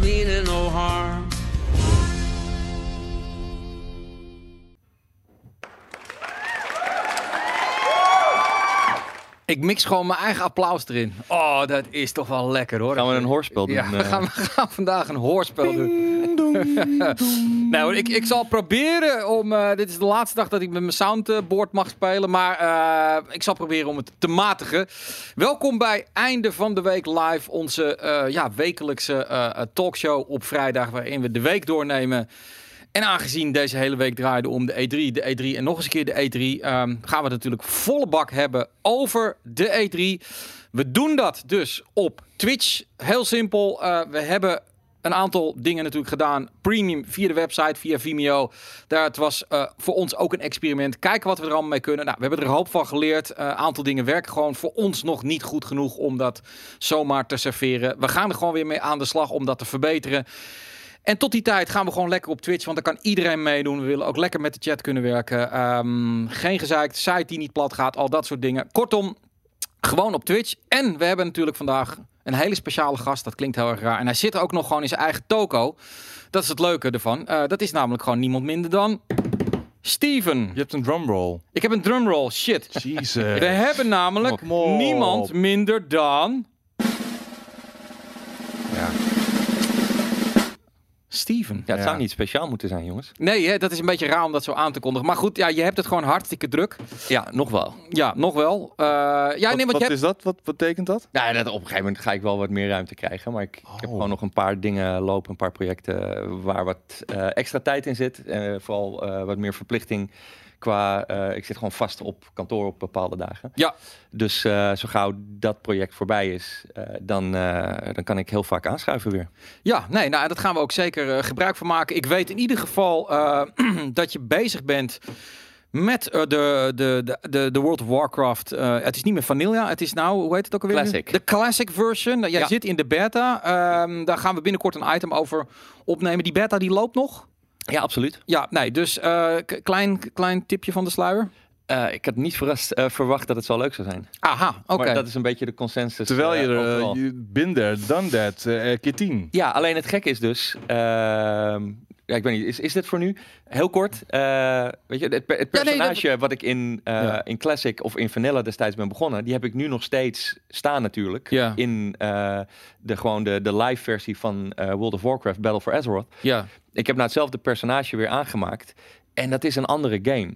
meaning no harm. Ik mix gewoon mijn eigen applaus erin. Oh, dat is toch wel lekker hoor. Gaan we een hoorspel doen? Ja, we eh? gaan, we gaan vandaag een hoorspel doen. nou, ik, ik zal proberen om. eh, dit is de laatste dag dat ik met mijn soundboard mag spelen. Maar eh, ik zal proberen om het te matigen. Welkom bij Einde van de Week Live. Onze eh, ja, wekelijkse talkshow op vrijdag. Waarin we de week doornemen. En aangezien deze hele week draaide om de E3, de E3 en nog eens een keer de E3, ehm, gaan we het natuurlijk volle bak hebben over de E3. We doen dat dus op Twitch. Heel simpel. we hebben een aantal dingen natuurlijk gedaan. Premium via de website, via Vimeo. Daar, het was eh, voor ons ook een experiment. Kijken wat we er allemaal mee kunnen. Nou, we hebben er een hoop van geleerd. Een aantal dingen werken gewoon voor ons nog niet goed genoeg om dat zomaar te serveren. We gaan er gewoon weer mee aan de slag om dat te verbeteren. En tot die tijd gaan we gewoon lekker op Twitch, want dan kan iedereen meedoen. We willen ook lekker met de chat kunnen werken. Ehm, geen gezeikt, site die niet plat gaat, al dat soort dingen. Kortom, gewoon op Twitch. En we hebben natuurlijk vandaag een hele speciale gast. Dat klinkt heel erg raar. En hij zit ook nog gewoon in zijn eigen toko. Dat is het leuke ervan. Eh, dat is namelijk gewoon niemand minder dan Steven. Je hebt een drumroll. Ik heb een drumroll. Shit. Jesus. We hebben namelijk niemand minder dan Steven. Ja, het Ja. zou niet speciaal moeten zijn, jongens. Nee, hè, dat is een beetje raar om dat zo aan te kondigen. Maar goed, ja, je hebt het gewoon hartstikke druk. Ja, nog wel. Ja, nog wel. Eh, ja, Wat, nee, want wat je hebt... is dat? Wat betekent dat? Ja, dat, op een gegeven moment ga ik wel wat meer ruimte krijgen. Maar ik, ik heb Oh. gewoon nog een paar dingen lopen, een paar projecten waar wat eh, extra tijd in zit. Eh, vooral eh, wat meer verplichting qua... eh, ik zit gewoon vast op kantoor op bepaalde dagen. Ja. Dus eh, zo gauw dat project voorbij is, eh, dan, dan kan ik heel vaak aanschuiven weer. Ja, nee, nou, daar gaan we ook zeker gebruik van maken. Ik weet in ieder geval dat je bezig bent met de, de, de, de, World of Warcraft. het is niet meer Vanilla, het is nou, hoe heet het ook alweer? Classic. De Classic version. Nou, Jij Ja. zit in de beta. Ehm, daar gaan we binnenkort een item over opnemen. Die beta die loopt nog? Ja, absoluut. Ja, nee, dus eh, k- klein, klein tipje van de sluier. Eh, ik had niet verrast, eh, verwacht dat het zo leuk zou zijn. Aha, oké. Maar dat is een beetje de consensus. Terwijl je er, done that, eh, keer tien. Ja, alleen het gek is dus. Ja, ik weet niet, is, is dit voor nu? Heel kort. eh, weet je, het, per- het Ja, nee, dat- personage wat ik in, eh, Ja. in Classic of in Vanilla destijds ben begonnen, die heb ik nu nog steeds staan natuurlijk. Ja. In eh, de, gewoon de, de live versie van eh, World of Warcraft Battle for Azeroth. Ja, Ik heb nou hetzelfde personage weer aangemaakt. En dat is een andere game.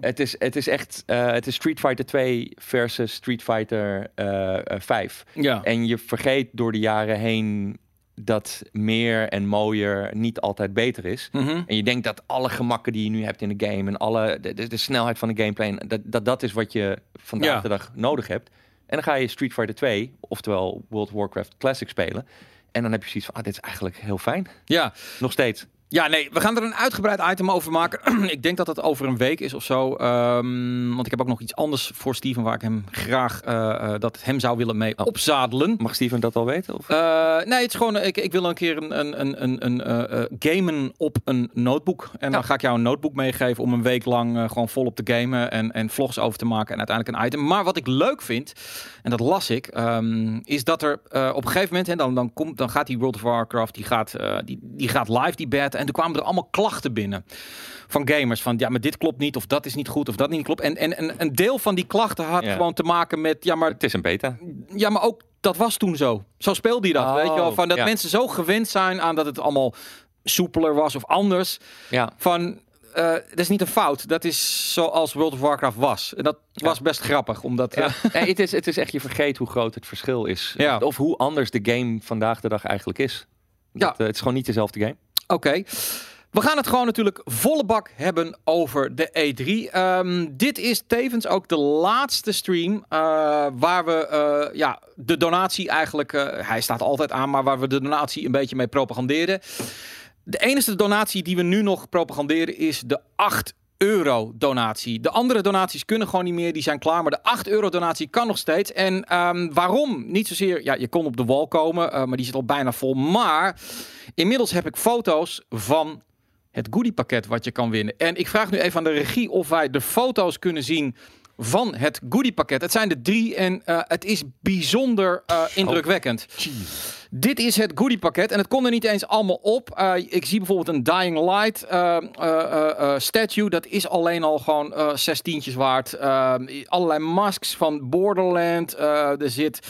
Het, is, het is echt, eh, het is Street Fighter 2 versus Street Fighter eh, eh, 5. ja. En je vergeet door de jaren heen dat meer en mooier niet altijd beter is. Mhm. En je denkt dat alle gemakken die je nu hebt in de game en alle de, de, de snelheid van de gameplay, dat, dat dat is wat je vandaag Ja. de dag nodig hebt. En dan ga je Street Fighter 2, oftewel World of Warcraft Classic spelen. En dan heb je zoiets van, ah, dit is eigenlijk heel fijn. ja. Nog steeds. Ja, nee, we gaan er een uitgebreid item over maken. ik denk dat het over een week is of zo. Ehm, want ik heb ook nog iets anders voor Steven waar ik hem graag eh, eh, dat hem zou willen mee Oh. opzadelen. Mag Steven dat al weten? Of? Eh, nee, het is gewoon, ik, ik wil een keer een, een, een, een, een gamen op een notebook. En dan ga ik jou een notebook meegeven om een week lang gewoon volop te gamen en, en vlogs over te maken en uiteindelijk een item. Maar wat ik leuk vind, en dat las ik, ehm, is dat er op een gegeven moment, hè, dan, dan, komt, dan gaat die World of Warcraft, die gaat, die, die gaat live, die beta. En toen kwamen er allemaal klachten binnen van gamers. Van ja, maar dit klopt niet, of dat is niet goed, of dat niet klopt. En, en, en een deel van die klachten had Ja. gewoon te maken met, ja, maar het is een beta. ja, maar ook dat was toen zo. Zo speelde hij dat, Oh, weet je wel? Van dat ja. mensen zo gewend zijn aan dat het allemaal soepeler was of anders. Ja. Van, eh dat is niet een fout. Dat is zoals World of Warcraft was. En dat was best grappig, omdat... Ja. eh, Nee, het, is, het is echt, je vergeet hoe groot het verschil is. Ja. Of hoe anders de game vandaag de dag eigenlijk is. Dat, Ja. eh, het is gewoon niet dezelfde game. Oké. We gaan het gewoon natuurlijk volle bak hebben over de E3. Ehm, dit is tevens ook de laatste stream eh, waar we eh, ja, de donatie eigenlijk... eh, hij staat altijd aan, maar waar we de donatie een beetje mee propaganderen. De enige donatie die we nu nog propaganderen is de 8 euro donatie. De andere donaties kunnen gewoon niet meer, die zijn klaar. Maar de 8 euro donatie kan nog steeds. En ehm, waarom? Niet zozeer, ja, je kon op de wall komen, eh, maar die zit al bijna vol. Maar inmiddels heb ik foto's van het goodiepakket wat je kan winnen. En ik vraag nu even aan de regie of wij de foto's kunnen zien van het goodiepakket. Het zijn er drie en eh, het is bijzonder eh, indrukwekkend. Dit is het goodie pakket en het kon er niet eens allemaal op. Eh, ik zie bijvoorbeeld een Dying Light eh, eh, statue. Dat is alleen al gewoon zes tientjes waard. Allerlei masks van Borderland. Er zit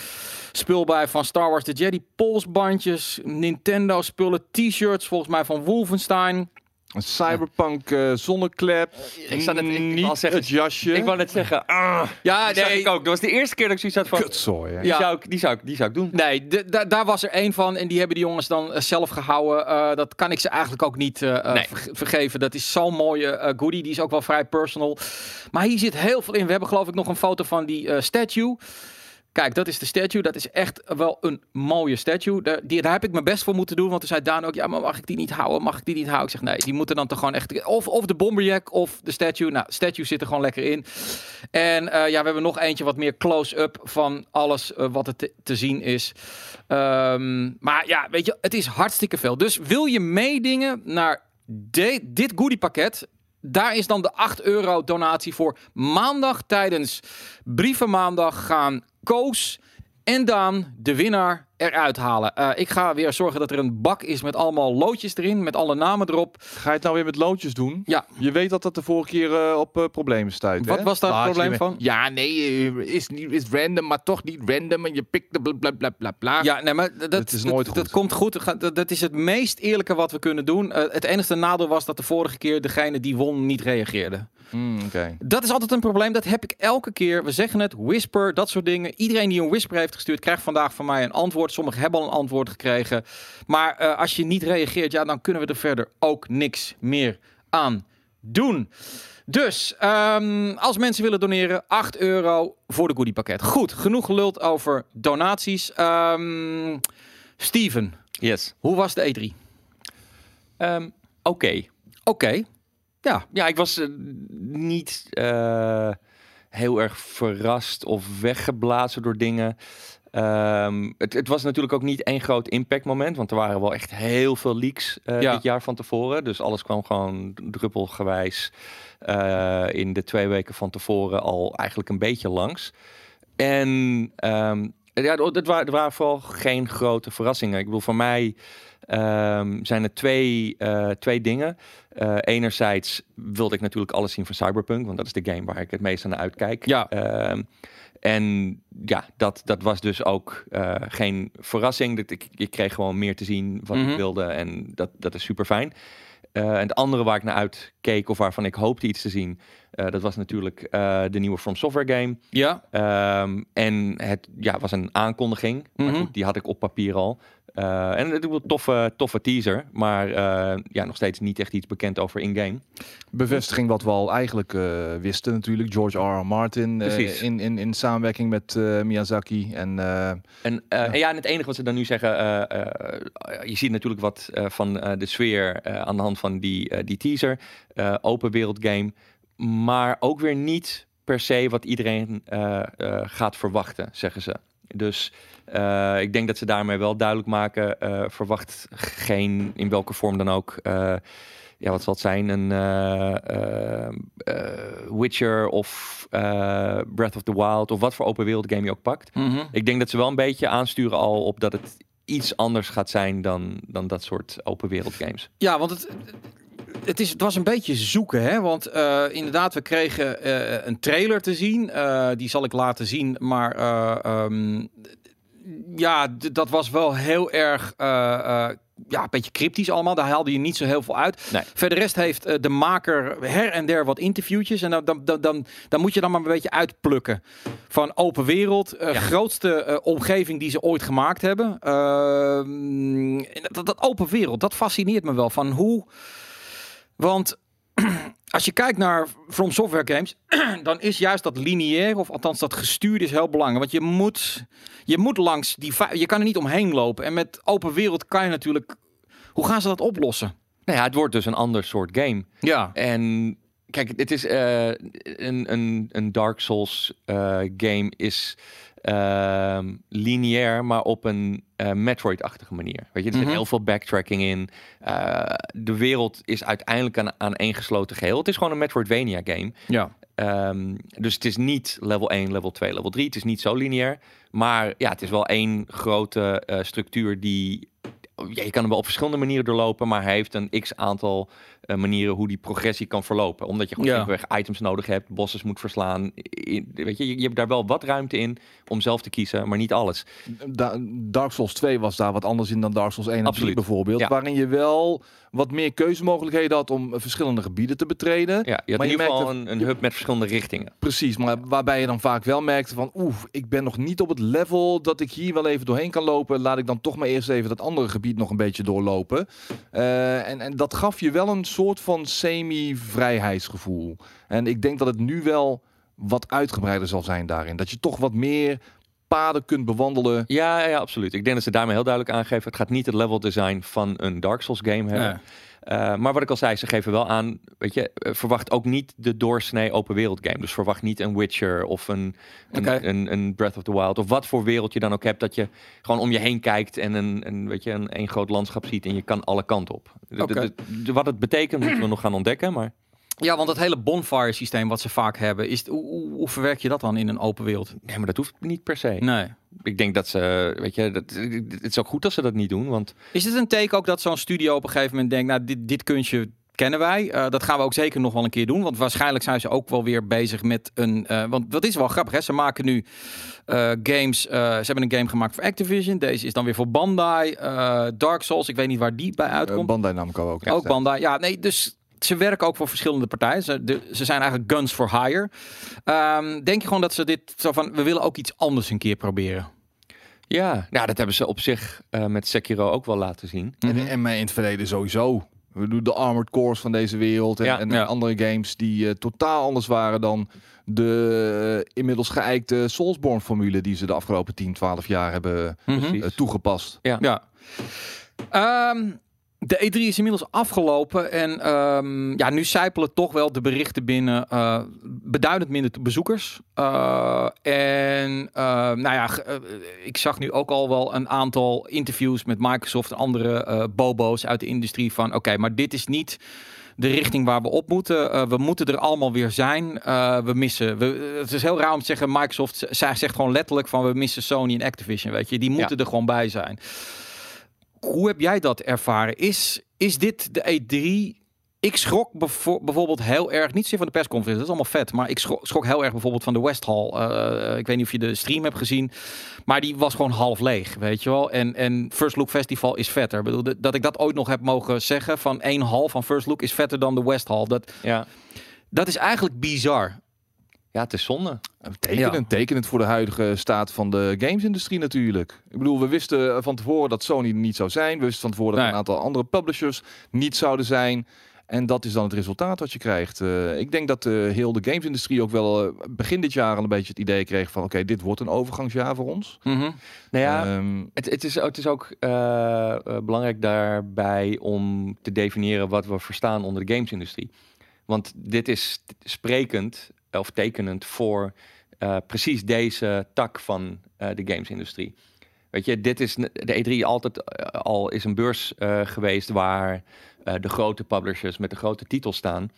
spul bij van Star Wars The Jedi. Polsbandjes, Nintendo spullen, t-shirts volgens mij van Wolfenstein. Een cyberpunk eh, zonneklep. Ik zou net- ik- niet wou zeggen- het jasje. Ik wou net zeggen, ah, Ja, die nee. ik ook. Dat was de eerste keer dat ik zoiets had van, Kutzooi, die, zou ik, die, zou ik, die zou ik doen. Nee, daar was er één van en die hebben die jongens dan eh, zelf gehouden. Eh, dat kan ik ze eigenlijk ook niet eh, eh, Nee. vergeven. Dat is zo'n mooie eh, goodie. Die is ook wel vrij personal. Maar hier zit heel veel in. We hebben geloof ik nog een foto van die eh, statue. Kijk, dat is de statue. Dat is echt wel een mooie statue. Daar, die, daar heb ik mijn best voor moeten doen. Want toen zei Daan ook, ja, maar mag ik die niet houden? Mag ik die niet houden? Ik zeg, nee, die moeten dan toch gewoon echt... Of, of de Bomberjack of de statue. Nou, statue zit er gewoon lekker in. En eh, ja, we hebben nog eentje wat meer close-up van alles eh, wat er te, te zien is. Ehm, maar ja, weet je, het is hartstikke veel. Dus wil je meedingen naar de- dit goodiepakket... Daar is dan de 8 euro donatie voor. Maandag tijdens Brievenmaandag gaan Koos en Daan de winnaar eruit halen. Eh, ik ga weer zorgen dat er een bak is met allemaal loodjes erin, met alle namen erop. Ga je het nou weer met loodjes doen? Ja. Je weet dat dat de vorige keer eh, op eh, problemen stuit, Wat hè? was daar het je probleem van? Ja, nee, is, niet, is random, maar toch niet random. En je pikt de bla bla bla bla bla. Ja, nee, maar dat, Het is nooit dat, goed. dat komt goed. Dat, dat is het meest eerlijke wat we kunnen doen. Eh, het enige nadeel was dat de vorige keer degene die won niet reageerde. Oké. Dat is altijd een probleem. Dat heb ik elke keer. We zeggen het, whisper, dat soort dingen. Iedereen die een whisper heeft gestuurd, krijgt vandaag van mij een antwoord. Sommigen hebben al een antwoord gekregen. Maar eh, als je niet reageert, ja, dan kunnen we er verder ook niks meer aan doen. Dus, ehm, als mensen willen doneren, 8 euro voor de goodiepakket. Goed, genoeg geluld over donaties. Ehm, Steven, Yes. hoe was de E3? Ehm, Oké. Oké. Ja, Ja, ik was eh, niet eh, heel erg verrast of weggeblazen door dingen. Ehm, het, het was natuurlijk ook niet één groot impactmoment, want er waren wel echt heel veel leaks eh, Ja. dit jaar van tevoren. Dus alles kwam gewoon druppelgewijs eh, in de twee weken van tevoren al eigenlijk een beetje langs. En ehm, ja, waren, er waren vooral geen grote verrassingen. Ik bedoel, voor mij ehm, zijn er twee, eh, twee dingen. Enerzijds wilde ik natuurlijk alles zien van Cyberpunk, want dat is de game waar ik het meest aan uitkijk. Ja. En ja, dat, dat was dus ook eh, geen verrassing. Dat ik, ik kreeg gewoon meer te zien wat Mhm. ik wilde en dat, dat is super fijn. en het andere waar ik naar uitkeek of waarvan ik hoopte iets te zien, eh, dat was natuurlijk eh, de nieuwe From Software game. ja. Ehm, en het ja, was een aankondiging. Maar Mhm. goed, die had ik op papier al. Eh, en het is een toffe, toffe teaser. Maar eh, ja, nog steeds niet echt iets bekend over in-game. Bevestiging wat we al eigenlijk eh, wisten natuurlijk. George R. R. Martin in, in, in samenwerking met Miyazaki. En En, eh, en ja, en het enige wat ze dan nu zeggen, je ziet natuurlijk wat van de sfeer aan de hand van die, die teaser. Open wereld game. Maar ook weer niet per se wat iedereen gaat verwachten, zeggen ze. Dus eh, ik denk dat ze daarmee wel duidelijk maken, eh, verwacht geen, in welke vorm dan ook, eh, ja, wat zal het zijn, een Witcher of Breath of the Wild of wat voor open wereld game je ook pakt. Mhm. Ik denk dat ze wel een beetje aansturen al op dat het iets anders gaat zijn dan, dan dat soort open wereld games. Ja, want het, het, is, het was een beetje zoeken, hè? Want inderdaad, we kregen een trailer te zien. Die zal ik laten zien, maar eh, ehm, ja, dat was wel heel erg. eh, eh, ja, een beetje cryptisch allemaal. Daar haalde je niet zo heel veel uit. Nee. Verder rest heeft eh, de maker her en der wat interviewtjes. En dan, dan, dan, dan, dan moet je dan maar een beetje uitplukken. Van open wereld. Ja. Grootste omgeving die ze ooit gemaakt hebben. Ehm, dat, dat open wereld, dat fascineert me wel. Van hoe... Want als je kijkt naar From Software games, dan is juist dat lineair, of althans dat gestuurd is heel belangrijk. Want je moet, je moet langs die, je kan er niet omheen lopen. En met open wereld kan je natuurlijk, hoe gaan ze dat oplossen? Nou ja, het wordt dus een ander soort game. Ja, En kijk, het is eh, een, een, een Dark Souls eh, game is ehm, lineair, maar op een eh, Metroid-achtige manier. Weet je, er zit Mhm. heel veel backtracking in. Eh, de wereld is uiteindelijk een aaneengesloten geheel. Het is gewoon een Metroidvania game. ja. Ehm, dus het is niet level 1, level 2, level 3. Het is niet zo lineair. Maar ja, het is wel één grote eh, structuur die... Ja, je kan hem wel op verschillende manieren doorlopen, maar hij heeft een x eh, manieren hoe die progressie kan verlopen. Omdat je gewoon Ja. simpelweg items nodig hebt, bosses moet verslaan. Weet je, je, je hebt daar wel wat ruimte in om zelf te kiezen, maar niet alles. Da- Dark Souls 2 was daar wat anders in dan Dark Souls 1 en 3 Absoluut. bijvoorbeeld. Ja. Waarin je wel wat meer keuzemogelijkheden had om verschillende gebieden te betreden. Ja, je had Maar in ieder geval een hub met verschillende richtingen. Precies, maar waarbij je dan vaak wel merkte van... oeh, ik ben nog niet op het level dat ik hier wel even doorheen kan lopen. Laat ik dan toch maar eerst even dat andere gebied nog een beetje doorlopen. Eh, en, en dat gaf je wel een soort van semi-vrijheidsgevoel. En ik denk dat het nu wel wat uitgebreider zal zijn daarin. Dat je toch wat meer paden kunt bewandelen. Ja, ja, absoluut. Ik denk dat ze daarmee heel duidelijk aangeven. Het gaat niet het level design van een Dark Souls game hebben. Ja. Eh, maar wat ik al zei, ze geven wel aan, weet je, eh, verwacht ook niet de doorsnee open wereld game. Dus verwacht niet een Witcher of een, een, een, een Breath of the Wild of wat voor wereld je dan ook hebt, dat je gewoon om je heen kijkt en een, een, weet je, een, een groot landschap ziet en je kan alle kanten op. Wat het betekent moeten we nog gaan ontdekken, maar Ja, want dat hele bonfire systeem wat ze vaak hebben, is, hoe, hoe, hoe verwerk je dat dan in een open wereld? nee, maar dat hoeft niet per se. Nee. Ik denk dat ze, weet je, dat, het is ook goed als ze dat niet doen, want Is het een teken ook dat zo'n studio op een gegeven moment denkt, nou, dit, dit kunstje kennen wij. Eh, dat gaan we ook zeker nog wel een keer doen. Want waarschijnlijk zijn ze ook wel weer bezig met een... eh, want dat is wel grappig, hè? Ze maken nu eh, games... eh, ze hebben een game gemaakt voor Activision. Deze is dan weer voor Bandai. Eh, Dark Souls, ik weet niet waar die bij Uh, uitkomt. Bandai Namco ook. ook Bandai. Ja, nee, dus... Ze werken ook voor verschillende partijen. Ze, de- ze zijn eigenlijk guns for hire. Ehm, denk je gewoon dat ze dit zo van... We willen ook iets anders een keer proberen. Ja, nou, dat hebben ze op zich eh, met Sekiro ook wel laten zien. Mhm. En, en in het verleden sowieso. We doen de Armored Cores van deze wereld en, Ja. en Ja. andere games die eh, totaal anders waren dan de eh, inmiddels geëikte Soulsborne formule die ze de afgelopen 10, 12 jaar hebben Mhm. Toegepast. Ja. Ehm, de E3 is inmiddels afgelopen en ehm, ja, nu zijpelen toch wel de berichten binnen eh, beduidend minder bezoekers. Eh, en eh, nou ja, ik zag nu ook al wel een aantal interviews met Microsoft en andere bobo's uit de industrie van oké, maar dit is niet de richting waar we op moeten. We moeten er allemaal weer zijn. We missen. We, het is heel raar om te zeggen. Microsoft zij zegt gewoon letterlijk van we missen Sony en Activision. Weet je, die moeten er gewoon bij zijn. Hoe heb jij dat ervaren? Is, is dit de E3? Ik schrok bevo- bijvoorbeeld heel erg, niet zozeer van de persconferentie, dat is allemaal vet, maar ik schrok, schrok heel erg bijvoorbeeld van de West Hall. Eh, ik weet niet of je de stream hebt gezien, maar die was gewoon half leeg, weet je wel. En, en First Look Festival is vetter. Ik bedoel, dat- dat ik dat ooit nog heb mogen zeggen, van één hal van First Look is vetter dan de West Hall. Dat, Ja, dat is eigenlijk bizar. Ja het is zonde. Tekenend, Ja. tekenend voor de huidige staat van de gamesindustrie natuurlijk. Ik bedoel, we wisten van tevoren dat Sony er niet zou zijn. We wisten van tevoren dat een aantal andere publishers niet zouden zijn. En dat is dan het resultaat wat je krijgt. Eh, ik denk dat eh, heel de gamesindustrie ook wel eh, begin dit jaar al een beetje het idee kreeg van... oké, dit wordt een overgangsjaar voor ons. Mhm. Nou ja, Ehm, Het, het, is, het is ook eh, eh, belangrijk daarbij om te definiëren wat we verstaan onder de gamesindustrie. Want dit is sprekend tekenend voor eh, precies deze tak van eh, de gamesindustrie. Weet je, dit is de E3 altijd eh, al is een beurs geweest waar de grote publishers met de grote titels staan.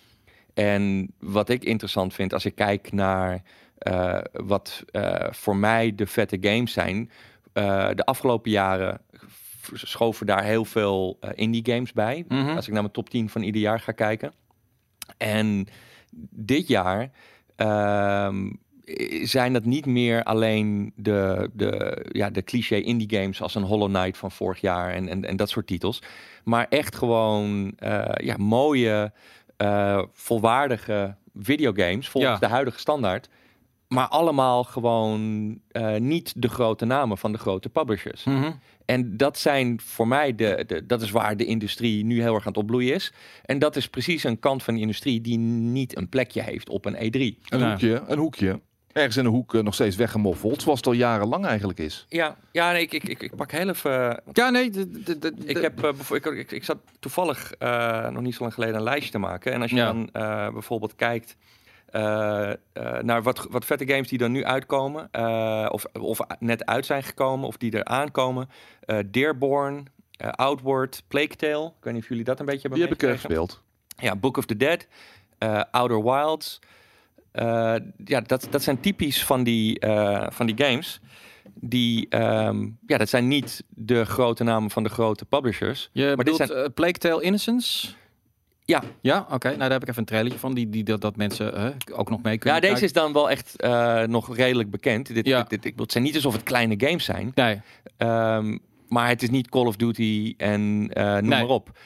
En wat ik interessant vind als ik kijk naar wat voor mij de vette games zijn, de afgelopen jaren schoven daar heel veel indie games bij. Mhm. Als ik naar mijn top 10 van ieder jaar ga kijken. En dit jaar ehm, zijn dat niet meer alleen de, de, ja, de cliché indie games als een Hollow Knight van vorig jaar en, en, en dat soort titels. Maar echt gewoon eh, ja, mooie, eh, volwaardige videogames volgens Ja. de huidige standaard. Maar allemaal gewoon eh, niet de grote namen van de grote publishers. Mhm. En dat zijn voor mij de, de, dat is waar de industrie nu heel erg aan het opbloeien is. En dat is precies een kant van de industrie die niet een plekje heeft op een E E3. een Ja. hoekje, een hoekje. Ergens in een hoek eh, nog steeds weggemoffeld. Zoals het al jarenlang eigenlijk is. Ja, ja nee, ik, ik, ik, ik pak heel even. Ja, nee. Ik, heb, eh, bevo- ik, ik, ik zat toevallig eh, nog niet zo lang geleden een lijstje te maken. En als je Ja. dan eh, bijvoorbeeld kijkt eh, eh, naar wat, wat vette games die er nu uitkomen, eh, of, of net uit zijn gekomen, of die er aankomen. eh Dearborn, eh, Outward, Plague Tale. Ik weet niet of jullie dat een beetje hebben Die heb ik eh, gespeeld. Ja, Book of the Dead, eh, Outer Wilds, eh, ja, dat, dat zijn typisch van die, eh, van die games. Die, ehm, ja, dat zijn niet de grote namen van de grote publishers. Je dit bedoelt zijn- eh, Plague Tale Innocence? Ja. Ja, oké. Nou, daar heb ik even een trailertje van, die, die, dat, dat mensen ook nog mee Ja, kunnen deze kijken. is dan wel echt eh, nog redelijk bekend. Dit, Ja. dit, dit, ik bedoel, het zijn niet alsof het kleine games zijn. Nee, Ehm, maar het is niet Call of Duty en eh, noem Nee. maar op.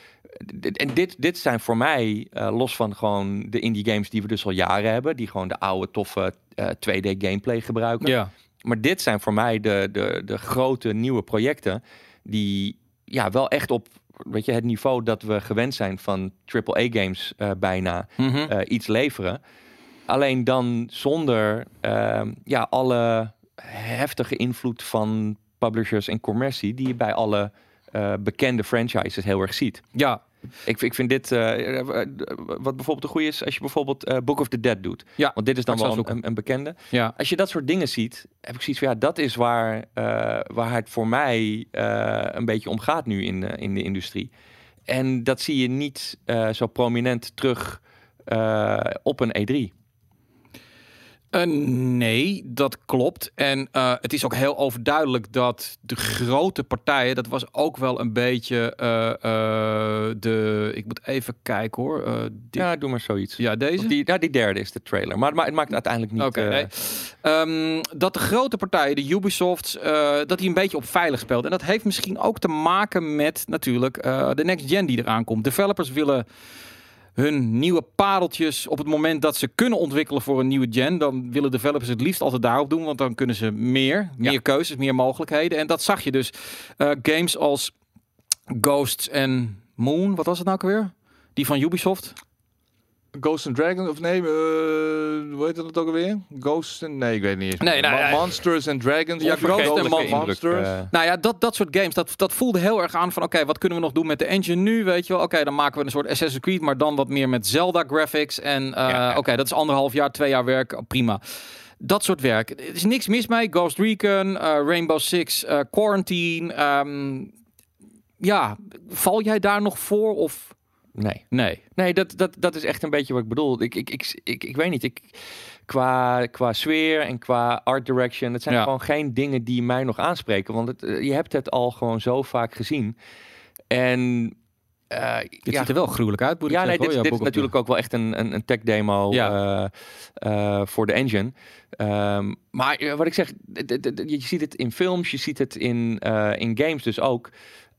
En dit, dit zijn voor mij, eh, los van gewoon de indie games die we dus al jaren hebben, die gewoon de oude toffe eh, 2D gameplay gebruiken. ja. Maar dit zijn voor mij de, de, de grote nieuwe projecten die ja, wel echt op weet je, het niveau dat we gewend zijn van AAA-games eh bijna Mhm. eh, iets leveren. Alleen dan zonder ehm, ja, alle heftige invloed van publishers en commercie die je bij alle eh, bekende franchises heel erg ziet. ja. Ik, ik vind dit, eh, eh, wat bijvoorbeeld een goede is, als je bijvoorbeeld eh, Book of the Dead doet. Ja, Want dit is dan wel een, een, bekende. ja. Als je dat soort dingen ziet, heb ik zoiets van ja, dat is waar, eh, waar het voor mij eh, een beetje om gaat nu in, de- in de industrie. En dat zie je niet eh, zo prominent terug eh, op een E3. Eh, nee, dat klopt. En eh, het is ook heel overduidelijk dat de grote partijen, dat was ook wel een beetje eh, de. Ik moet even kijken hoor. Ja, doe maar zoiets. ja, deze. Of die, nou, die derde is de trailer. Maar, maar het maakt uiteindelijk niet... Oké, eh, nee. Ehm, dat de grote partijen, de Ubisoft, eh, dat die een beetje op veilig speelt. En dat heeft misschien ook te maken met natuurlijk de next gen die eraan komt. Developers willen hun nieuwe pareltjes op het moment dat ze kunnen ontwikkelen voor een nieuwe gen. Dan willen developers het liefst altijd daarop doen, want dan kunnen ze meer, meer Ja. keuzes, meer mogelijkheden. En dat zag je dus. Eh, games als Ghosts en Moon, wat was het nou weer? Die van Ubisoft. Ghosts and Dragons, of nee, eh hoe heet dat ook alweer? Ghosts and, nee, ik weet niet eens. Nee, nou, ja. Monsters and Dragons. Ja, of Ghosts and Mon- Monsters. Nou ja, dat, dat soort games, dat, dat voelde heel erg aan van... oké, wat kunnen we nog doen met de engine nu, weet je wel? Oké, dan maken we een soort Assassin's Creed... maar dan wat meer met Zelda graphics. En eh, ja. oké, dat is anderhalf jaar, twee jaar werk, oh, prima. Dat soort werk. Er is niks mis mee. Ghost Recon, eh, Rainbow Six, eh, Quarantine. ehm, ja, val jij daar nog voor of... nee. Nee. Nee, dat, dat, dat is echt een beetje wat ik bedoel. Ik, ik, ik, ik, ik weet niet. Ik, qua, qua sfeer en qua art direction, het zijn Ja. gewoon geen dingen die mij nog aanspreken. Want het, eh, je hebt het al gewoon zo vaak gezien. En eh, Dit ja, ziet er wel gruwelijk uit, moet ik ja, nee, zeggen. dit, hoor. dit is natuurlijk ook wel echt een, een, een tech demo Ja. eh, eh, voor de engine. Ehm, maar eh, wat ik zeg, je ziet het in films, je ziet het in, eh, in games dus ook.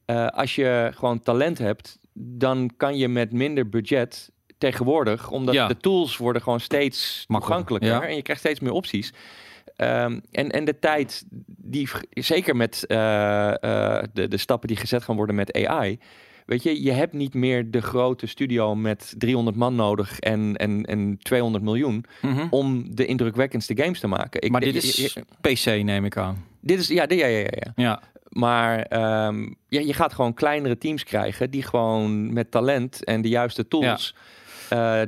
Eh, als je gewoon talent hebt, dan kan je met minder budget tegenwoordig, omdat Ja. de tools worden gewoon steeds toegankelijker ja. en je krijgt steeds meer opties. Ehm, en, en de tijd, die, zeker met eh, eh, de, de stappen die gezet gaan worden met AI. Weet je, je hebt niet meer de grote studio met 300 man nodig en, en, en 200 miljoen Mhm. om de indrukwekkendste games te maken. Ik, Maar dit is PC, neem ik aan. dit is, ja, ja, ja, ja, ja. Maar ehm, ja, je gaat gewoon kleinere teams krijgen die gewoon met talent en de juiste tools eh,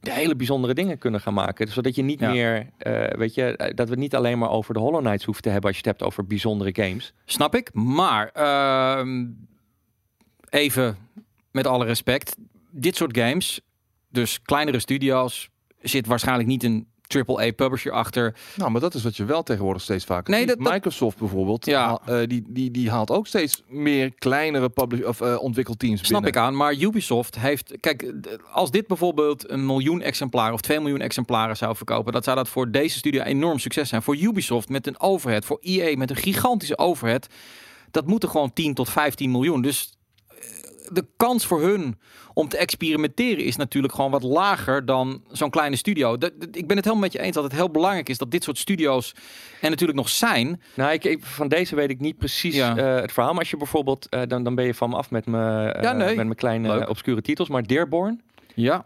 hele bijzondere dingen kunnen gaan maken. Zodat je niet Ja. meer, eh, weet je, eh, dat we het niet alleen maar over de Hollow Knights hoeven te hebben als je het hebt over bijzondere games. Snap ik. Maar ehm, even met alle respect. Dit soort games, dus kleinere studio's, zit waarschijnlijk niet een AAA publisher achter. Nou, maar dat is wat je wel tegenwoordig steeds vaker Nee, ziet. dat- dat- Microsoft bijvoorbeeld, Ja. eh, die, die, die haalt ook steeds meer kleinere publish of eh, ontwikkelteams Snap binnen. ik aan. Maar Ubisoft heeft. Kijk, als dit bijvoorbeeld een miljoen exemplaren of 2 miljoen exemplaren zou verkopen, dat zou dat voor deze studio enorm succes zijn. Voor Ubisoft met een overhead, voor EA met een gigantische overhead, dat moeten gewoon 10 tot 15 miljoen. Dus de kans voor hun om te experimenteren is natuurlijk gewoon wat lager dan zo'n kleine studio. Ik ben het helemaal met je eens dat het heel belangrijk is dat dit soort studio's er natuurlijk nog zijn. Nou, ik, ik- van deze weet ik niet precies Ja. eh, het verhaal. Maar als je bijvoorbeeld, eh, dan, dan ben je van me af met mijn, eh, Ja, nee. met mijn kleine obscure titels. Maar Dearborn, Ja,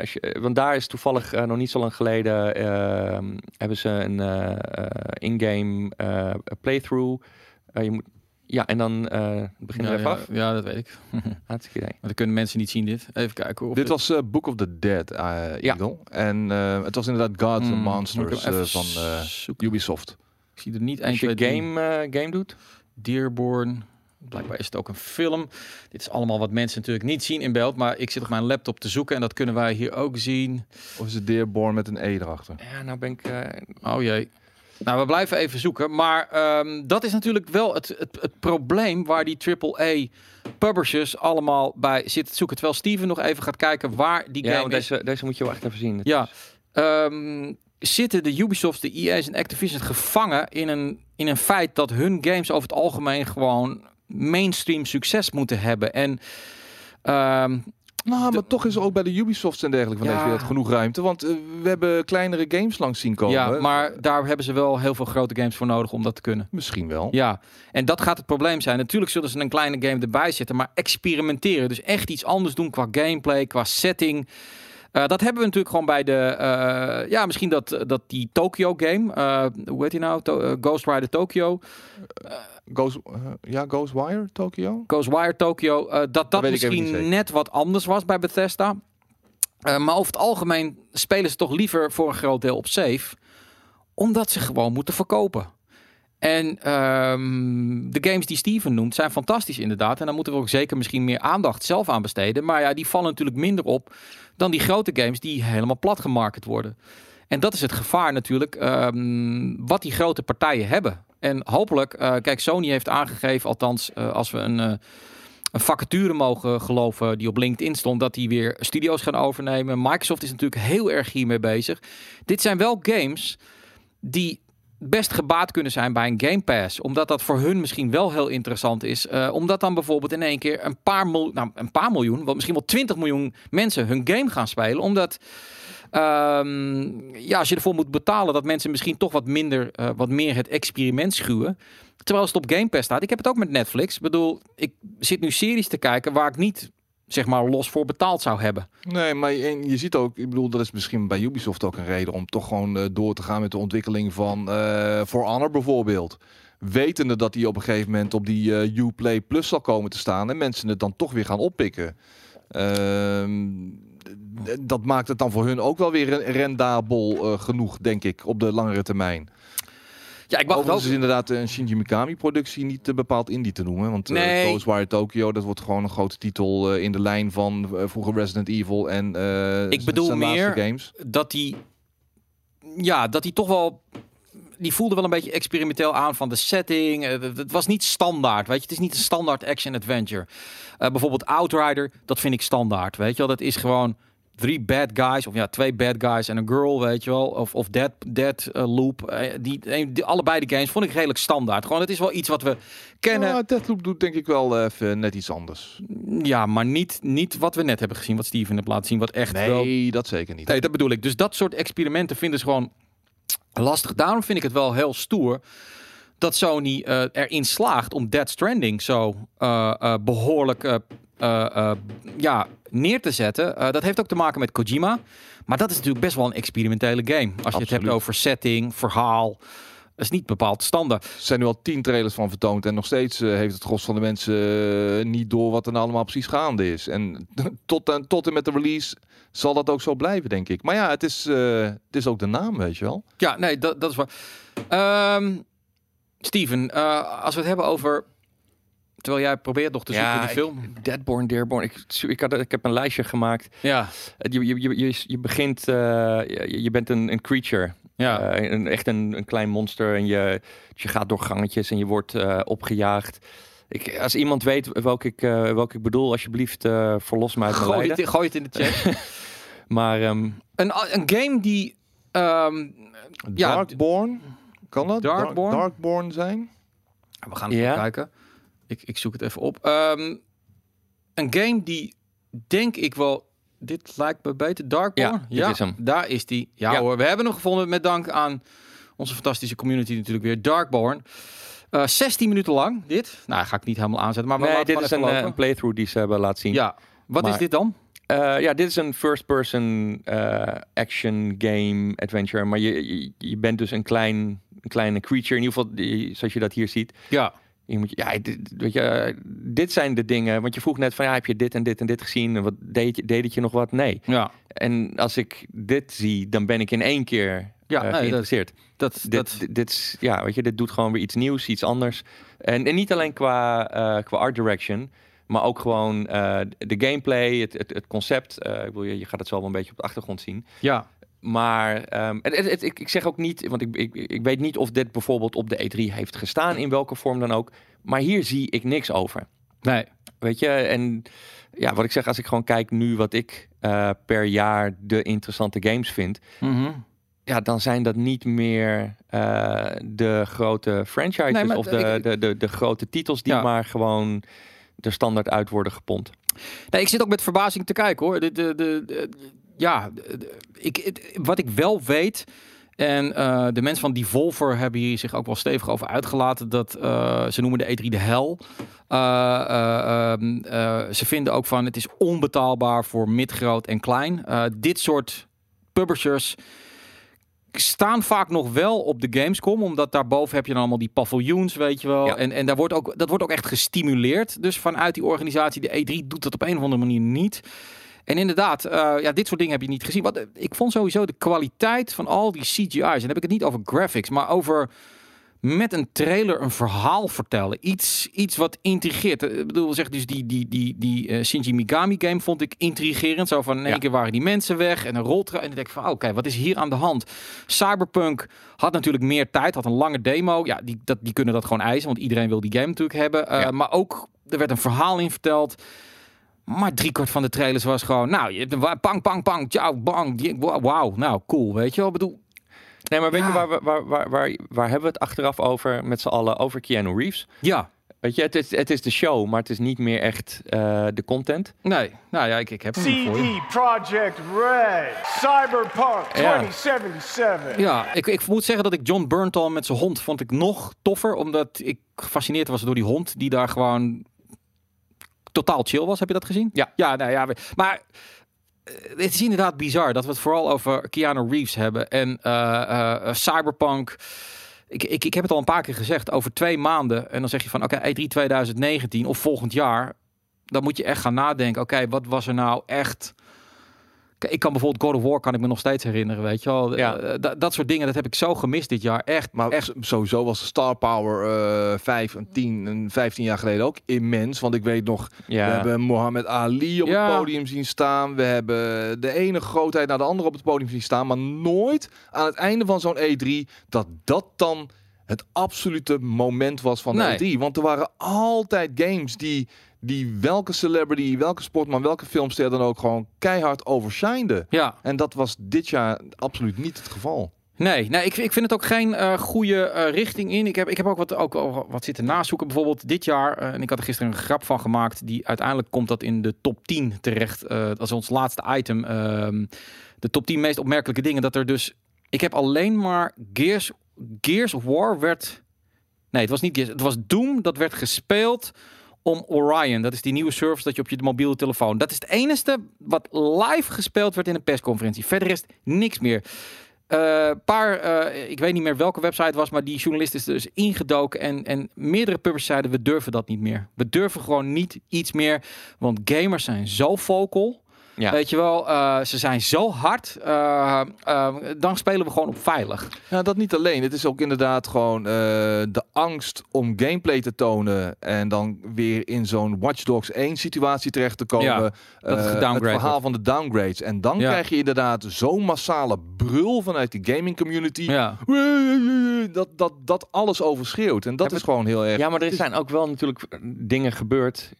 als je- want daar is toevallig nog niet zo lang geleden eh, hebben ze een in-game playthrough. Je moet, ja, en dan eh beginnen ja, we even ja, af. ja, dat weet ik. Hartstikke idee. Maar dan kunnen mensen niet zien dit. Even kijken. hoor. Of Dit het- was eh, Book of the Dead, eh Ja. En eh, het was inderdaad Gods and Hmm, Monsters van eh. Ubisoft. Ik zie er niet 1, Als je 2, 3. game, game doet, Dearborn. Blijkbaar is het ook een film. Dit is allemaal wat mensen natuurlijk niet zien in beeld. Maar ik zit op mijn laptop te zoeken en dat kunnen wij hier ook zien. Of is het Dearborn met een E erachter? Ja, nou ben ik... eh, Oh jee. Nou, we blijven even zoeken. Maar ehm, dat is natuurlijk wel het, het, het probleem waar die AAA publishers allemaal bij zitten te zoeken. Terwijl Steven nog even gaat kijken waar die ja, game is. deze, deze moet je wel echt even zien. Ja. Ehm, zitten de Ubisofts, de EA's en Activision gevangen in een, in een feit dat hun games over het algemeen gewoon mainstream succes moeten hebben. En ehm, Nou, maar toch is er ook bij de Ubisofts en dergelijke van Ja. deze wereld genoeg ruimte. Want eh, we hebben kleinere games langs zien komen. ja, maar daar hebben ze wel heel veel grote games voor nodig om dat te kunnen. Misschien wel. Ja, en dat gaat het probleem zijn. Natuurlijk zullen ze een kleine game erbij zetten, maar experimenteren. Dus echt iets anders doen qua gameplay, qua setting. Eh, dat hebben we natuurlijk gewoon bij de, eh, ja, misschien dat, dat die Tokyo game, eh, hoe heet die nou? To- Ghost Rider Tokyo, Ghost, ja, Ghostwire, Tokyo? Ghostwire Tokyo, eh, dat dat misschien net wat anders was bij Bethesda. Eh, maar over het algemeen spelen ze toch liever voor een groot deel op safe, omdat ze gewoon moeten verkopen. En ehm, de games die Steven noemt zijn fantastisch inderdaad. En daar moeten we ook zeker misschien meer aandacht zelf aan besteden. Maar ja, die vallen natuurlijk minder op dan die grote games die helemaal plat gemarket worden. En dat is het gevaar natuurlijk, ehm, wat die grote partijen hebben. En hopelijk, eh, kijk, Sony heeft aangegeven, althans eh, als we een, eh, een vacature mogen geloven die op LinkedIn stond, dat die weer studio's gaan overnemen. Microsoft is natuurlijk heel erg hiermee bezig. Dit zijn wel games die best gebaat kunnen zijn bij een Game Pass. Omdat dat voor hun misschien wel heel interessant is. Eh, omdat dan bijvoorbeeld in één keer een paar, mil nou, een paar miljoen, wel misschien wel 20 miljoen mensen hun game gaan spelen. Omdat ehm, ja, als je ervoor moet betalen, dat mensen misschien toch wat minder, eh, wat meer het experiment schuwen. Terwijl het op Game Pass staat. Ik heb het ook met Netflix. Ik bedoel, ik zit nu series te kijken waar ik niet zeg maar los voor betaald zou hebben. Nee, maar je, ziet ook, ik bedoel, dat is misschien bij Ubisoft ook een reden om toch gewoon eh, door te gaan met de ontwikkeling van eh For Honor bijvoorbeeld. Wetende dat die op een gegeven moment op die eh Uplay Plus zal komen te staan en mensen het dan toch weer gaan oppikken. Ehm, dat maakt het dan voor hun ook wel weer re- rendabel genoeg, denk ik, op de langere termijn. Ja, ik. Overigens is inderdaad een Shinji Mikami productie niet eh, bepaald indie te noemen. Want eh Nee. Ghostwire Tokyo, dat wordt gewoon een grote titel eh, in de lijn van eh, vroeger Resident Evil en eh, Ik bedoel zijn meer- games. dat die, ja, dat die toch wel, die voelde wel een beetje experimenteel aan van de setting. Eh, Het, was niet standaard, weet je. Het is niet een standaard action adventure. Eh, bijvoorbeeld Outrider, dat vind ik standaard, weet je wel. Dat is gewoon drie bad guys, of ja, twee bad guys en een girl, weet je wel. Of, of Dead, Dead eh, Loop. Eh, die, die, die- allebei de games vond ik redelijk standaard. Gewoon, het is wel iets wat we kennen. Ja, Deathloop doet denk ik wel even net iets anders. Ja, maar niet, niet wat we net hebben gezien, wat Steven heeft laten zien, wat echt wel Nee, dat zeker niet. Nee, dat bedoel ik. Dus dat soort experimenten vinden ze gewoon lastig. Daarom vind ik het wel heel stoer dat Sony eh, erin slaagt om Dead Stranding zo eh, eh, behoorlijk eh, eh, eh, ja, neer te zetten. Eh, dat heeft ook te maken met Kojima. Maar dat is natuurlijk best wel een experimentele game. Als je het hebt over setting, verhaal. Dat is niet bepaald standaard. Er zijn nu al tien trailers van vertoond en nog steeds eh, heeft het gros van de mensen eh, niet door wat er nou allemaal precies gaande is. En tot, en tot en met de release zal dat ook zo blijven, denk ik. Maar ja, het is, eh, het is ook de naam, weet je wel. Ja, nee, dat, dat is waar. Ehm Steven, eh, als we het hebben over... Terwijl jij probeert nog te zoeken in die ik- film. Deadborn, Dearborn. Ik, ik, had, ik heb een lijstje gemaakt. Ja, Je, je, je, je, begint, eh, je, je bent een, een creature. ja. Eh, een, echt een, een klein monster. En je, je gaat door gangetjes en je wordt eh, opgejaagd. Ik, als iemand weet welke ik, eh, welke ik bedoel, alsjeblieft uh, verlos uit mijn Gooi het, gooi het in de chat. Maar ehm, een, een game die... ehm, Ja, Darkborn, kan dat? Darkborn? Dark- Darkborn zijn? we gaan het Ja. kijken. Ik, ik zoek het even op. Ehm, een game die, denk ik wel... Dit lijkt me beter. Darkborn? Ja, dit is hem. Daar is die. Ja, Ja. hoor, we hebben hem gevonden met dank aan onze fantastische community natuurlijk weer. Darkborn. Eh 16 minuten lang, dit. Nou, ga ik niet helemaal aanzetten, maar we nee, laten dit is een, eh, een playthrough die ze hebben laten zien. Ja, wat is dit dan? Eh, ja, dit is een first-person action game adventure. Maar je, je, je bent dus een, klein, een kleine creature. In ieder geval, die- zoals je dat hier ziet. Ja, Je moet, ja, dit, weet je, dit zijn de dingen. Want je vroeg net van, ja, heb je dit en dit en dit gezien? En wat deed, je, deed het je nog wat? Nee. ja. En als ik dit zie, dan ben ik in één keer Ja, eh, nee, dat, geïnteresseerd. dat, Dit, dat, dit, ja, weet je, dit doet gewoon weer iets nieuws, iets anders. En, en niet alleen qua, eh, qua art direction, maar ook gewoon eh, de gameplay, het, het, het concept. Ik bedoel, je, je gaat het zo wel een beetje op de achtergrond zien. ja. Maar ehm, het, het- het- ik, ik zeg ook niet, want ik, ik, ik weet niet of dit bijvoorbeeld op de E3 heeft gestaan, in welke vorm dan ook. Maar hier zie ik niks over. Nee. Weet je, en ja, wat ik zeg, als ik gewoon kijk nu wat ik eh, per jaar de interessante games vind, Mhm. ja, dan zijn dat niet meer eh, de grote franchises Nee, maar of de, ik- de, de, de grote titels die Ja. maar gewoon er standaard uit worden gepompt. Nee, ik zit ook met verbazing te kijken hoor. De, de- ja, ik, wat ik wel weet. En eh, de mensen van Devolver hebben hier zich ook wel stevig over uitgelaten. Dat eh, ze noemen de E3 de hel. Eh, eh, ehm, eh, ze vinden ook van het is onbetaalbaar voor midgroot en klein. Dit soort publishers staan vaak nog wel op de Gamescom, omdat daarboven heb je dan allemaal die paviljoens, weet je wel. Ja. En, en daar wordt ook, dat wordt ook echt gestimuleerd. Dus vanuit die organisatie, de E3, doet dat op een of andere manier niet. En inderdaad, eh, ja, dit soort dingen heb je niet gezien. Wat, eh, ik vond sowieso de kwaliteit van al die CGI's, en dan heb ik het niet over graphics, maar over met een trailer een verhaal vertellen. Iets, iets wat intrigeert. Eh, Ik bedoel, zeg dus die, die, die, die eh, Shinji Mikami game vond ik intrigerend. Zo van in één Ja. keer waren die mensen weg en een roltra. En dan denk ik van, oké, wat is hier aan de hand? Cyberpunk had natuurlijk meer tijd, had een lange demo. Ja, die, dat, die kunnen dat gewoon eisen, want iedereen wil die game natuurlijk hebben. Ja. Maar ook, er werd een verhaal in verteld. Maar driekwart van de trailers was gewoon, nou, je hebt pang, pang, pang, ciao, bang. Die- Wauw, nou, cool, weet je wel. Bedoel, Nee, maar weet Ja. je waar, we- waar, waar, waar, waar hebben we het achteraf over met z'n allen? Over Keanu Reeves. ja, Weet je, het is, het is de show, maar het is niet meer echt eh, de content. nee, nou ja, ik, ik heb je. CD Projekt Red, Cyberpunk Ja. 2077. Ja, ik, ik moet zeggen dat ik John Burntal met zijn hond vond ik nog toffer. Omdat ik gefascineerd was door die hond die daar gewoon totaal chill was. Heb je dat gezien? Ja. Ja, nou ja. Maar eh, het is inderdaad bizar dat we het vooral over Keanu Reeves hebben. En eh, eh, Cyberpunk. Ik, ik, ik heb het al een paar keer gezegd. Over twee maanden. En dan zeg je van oké, E3 2019 of volgend jaar. Dan moet je echt gaan nadenken. Oké, wat was er nou echt... Ik kan bijvoorbeeld God of War kan ik me nog steeds herinneren, weet je wel. Ja. Eh, dat- dat soort dingen, dat heb ik zo gemist dit jaar. Echt, Maar echt. sowieso was Star Power eh 5 en 10 en 15 jaar geleden ook immens. Want ik weet nog, Ja. we hebben Mohammed Ali op Ja. het podium zien staan. We hebben de ene grootheid naar de andere op het podium zien staan. Maar nooit aan het einde van zo'n E3 dat dat dan het absolute moment was van de Nee. E3. Want er waren altijd games die, die welke celebrity, welke sportman, welke filmster dan ook gewoon keihard overshineden. Ja, En dat was dit jaar absoluut niet het geval. nee, nee ik, ik vind het ook geen eh, goede eh, richting in. Ik heb, ik heb ook wat, ook wat zitten nazoeken. Bijvoorbeeld dit jaar, eh, en ik had er gisteren een grap van gemaakt. Die uiteindelijk komt dat in de top 10 terecht. dat is ons laatste item. ehm, de top 10 meest opmerkelijke dingen. Dat er dus. Ik heb alleen maar Gears, Gears of War werd. Nee, het was niet Gears. Het was Doom. Dat werd gespeeld om Orion. Dat is die nieuwe service dat je op je mobiele telefoon. Dat is het enige wat live gespeeld werd in een persconferentie. Verder is niks meer. Eh, paar, eh, ik weet niet meer welke website het was, maar die journalist is dus ingedoken en, en meerdere publishers zeiden we durven dat niet meer. We durven gewoon niet iets meer, want gamers zijn zo vocal. Ja. Weet je wel, eh, ze zijn zo hard. eh, eh, dan spelen we gewoon op veilig. Ja, dat niet alleen. Het is ook inderdaad gewoon eh, de angst om gameplay te tonen en dan weer in zo'n Watch Dogs 1 situatie terecht te komen. Ja, dat het Eh, verhaal wordt. van de downgrades. En dan Ja. krijg je inderdaad zo'n massale brul vanuit die gaming community. Ja. Dat, dat, dat alles overschreeuwt. En dat Heb is gewoon heel erg. Ja, maar er zijn ook wel natuurlijk dingen gebeurd.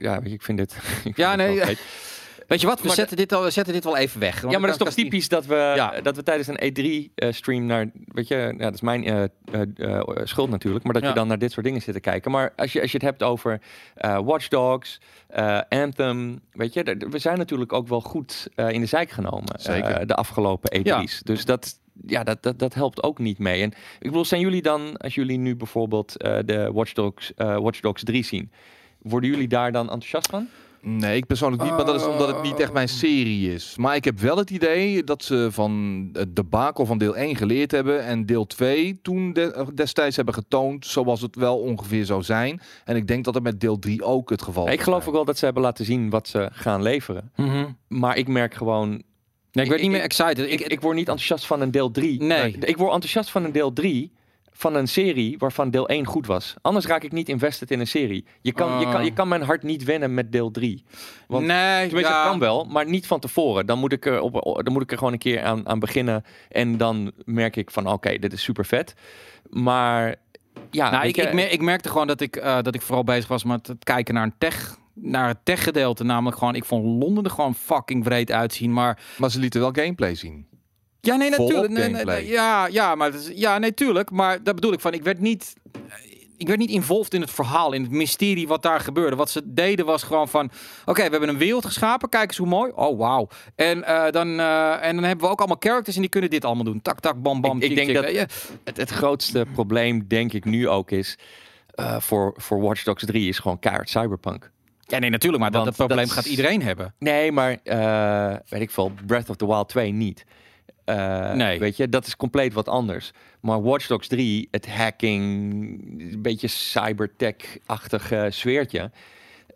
Ja, ik vind dit. ik vind Ja, nee. Weet je wat, we Maar zetten, dit al, we zetten dit wel even weg. Want Ja, maar dat is toch niet- typisch dat we, Ja. dat we tijdens een E3-stream naar, weet je, ja, dat is mijn eh, eh, eh, schuld natuurlijk, maar dat Ja. je dan naar dit soort dingen zit te kijken. Maar als je, als je het hebt over eh, Watch Dogs, eh, Anthem, weet je, we zijn natuurlijk ook wel goed eh, in de zijk genomen eh, Zeker. de afgelopen E3's. Dus dat, ja, dat, dat, dat helpt ook niet mee. En ik bedoel, zijn jullie dan, als jullie nu bijvoorbeeld eh, de Watch Dogs, eh, Watch Dogs 3 zien, worden jullie daar dan enthousiast van? Nee, ik persoonlijk niet, maar dat is omdat het niet echt mijn serie is. Maar ik heb wel het idee dat ze van het debakel van deel 1 geleerd hebben en deel 2 toen de- destijds hebben getoond zoals het wel ongeveer zou zijn. En ik denk dat het met deel 3 ook het geval ik zal geloof zijn. ook wel dat ze hebben laten zien wat ze gaan leveren. Mhm. Maar ik merk gewoon Nee, ik werd niet Ik- meer excited. Ik, Ik, ik word niet enthousiast van een deel 3. Nee. ik word enthousiast van een deel 3 van een serie waarvan deel 1 goed was. Anders raak ik niet invested in een serie. Je kan, je Oh. kan, je kan mijn hart niet wennen met deel 3. Want nee, Tenminste, ja. het kan wel, maar niet van tevoren. Dan moet ik er, op, dan moet ik er gewoon een keer aan, aan beginnen. En dan merk ik van, oké, dit is super vet. Maar ja, Nou, ik, ik, mer- ik merkte gewoon dat ik, eh, dat ik vooral bezig was met het kijken naar een tech. Naar het tech gedeelte. Namelijk gewoon, ik vond Londen er gewoon fucking breed uitzien. Maar Maar ze lieten wel gameplay zien. Ja, nee, natuurlijk. Nee, nee, ja, ja, maar is, ja, nee, tuurlijk. Maar dat bedoel ik van, ik werd niet. Ik werd niet involved in het verhaal, in het mysterie wat daar gebeurde. Wat ze deden was gewoon van, oké, we hebben een wereld geschapen, kijk eens hoe mooi. Oh, wauw. En, eh, dan, eh, en dan hebben we ook allemaal characters en die kunnen dit allemaal doen. Tak, tak, bam, bam. Ik- denk dat- Ja, het, het grootste probleem, denk ik nu ook, is eh, voor, voor Watch Dogs 3 is gewoon keihard cyberpunk. Ja, nee, natuurlijk. Maar dat, probleem dat gaat iedereen hebben. Nee, maar eh, weet ik veel, Breath of the Wild 2 niet. Eh, Nee. Weet je, dat is compleet wat anders. Maar Watch Dogs 3, het hacking, een beetje cybertech-achtig eh, sfeertje.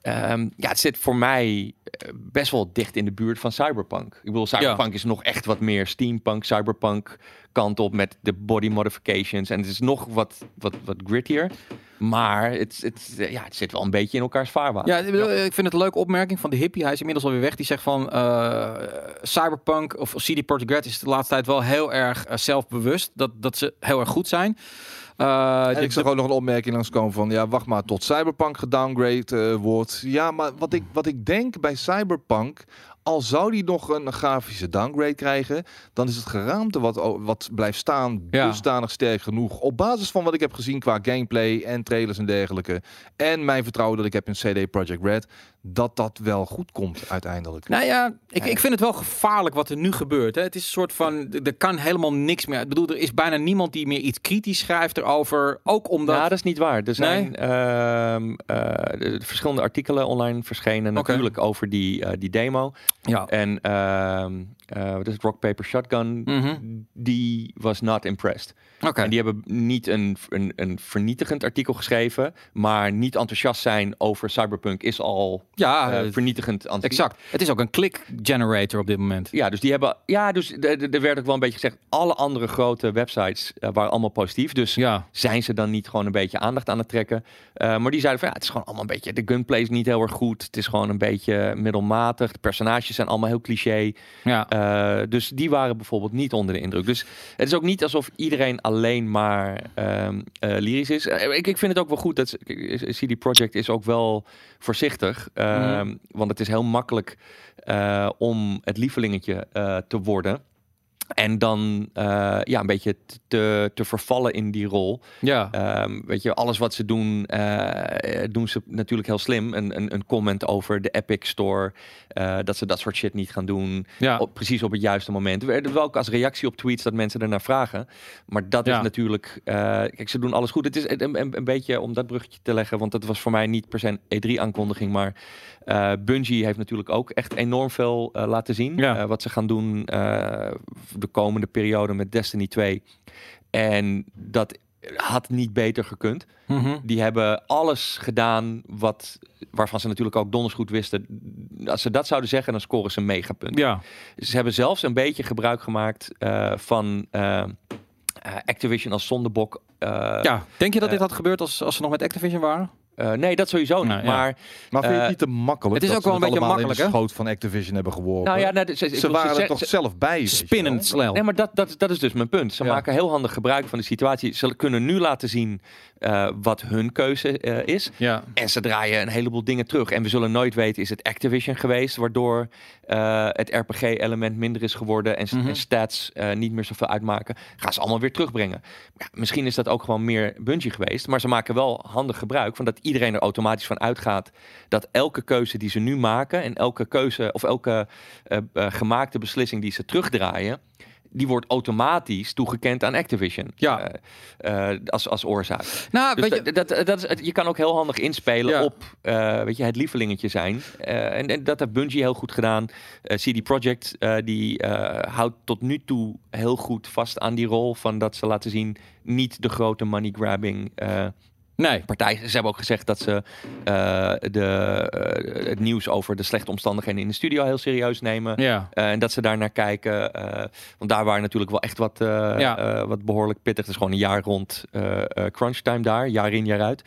Ehm, ja, het zit voor mij eh, best wel dicht in de buurt van cyberpunk. Ik bedoel, cyberpunk is nog echt wat meer steampunk, cyberpunk kant op met de body modifications. En het is nog wat, wat, wat grittier. Maar het, het, eh, ja, het zit wel een beetje in elkaars vaarwater. Ja, ik vind het een leuke opmerking van de hippie. Hij is inmiddels alweer weg. Die zegt van eh, Cyberpunk of CD Projekt Red is de laatste tijd wel heel erg zelfbewust. Dat, dat ze heel erg goed zijn. Eh, En ik zag ook nog een opmerking langskomen van... ja, wacht maar tot Cyberpunk gedowngrade eh, wordt. Ja, maar wat ik, wat ik denk bij Cyberpunk... al zou die nog een grafische downgrade krijgen... dan is het geraamte wat, wat blijft staan... Ja. dusdanig sterk genoeg. Op basis van wat ik heb gezien qua gameplay en trailers en dergelijke... en mijn vertrouwen dat ik heb in CD Projekt Red... dat dat wel goed komt uiteindelijk. Nou ja, ik, ik vind het wel gevaarlijk wat er nu gebeurt. Hè. Het is een soort van, er kan helemaal niks meer. Ik bedoel, er is bijna niemand die meer iets kritisch schrijft erover. Ook omdat... Ja, dat is niet waar. Er zijn ehm, eh, de- verschillende artikelen online verschenen natuurlijk over die, eh, die demo. Ja. En ehm eh, wat is het, Rock Paper Shotgun, Mhm. die was not impressed. Oké. En die hebben niet een, een, een vernietigend artikel geschreven, maar niet enthousiast zijn over Cyberpunk is al Ja, eh, eh, vernietigend. exact. Het is ook een click generator op dit moment. Ja, dus die hebben. Ja, dus er- er er werd ook wel een beetje gezegd. Alle andere grote websites waren allemaal positief. Dus Ja. zijn ze dan niet gewoon een beetje aandacht aan het trekken? Maar die zeiden van ja, het is gewoon allemaal een beetje. De gunplay is niet heel erg goed. Het is gewoon een beetje middelmatig. De personages zijn allemaal heel cliché. Ja. Eh, dus die waren bijvoorbeeld niet onder de indruk. Dus het is ook niet alsof iedereen alleen maar eh, lyrisch is. Eh, ik, ik vind het ook wel goed dat CD Projekt is ook wel voorzichtig. Mhm. Want het is heel makkelijk om het lievelingetje te worden. En dan eh, ja, een beetje te, te vervallen in die rol. Ja. Ehm, weet je, alles wat ze doen, eh, doen ze natuurlijk heel slim. Een, een, een comment over de Epic Store. eh, dat ze dat soort shit niet gaan doen. ja. Op, precies op het juiste moment. We wel ook als reactie op tweets dat mensen ernaar vragen. Maar dat Ja. is natuurlijk. kijk, ze doen alles goed. Het is een, een, een beetje om dat bruggetje te leggen. Want dat was voor mij niet per se een E3-aankondiging. Maar Bungie heeft natuurlijk ook echt enorm veel laten zien. Ja. Wat ze gaan doen de komende periode met Destiny 2. En dat had niet beter gekund. Mhm. Die hebben alles gedaan wat, waarvan ze natuurlijk ook donders goed wisten. Als ze dat zouden zeggen, dan scoren ze een megapunt. Ja. Ze hebben zelfs een beetje gebruik gemaakt eh, van eh, eh, Activision als zondebok. Ja. Denk je dat dit had gebeurd als, als ze nog met Activision waren? Eh, nee, dat sowieso niet. Nou, ja. Maar Maar vind je Eh, het niet te makkelijk? het is dat ook wel een beetje allemaal in makkelijk, schoot van Activision hebben geworpen. nou ja, nee, ze, waren ze- er toch ze- zelf bij. Spinnend snel. Nee, maar dat, dat, dat is dus mijn punt. Ze Ja. maken heel handig gebruik van de situatie. Ze kunnen nu laten zien eh, wat hun keuze eh, is. Ja. En ze draaien een heleboel dingen terug. En we zullen nooit weten, is het Activision geweest... waardoor eh, het RPG-element minder is geworden... en, s- Mhm. en stats eh, niet meer zoveel uitmaken. Gaan ze allemaal weer terugbrengen. Ja, misschien is dat ook gewoon meer Bungie geweest. Maar ze maken wel handig gebruik van dat iedereen er automatisch van uitgaat... dat elke keuze die ze nu maken... en elke keuze of elke eh, gemaakte beslissing die ze terugdraaien... die wordt automatisch toegekend aan Activision. Ja. Eh, eh, als, als oorzaak. Nou, Dus weet je, dat, dat, dat is, je kan ook heel handig inspelen Ja. op eh, weet je, het lievelingetje zijn. Eh, en, en dat heeft Bungie heel goed gedaan. Eh, CD Projekt eh, die eh, houdt tot nu toe heel goed vast aan die rol van dat ze laten zien niet de grote money grabbing. Nee. partij. Ze hebben ook gezegd dat ze eh, de, eh, het nieuws over de slechte omstandigheden in de studio heel serieus nemen. Ja. Eh, en dat ze daar naar kijken. want daar waren natuurlijk wel echt wat, Ja. wat behoorlijk pittig. Het is gewoon een jaar rond eh eh, crunch time daar, jaar in, jaar uit.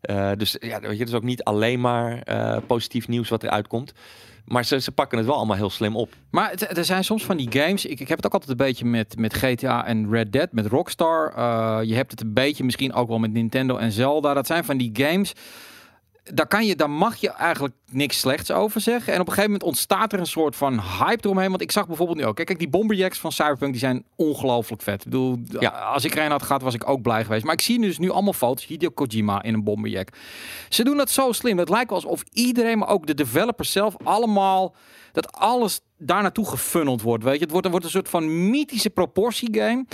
Eh, dus ja, weet je, het is ook niet alleen maar eh, positief nieuws wat eruit komt. Maar ze, ze pakken het wel allemaal heel slim op. Maar er zijn soms van die games. Ik, ik heb het ook altijd een beetje met, met GTA en Red Dead, met Rockstar. Eh, je hebt het een beetje misschien ook wel met Nintendo en Zelda. Dat zijn van die games. Daar, kan je, daar mag je eigenlijk niks slechts over zeggen. En op een gegeven moment ontstaat er een soort van hype eromheen. Want ik zag bijvoorbeeld nu ook. Kijk, die Bomberjacks van Cyberpunk die zijn ongelooflijk vet. Ik bedoel, Ja. als ik er een had gehad, was ik ook blij geweest. Maar ik zie dus nu allemaal foto's. Hideo Kojima in een Bomberjack. Ze doen dat zo slim. Het lijkt wel alsof iedereen, maar ook de developers zelf, allemaal dat alles daar naartoe gefunneld wordt. Weet je, het wordt, het wordt een soort van mythische proportiegame.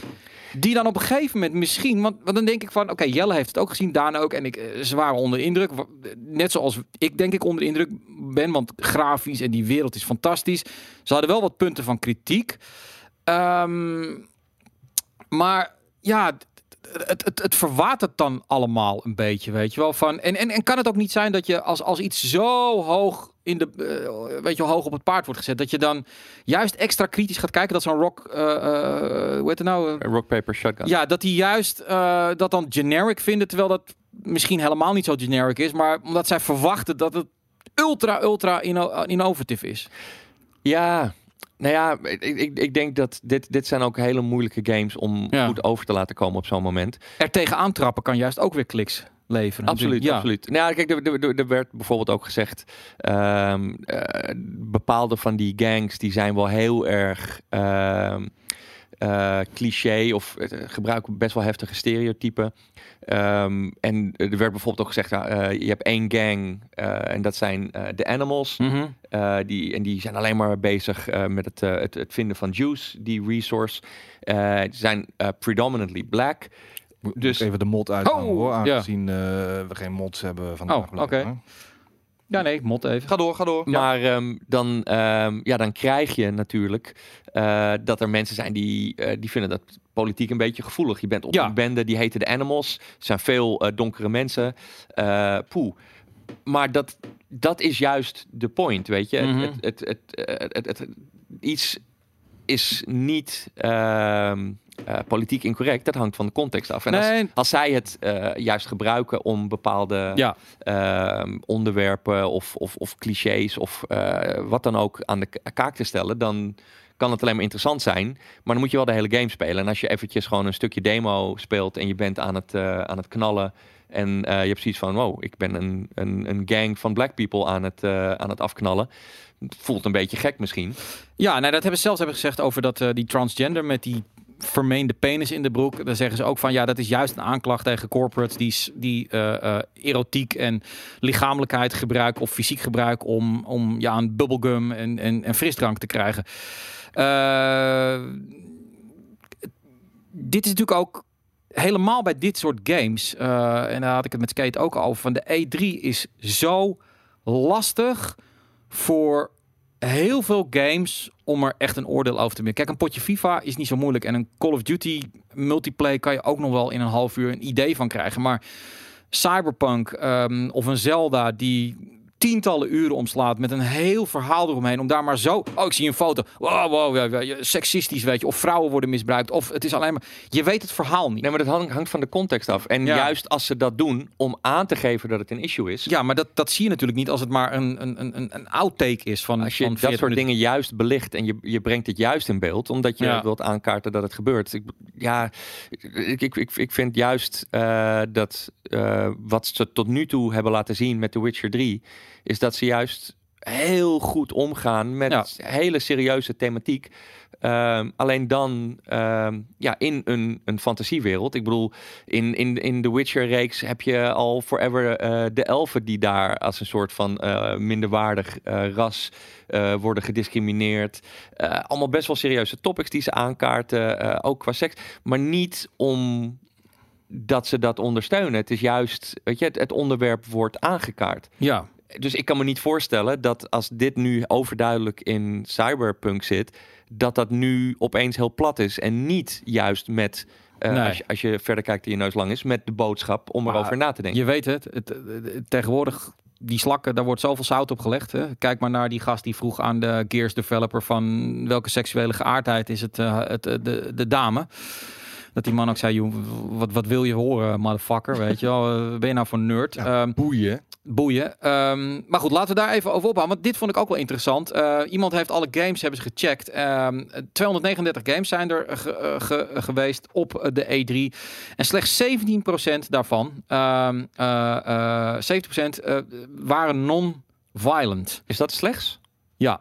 Die dan op een gegeven moment misschien. Want, want dan denk ik van. Oké, Jelle heeft het ook gezien. Daan ook. En ik, eh, ze waren onder de indruk. Net zoals ik denk ik onder de indruk ben. Want grafisch en die wereld is fantastisch. Ze hadden wel wat punten van kritiek. Ehm, maar ja. Het, het, het verwatert dan allemaal een beetje, weet je wel. Van, en, en, en kan het ook niet zijn dat je als, als iets zo hoog in de, eh, weet je, hoog op het paard wordt gezet, dat je dan juist extra kritisch gaat kijken dat zo'n rock, eh, eh, hoe heet het nou? Rock, paper, shotgun. ja, dat die juist dat dan generic vinden, terwijl dat misschien helemaal niet zo generic is, maar omdat zij verwachten dat het ultra, ultra inno- innovative is. Ja, nou ja, ik, ik, ik denk dat dit, dit zijn ook hele moeilijke games om Ja. goed over te laten komen op zo'n moment. Er tegenaan trappen kan juist ook weer kliks leveren. Absoluut, Ja. absoluut. Nou, ja, kijk, er, er, er- er werd bijvoorbeeld ook gezegd, ehm, eh, bepaalde van die gangs die zijn wel heel erg ehm, eh, cliché of eh, gebruiken best wel heftige stereotypen. Ehm, en er werd bijvoorbeeld ook gezegd, ja, eh, je hebt één gang eh, en dat zijn eh, de animals. Mhm. Eh, die, en die zijn alleen maar bezig eh, met het, het, het vinden van juice, die resource. Eh, die zijn eh, predominantly black. Dus Dus- even de mod uithangen Oh, hoor, aangezien eh, we geen mods hebben vandaag. Oh, oké. Ja, nee, mot even. Ga door, ga door. Maar ehm, dan, ehm, ja, dan krijg je natuurlijk eh, dat er mensen zijn die, eh, die vinden dat politiek een beetje gevoelig. Je bent op Ja. een bende, die heten de Animals. Er zijn veel eh, donkere mensen. Eh poeh. Maar dat, dat is juist de point, weet je. Mhm. het, het, het, het, het, het- het- iets is niet ehm, eh, politiek incorrect. Dat hangt van de context af. En als, Nee. als zij het eh, juist gebruiken om bepaalde Ja, ehm, onderwerpen of, of, of clichés of eh, wat dan ook aan de kaak te stellen, dan kan het alleen maar interessant zijn. Maar dan moet je wel de hele game spelen. En als je eventjes gewoon een stukje demo speelt en je bent aan het, aan het knallen en eh, je hebt zoiets van, wow, ik ben een, een, een gang van black people aan het, eh, aan het afknallen. Het voelt een beetje gek misschien. ja nou, dat hebben ze zelfs hebben gezegd over dat, eh, die transgender met die vermeende penis in de broek. Dan zeggen ze ook van ja, dat is juist een aanklacht tegen corporates die, die erotiek en lichamelijkheid gebruiken of fysiek gebruiken om, om ja, een bubblegum en, en, frisdrank te krijgen. Dit is natuurlijk ook helemaal bij dit soort games. eh, en daar had ik het met Skate ook over. Van de E3 is zo lastig voor heel veel games om er echt een oordeel over te maken. Kijk, een potje FIFA is niet zo moeilijk. En een Call of Duty multiplayer kan je ook nog wel in een half uur een idee van krijgen. Maar Cyberpunk ehm, of een Zelda die tientallen uren omslaat met een heel verhaal eromheen. Om daar maar zo... Oh, ik zie een foto. Wow, wow, ja, seksistisch, weet je. Of vrouwen worden misbruikt. Of het is alleen maar... Je weet het verhaal niet. Nee, maar dat hang- hangt van de context af. En Ja. juist als ze dat doen om aan te geven dat het een issue is, Ja, maar dat, dat zie je natuurlijk niet als het maar een, een, een, een- outtake is van, Als je van dat 40 soort minuten. dingen juist belicht en je, je brengt het juist in beeld, omdat je Ja. wilt aankaarten dat het gebeurt. Ik, ja, ik, ik, ik, ik vind juist eh, dat eh, wat ze tot nu toe hebben laten zien met The Witcher 3, is dat ze juist heel goed omgaan met Ja. hele serieuze thematiek. Ehm, alleen dan ehm, ja, in een, een fantasiewereld. Ik bedoel, in, in, in de Witcher-reeks heb je al forever eh, de elfen die daar als een soort van eh, minderwaardig eh, ras worden gediscrimineerd. Allemaal best wel serieuze topics die ze aankaarten, ook qua seks. Maar niet om dat ze dat ondersteunen. Het is juist, weet je, het, het onderwerp wordt aangekaart. Ja, Dus ik kan me niet voorstellen dat als dit nu overduidelijk in cyberpunk zit, dat dat nu opeens heel plat is en niet juist met eh, Nee. als, je, als je verder kijkt en je neus lang is, met de boodschap om Maar erover na te denken. Je weet het, het, het- het- tegenwoordig, die slakken, daar wordt zoveel zout op gelegd. Hè? Kijk maar naar die gast die vroeg aan de Gears developer van welke seksuele geaardheid is het, eh, het eh, de, de dame. Dat die man ook zei, "Joh, wat, wat wil je horen, motherfucker, weet je wel. Ben je nou voor een nerd? Ehm, Boeien. Boeien. Ehm, maar goed, laten we daar even over ophouden. Want dit vond ik ook wel interessant. Eh, iemand heeft alle games hebben ze gecheckt. Ehm, 239 games zijn er ge- eh, ge- geweest op eh, de E3. En slechts 17% daarvan, ehm eh, eh, 70% eh, waren non-violent. Is dat slechts? Ja.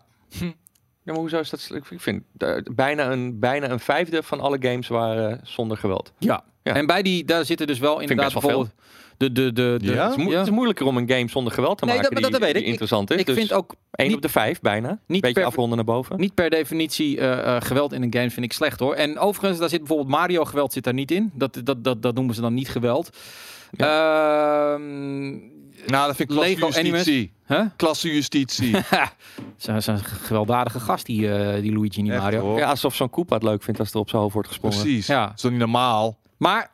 Ja, maar hoezo is dat? Ik vind eh, bijna, een, bijna een vijfde van alle games waren zonder geweld. Ja. Ja. En bij die, daar zitten dus wel inderdaad wel veel. De, de, de, de, Ja? Het, is moe- het is moeilijker om een game zonder geweld te Nee, maken dat- dat- die, dat weet die ik. Ik- interessant is. Ik dus vind ook 1 niet- op de 5 bijna. niet Beetje per- afronden naar boven. Niet per definitie eh, eh, geweld in een game vind ik slecht hoor. En overigens, daar zit bijvoorbeeld Mario geweld zit daar niet in. Dat, dat, dat, dat noemen ze dan niet geweld. Ehm, Nou, dat vind ik Lego klasse justitie. huh? Klasse justitie. Ze een gewelddadige gast, die, eh, die Luigi niet Echt, Mario. hoor. Ja, alsof zo'n Koopa het leuk vindt als er op zijn hoofd wordt gesprongen. Precies. Ja. Dat is niet normaal? Maar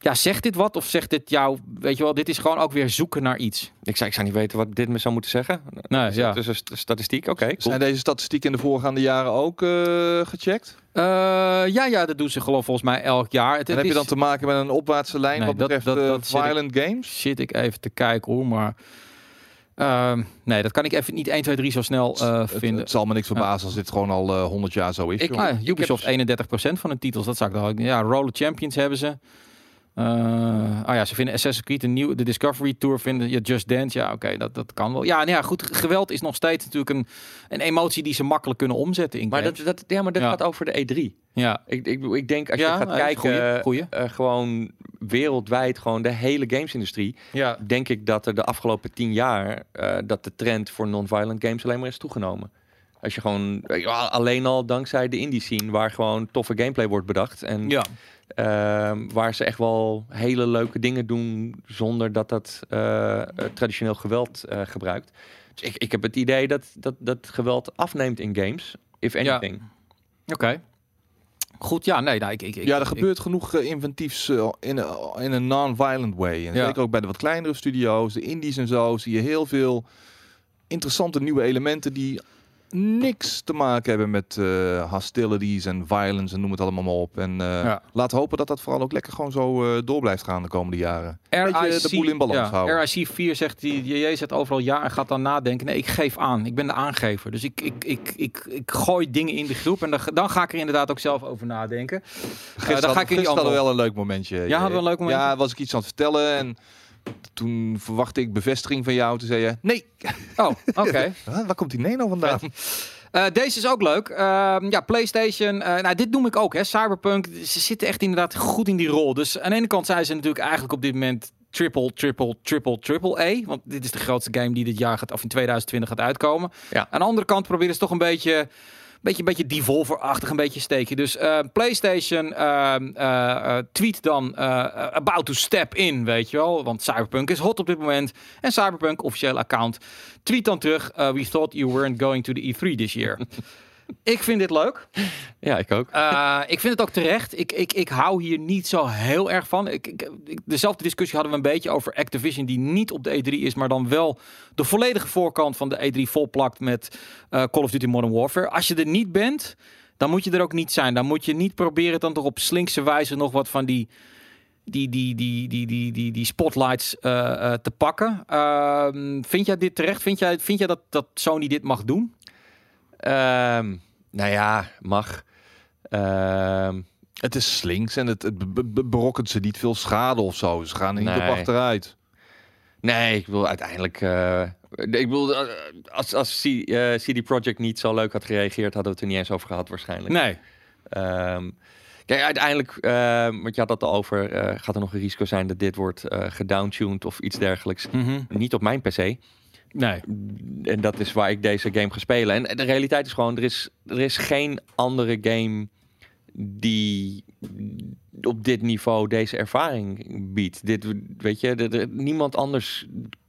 ja, zegt dit wat of zegt dit jou, weet je wel, dit is gewoon ook weer zoeken naar iets. Ik, zou, ik zou niet weten wat dit me zou moeten zeggen. Nee, ja. Dus een st- statistiek, oké. cool. Zijn deze statistieken in de voorgaande jaren ook eh, gecheckt? Eh, ja, ja, dat doen ze geloof volgens mij elk jaar. Het, En het heb je dan te maken met een opwaartse lijn Nee, wat dat- betreft dat- eh, dat zit ik- violent games? Zit ik even te kijken hoor, maar... ehm, nee, dat kan ik even niet 1, 2, 3 zo snel eh, Het, vinden. het zal me niks verbazen als dit gewoon al eh, 100 jaar zo is. Ik-. Ah, Ubisoft 31% van hun titels, dat zou ik dan ook. Ja, Roller Champions hebben ze. Eh ah ja, ze vinden Assassin's Creed een nieuw, de Discovery Tour vinden, ja, Just Dance, ja, oké, dat, dat kan wel. Ja, nou ja, goed, geweld is nog steeds natuurlijk een, een emotie die ze makkelijk kunnen omzetten in Maar games. dat, dat, ja, maar dat Ja. gaat over de E3. ja, Ik, ik, ik denk als Ja, je gaat eh, kijken, goeie, goeie. eh, gewoon wereldwijd, gewoon de hele gamesindustrie, ja. denk ik dat er de afgelopen tien jaar eh, dat de trend voor non-violent games alleen maar is toegenomen. Als je gewoon ja, alleen al dankzij de indie scene, waar gewoon toffe gameplay wordt bedacht en ja. ehm, waar ze echt wel hele leuke dingen doen zonder dat dat eh, eh, traditioneel geweld eh, gebruikt. Dus ik, ik heb het idee dat, dat dat geweld afneemt in games, if Ja. anything. Oké. Goed, ja, nee, nou, ik, ik, ik- ja, er ik- gebeurt genoeg inventiefs in, een- in een non-violent way. En Ja. zeker ook bij de wat kleinere studio's, de indies en zo, zie je heel veel interessante nieuwe elementen die niks te maken hebben met eh, hostilities en violence en noem het allemaal maar op. En eh Ja. laat hopen dat dat vooral ook lekker gewoon zo eh, door blijft gaan de komende jaren. RIC, de boel in balans ja, houden. RIC 4 zegt, die JJ zegt overal ja en gaat dan nadenken. Nee, ik geef aan. Ik ben de aangever. Dus ik, ik, ik, ik, ik gooi dingen in de groep en dan, dan ga ik er inderdaad ook zelf over nadenken. Gisteren, dan ga ik in die gisteren hadden we andere- wel een leuk momentje. Ja, hadden we een leuk momentje? Ja, was ik iets aan het vertellen en toen verwachtte ik bevestiging van jou. Toen zei je, nee, Oh, oké. Huh, waar komt die nee nou vandaan? Eh, deze is ook leuk. Ehm, ja, PlayStation. eh, nou, dit noem ik ook, hè. Cyberpunk. Ze zitten echt inderdaad goed in die rol. Dus aan de ene kant zijn ze natuurlijk eigenlijk op dit moment triple, triple, triple, triple A. Want dit is de grootste game die dit jaar gaat, of in 2020 gaat uitkomen. Ja. Aan de andere kant proberen ze toch een beetje, beetje, beetje Devolver-achtig een beetje steken. Dus eh, PlayStation eh, eh, tweet dan about to step in, weet je wel. Want Cyberpunk is hot op dit moment. En Cyberpunk, officieel account, tweet dan terug. we thought you weren't going to the E3 this year. ik vind dit leuk. Ja, ik ook. Eh, ik vind het ook terecht. Ik, ik, ik hou hier niet zo heel erg van. Ik, ik, ik- dezelfde discussie hadden we een beetje over Activision, die niet op de E3 is, maar dan wel de volledige voorkant van de E3 volplakt met eh, Call of Duty Modern Warfare. Als je er niet bent, dan moet je er ook niet zijn. Dan moet je niet proberen dan toch op slinkse wijze nog wat van die. Die, die, die, die, die, die, die spotlights eh, te pakken. Ehm, vind jij dit terecht? Vind jij, vind jij dat, dat Sony dit mag doen? Ehm, nou ja, mag. Ehm, Het is slinks en het, het be- be- berokkent ze niet veel schade of zo. Ze gaan er niet Nee. op achteruit. nee, ik wil uiteindelijk. eh, ik wil, eh, als, als C, eh, CD Projekt niet zo leuk had gereageerd, hadden we het er niet eens over gehad, waarschijnlijk. Nee. Ehm, kijk, uiteindelijk, want je had het al over, gaat er nog een risico zijn dat dit wordt gedowntuned of iets dergelijks? Mhm. Niet op mijn PC. Nee. En dat is waar ik deze game ga spelen. En de realiteit is gewoon, er is, er is geen andere game die op dit niveau deze ervaring biedt. Dit, weet je, de- de- niemand anders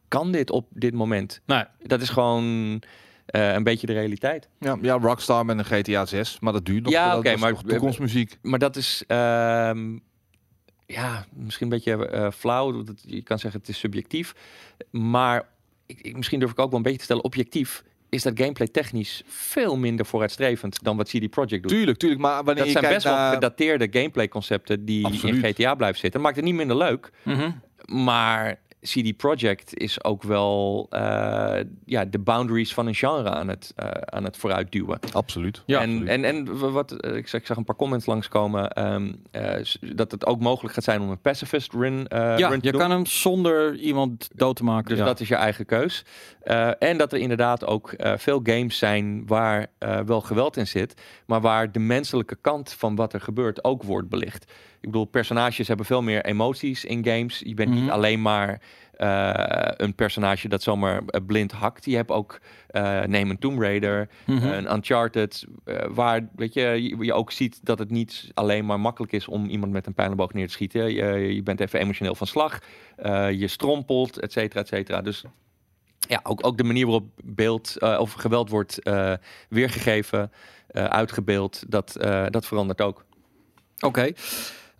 kan dit op dit moment. Nee. Dat is gewoon eh, een beetje de realiteit. Ja, ja, Rockstar met een GTA 6, maar dat duurt nog. Ja, oké, is maar- toch toekomstmuziek. Maar dat is, ehm, ja, misschien een beetje eh, flauw. Dat, je kan zeggen het is subjectief. Maar ik, ik, misschien durf ik ook wel een beetje te stellen, objectief is dat gameplay technisch veel minder vooruitstrevend dan wat CD Projekt doet. Tuurlijk, tuurlijk, maar wanneer Dat je zijn best wel gedateerde gameplay concepten die Absoluut. in GTA blijven zitten. Dat maakt het niet minder leuk. Mhm. Maar CD Projekt is ook wel eh, ja, de boundaries van een genre aan het, eh, aan het vooruitduwen. Absoluut. Ja, en, absoluut. en, en wat, eh, ik, zag, ik zag een paar comments langskomen. ehm eh, s- dat het ook mogelijk gaat zijn om een pacifist run, eh ja run te je doen. kan hem zonder iemand dood te maken. Dus ja. dat is je eigen keus. Eh, en dat er inderdaad ook eh, veel games zijn waar eh, wel geweld in zit, maar waar de menselijke kant van wat er gebeurt ook wordt belicht. Ik bedoel, personages hebben veel meer emoties in games. Je bent Mhm. niet alleen maar eh, een personage dat zomaar eh, blind hakt. Je hebt ook, eh neem een Tomb Raider, Mhm. een Uncharted, waar weet je, je, je ook ziet dat het niet alleen maar makkelijk is om iemand met een pijlenboog neer te schieten. Je, je bent even emotioneel van slag, je strompelt, et cetera, et cetera. Dus ja, ook, ook de manier waarop beeld of geweld wordt weergegeven, uitgebeeld, dat, dat verandert ook. Oké.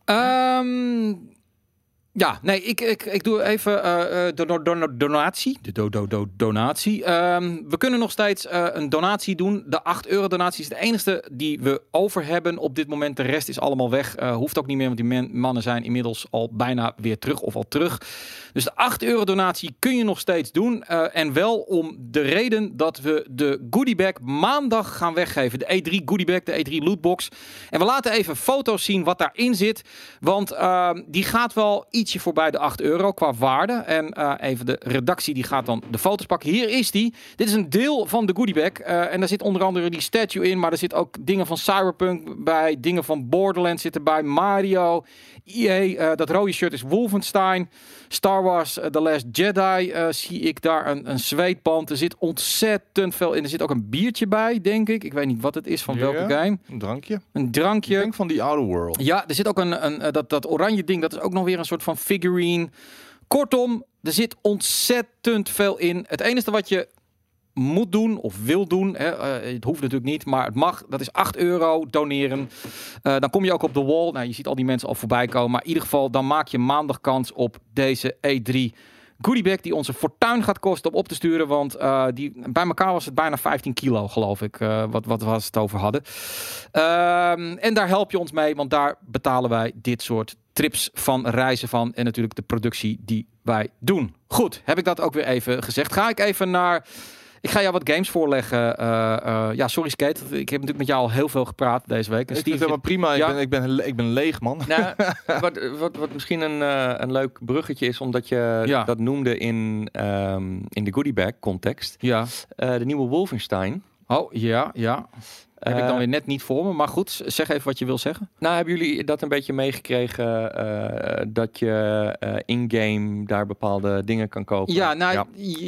Um, ja, nee, ik, ik, ik doe even eh, eh, dono- dono- donatie. De do, do, do, donatie. Ehm, we kunnen nog steeds eh, een donatie doen. De 8 euro donatie is de enige die we over hebben op dit moment. De rest is allemaal weg. Eh, hoeft ook niet meer, want die mannen zijn inmiddels al bijna weer terug of al terug. Dus de 8 euro donatie kun je nog steeds doen. Eh, en wel om de reden dat we de goodiebag maandag gaan weggeven. De E3 goodiebag, de E3 lootbox. En we laten even foto's zien wat daarin zit. Want ehm, die gaat wel ietsje voorbij de 8 euro qua waarde. En eh, even de redactie die gaat dan de foto's pakken. Hier is die. Dit is een deel van de goodiebag. Eh en daar zit onder andere die statue in. Maar er zit ook dingen van Cyberpunk bij. Dingen van Borderlands zitten bij. Mario. EA. eh, dat rode shirt is Wolfenstein. Star Wars eh, The Last Jedi eh, zie ik daar een, een zweetband. Er zit ontzettend veel in. Er zit ook een biertje bij, denk ik. Ik weet niet wat het is, van welke game. Een drankje. Een Ik drankje. denk van die Outer World. Ja, er zit ook een, een dat, dat oranje ding. Dat is ook nog weer een soort van figurine. Kortom, er zit ontzettend veel in. Het enige wat je moet doen of wil doen, hè, eh, het hoeft natuurlijk niet, maar het mag. Dat is 8 euro doneren. Eh, dan kom je ook op de wall. Nou, je ziet al die mensen al voorbij komen. Maar in ieder geval, dan maak je maandag kans op deze E3 goodiebag die onze fortuin gaat kosten om op te sturen. Want eh, die, bij elkaar was het bijna 15 kilo, geloof ik, wat, wat we het over hadden. Ehm, en daar help je ons mee, want daar betalen wij dit soort trips van, reizen van en natuurlijk de productie die wij doen. Goed, heb ik dat ook weer even gezegd. Ga ik even naar... Ik ga jou wat games voorleggen. Eh, eh, ja, sorry Skate. Ik heb natuurlijk met jou al heel veel gepraat deze week. En Ik vind Steve het helemaal prima. Ja. Ik, ben, ik, ben, ik ben leeg, man. Nou, wat, wat, wat misschien een, eh, een leuk bruggetje is, omdat je Ja. dat noemde in, ehm, in de goodiebag context. Ja. Eh, de nieuwe Wolfenstein. Oh, ja, ja. Heb ik Eh, dan weer net niet voor me. Maar goed, zeg even wat je wil zeggen. Nou, hebben jullie dat een beetje meegekregen eh, dat je eh, in-game daar bepaalde dingen kan kopen? Ja, nou, Ja.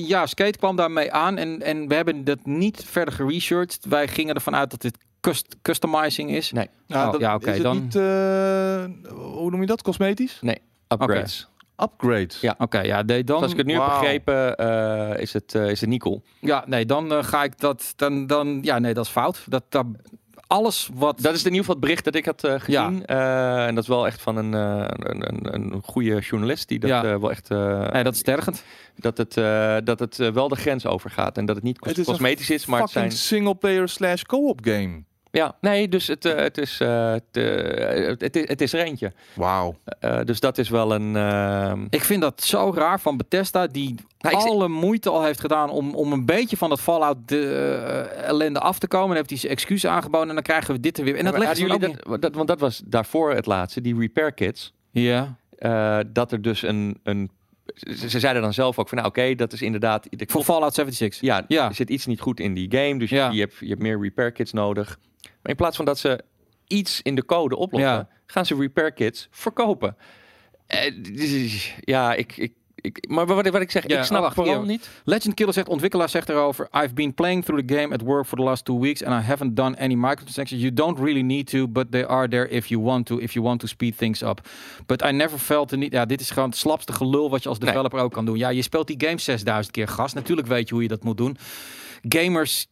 ja. Skate kwam daarmee aan. En, en we hebben dat niet verder geresearched. Wij gingen ervan uit dat dit cust- customizing is. Nee, Ja, Oh, dat- ja, oké, is het dan- niet, eh, hoe noem je dat? Cosmetisch? upgrades. Upgrades. Ja. Oké, ja, nee, dan... Zoals ik het nu heb begrepen, eh, is, het, eh, is het niet cool. Ja, nee, dan eh, ga ik dat... Dan, dan, ja, nee, dat is fout. Dat, dat, alles wat... Dat is in ieder geval het bericht dat ik had eh, gezien. Eh, en dat is wel echt van een, eh, een, een, een goede journalist die dat Ja. wel echt... eh, Nee, dat is tergend. dat het, eh, dat het wel de grens overgaat. En dat het niet cos- Het is een cosmetisch is, maar het zijn... Fucking single-player slash co-op game. Ja, nee, dus het, eh, het, is, eh, het, eh, het, het is, er eentje. Wauw. Eh, dus dat is wel een... ehm, Ik vind dat zo raar van Bethesda, die Nou, ik alle moeite al heeft gedaan om, om een beetje van dat Fallout de, ellende af te komen. Dan heeft hij zijn excuses aangeboden en dan krijgen we dit er weer. En dat ze ook jullie dat, dat, want dat was daarvoor het laatste, die repair kits. Ja. eh, dat er dus een... een ze, ze zeiden dan zelf ook van, nou oké, dat is inderdaad... de Voor Fallout 76. Ja, Ja. er zit iets niet goed in die game. Dus Ja. je, je, hebt, je hebt meer repair kits nodig. Maar in plaats van dat ze iets in de code oplossen, Ja. gaan ze repair kits verkopen. Eh, ja, ik, ik, ik, maar wat, ik- wat ik zeg, Ja, ik snap wacht, vooral niet. Legend Killer zegt, ontwikkelaar zegt erover, I've been playing through the game at work for the last two weeks and I haven't done any microtransactions. You don't really need to, but they are there if you want to, if you want to speed things up. But I never felt the need... Ja, dit is gewoon het slapste gelul wat je als Nee. developer ook kan doen. Ja, je speelt die game 6000 keer gas. Natuurlijk weet je hoe je dat moet doen. gamers.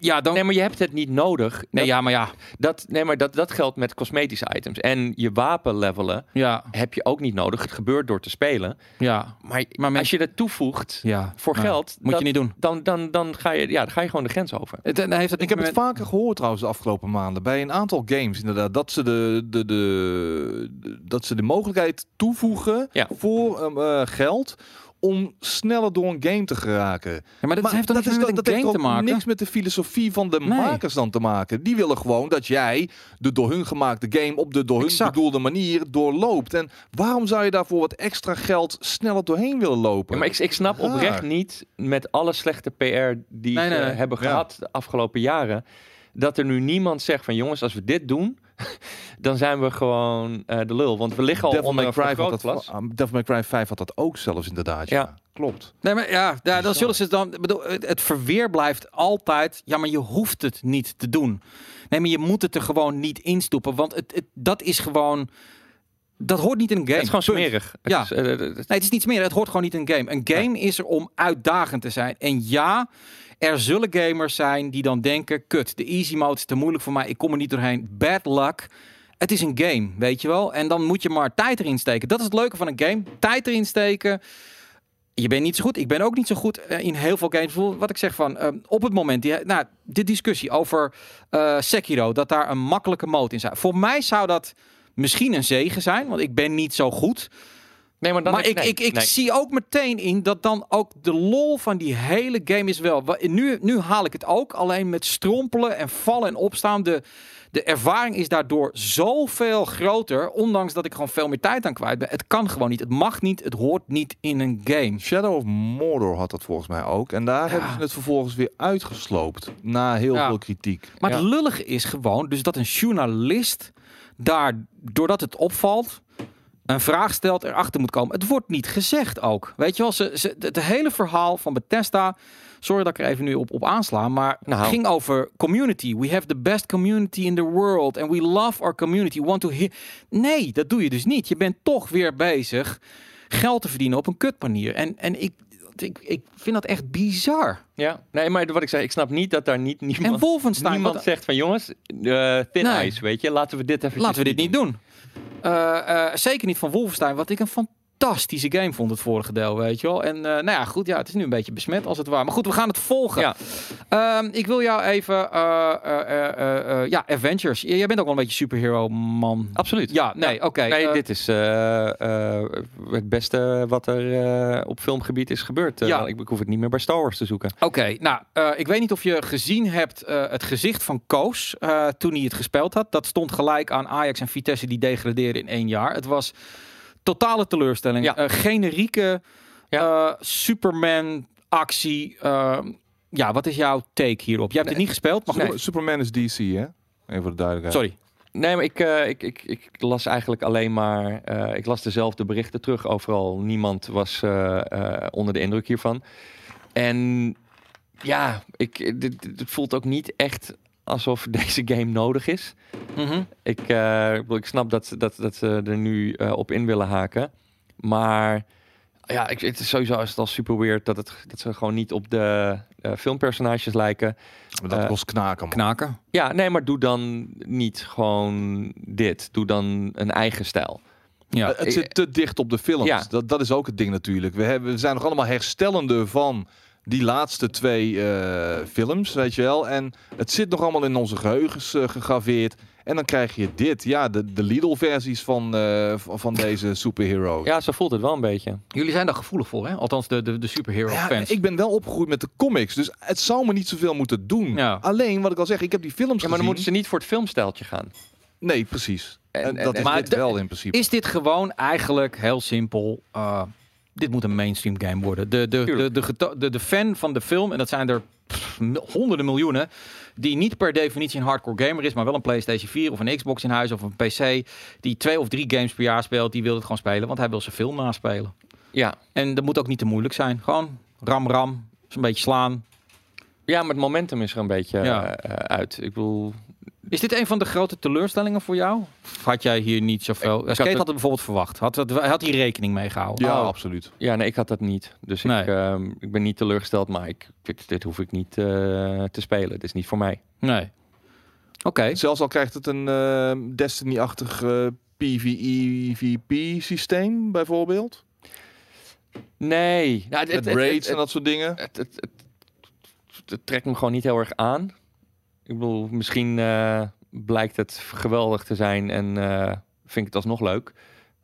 Ja, dan. Nee, maar je hebt het niet nodig. Nee, dat, ja, maar ja. dat, nee, maar dat, dat geldt met cosmetische items. En je wapen levelen Ja, heb je ook niet nodig. Het gebeurt door te spelen. ja. Maar, Maar men- als je dat toevoegt ja. voor geld, Moet dat- je niet doen. dan, dan, dan, ga je, ja, dan ga je gewoon de grens over. Het, heeft het Ik heb het vaker gehoord trouwens de afgelopen maanden. Bij een aantal games inderdaad. Dat ze de, de, de, de- dat ze de mogelijkheid toevoegen Ja. voor ehm, eh, geld. Om sneller door een game te geraken. Ja, maar dat heeft toch dat niks is met dat een heeft game te ook maken? niks met de filosofie van de Nee. makers dan te maken. Die willen gewoon dat jij de door hun gemaakte game op de door hun Exact. bedoelde manier doorloopt. En waarom zou je daarvoor wat extra geld sneller doorheen willen lopen? Ja, maar ik, ik snap Raar. oprecht niet, met alle slechte PR die Nee, ze nee, nee. hebben Ja. gehad de afgelopen jaren, dat er nu niemand zegt van jongens, als we dit doen, dan zijn we gewoon eh, de lul. Want we liggen al Devil onder dat, vergrootglas. ah, Devil May Cry 5 had dat ook zelfs inderdaad. Ja, Ja. klopt. Nee, maar ja, ja dan zullen ze dan. Bedoel, het, het verweer blijft altijd. Ja, maar je hoeft het niet te doen. Nee, maar je moet het er gewoon niet instoppen. Want het, het, dat is gewoon. Dat hoort niet in een game. Het is gewoon smerig. Het Ja. is, eh, het- Nee, het is niet meer. Het hoort gewoon niet in een game. Een game is er om uitdagend te zijn. En ja, er zullen gamers zijn die dan denken: kut, de easy mode is te moeilijk voor mij. Ik kom er niet doorheen. Bad luck. Het is een game, weet je wel. En dan moet je maar tijd erin steken. Dat is het leuke van een game. Tijd erin steken. Je bent niet zo goed. Ik ben ook niet zo goed eh, in heel veel games. Wat ik zeg van eh, op het moment, die, nou, de discussie over Sekiro, dat daar een makkelijke mode in zou. Voor mij zou dat misschien een zegen zijn, want ik ben niet zo goed. nee, maar dan maar ik, nee, ik, ik nee. zie ook meteen in dat dan ook de lol van die hele game is wel. Nu, nu haal ik het ook alleen met strompelen en vallen en opstaan. De, de ervaring is daardoor zoveel groter. Ondanks dat ik gewoon veel meer tijd aan kwijt ben. Het kan gewoon niet. Het mag niet. Het hoort niet in een game. Shadow of Mordor had dat volgens mij ook. En daar hebben ze het vervolgens weer uitgesloopt. Na heel Ja. veel kritiek. Maar Ja. het lullige is gewoon dus dat een journalist daar, doordat het opvalt, een vraag stelt, erachter moet komen. Het wordt niet gezegd ook. Weet je wel, ze, ze, het hele verhaal van Bethesda, sorry dat ik er even nu op, op aansla, maar Nou. ging over community. We have the best community in the world and we love our community. Want to hear... Nee, dat doe je dus niet. Je bent toch weer bezig geld te verdienen op een kut manier. En, en ik, ik, ik vind dat echt bizar. Ja, nee, maar wat ik zei, ik snap niet dat daar niet niemand, En Wolfenstein, niemand wat- zegt van jongens, eh thin Nee. ice, weet je, laten we dit even Laten we dit niet doen. Eh, eh, zeker niet van Wolfenstein, wat ik een fantastische game vond, het vorige deel, weet je wel. En eh, nou ja, goed, ja, het is nu een beetje besmet als het ware. Maar goed, we gaan het volgen. Ja. Ehm, ik wil jou even, eh, eh, ja, Avengers. Jij bent ook wel een beetje superhero man. Absoluut. Ja, nee, oké. Nee, dit is het beste wat er op filmgebied is gebeurd. Ja. ik, ik hoef het niet meer bij Star Wars te zoeken. Oké, nou, ik weet niet of je gezien hebt het gezicht van Koos toen hij het gespeeld had. Dat stond gelijk aan Ajax en Vitesse die degradeerden in één jaar. Het was totale teleurstelling. Ja. Eh, generieke Ja. eh, Superman actie. eh, ja, wat is jouw take hierop? Jij hebt het niet gespeeld, maar Superman is DC, hè? Even voor de duidelijkheid. Sorry. Nee, maar ik, eh, ik, ik, ik las eigenlijk alleen maar... eh, ik las dezelfde berichten terug. Overal niemand was eh, eh, onder de indruk hiervan. En ja, ik, dit, dit voelt ook niet echt alsof deze game nodig is. Mhm. Ik, eh, ik snap dat, dat, dat ze er nu eh, op in willen haken. Maar ja, ik, het is sowieso is het al super weird dat, het, dat ze gewoon niet op de eh, filmpersonages lijken. Maar dat kost knaken, man. Knaken. Ja, nee, maar doe dan niet gewoon dit. Doe dan een eigen stijl. Ja. het zit te dicht op de films. Ja. Dat, dat is ook het ding natuurlijk. We, hebben, we zijn nog allemaal herstellende van die laatste twee eh, films, weet je wel. En het zit nog allemaal in onze geheugens eh, gegraveerd. En dan krijg je dit, ja, de, de Lidl-versies van, eh, van deze superhero. Ja, zo voelt het wel een beetje. Jullie zijn daar gevoelig voor, hè? Althans, de, de, de superhero Ja, fans. ik ben wel opgegroeid met de comics, dus het zou me niet zoveel moeten doen. Ja. Alleen, wat ik al zeg, ik heb die films Ja, maar dan gezien. moeten ze niet voor het filmstijltje gaan. Nee, precies. En- En, en- dat en- is maar dit wel in principe. Is dit gewoon eigenlijk heel simpel? eh, dit moet een mainstream game worden. De, de, de, de, de, fan van de film, en dat zijn er honderden miljoenen, die niet per definitie een hardcore gamer is, maar wel een PlayStation 4 of een Xbox in huis of een PC, die twee of drie games per jaar speelt, die wil het gewoon spelen, want hij wil zijn film naspelen. Ja. En dat moet ook niet te moeilijk zijn. Gewoon ram ram, een beetje slaan. ja, maar het momentum is er een beetje eh, uit. Ik bedoel, Is dit een van de grote teleurstellingen voor jou? Of had jij hier niet zoveel... Skate had het bijvoorbeeld verwacht. Had, het, had hij rekening mee gehouden? Ja, Oh. absoluut. Ja, nee, ik had dat niet. Dus Nee. ik, ehm, ik ben niet teleurgesteld, maar ik, dit, dit hoef ik niet eh, te spelen. Het is niet voor mij. Nee. Oké. Zelfs al krijgt het een eh, Destiny-achtig eh, PvE-VP systeem, bijvoorbeeld. Nee. Nou, het, Met het- raids het- en dat soort dingen. het, het, het, het trekt me gewoon niet heel erg aan. Ik bedoel, misschien eh, blijkt het geweldig te zijn en eh, vind ik het alsnog leuk.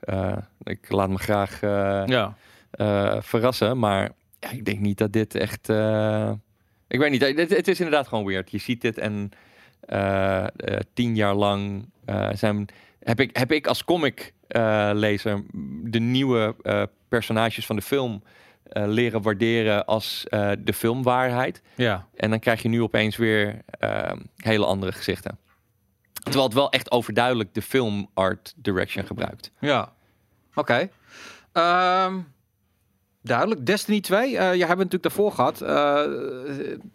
Eh, ik laat me graag Ja. verrassen, maar ja, ik denk niet dat dit echt... ik weet niet, het, het is inderdaad gewoon weird. Je ziet dit en tien jaar lang zijn, heb, ik, heb ik als comic lezer de nieuwe personages van de film eh, leren waarderen als eh, de filmwaarheid. Ja. En dan krijg je nu opeens weer eh, hele andere gezichten. Terwijl het wel echt overduidelijk de film art direction gebruikt. Ja. Oké. Ehm, duidelijk. Destiny 2. eh jij hebt het natuurlijk daarvoor gehad. Eh,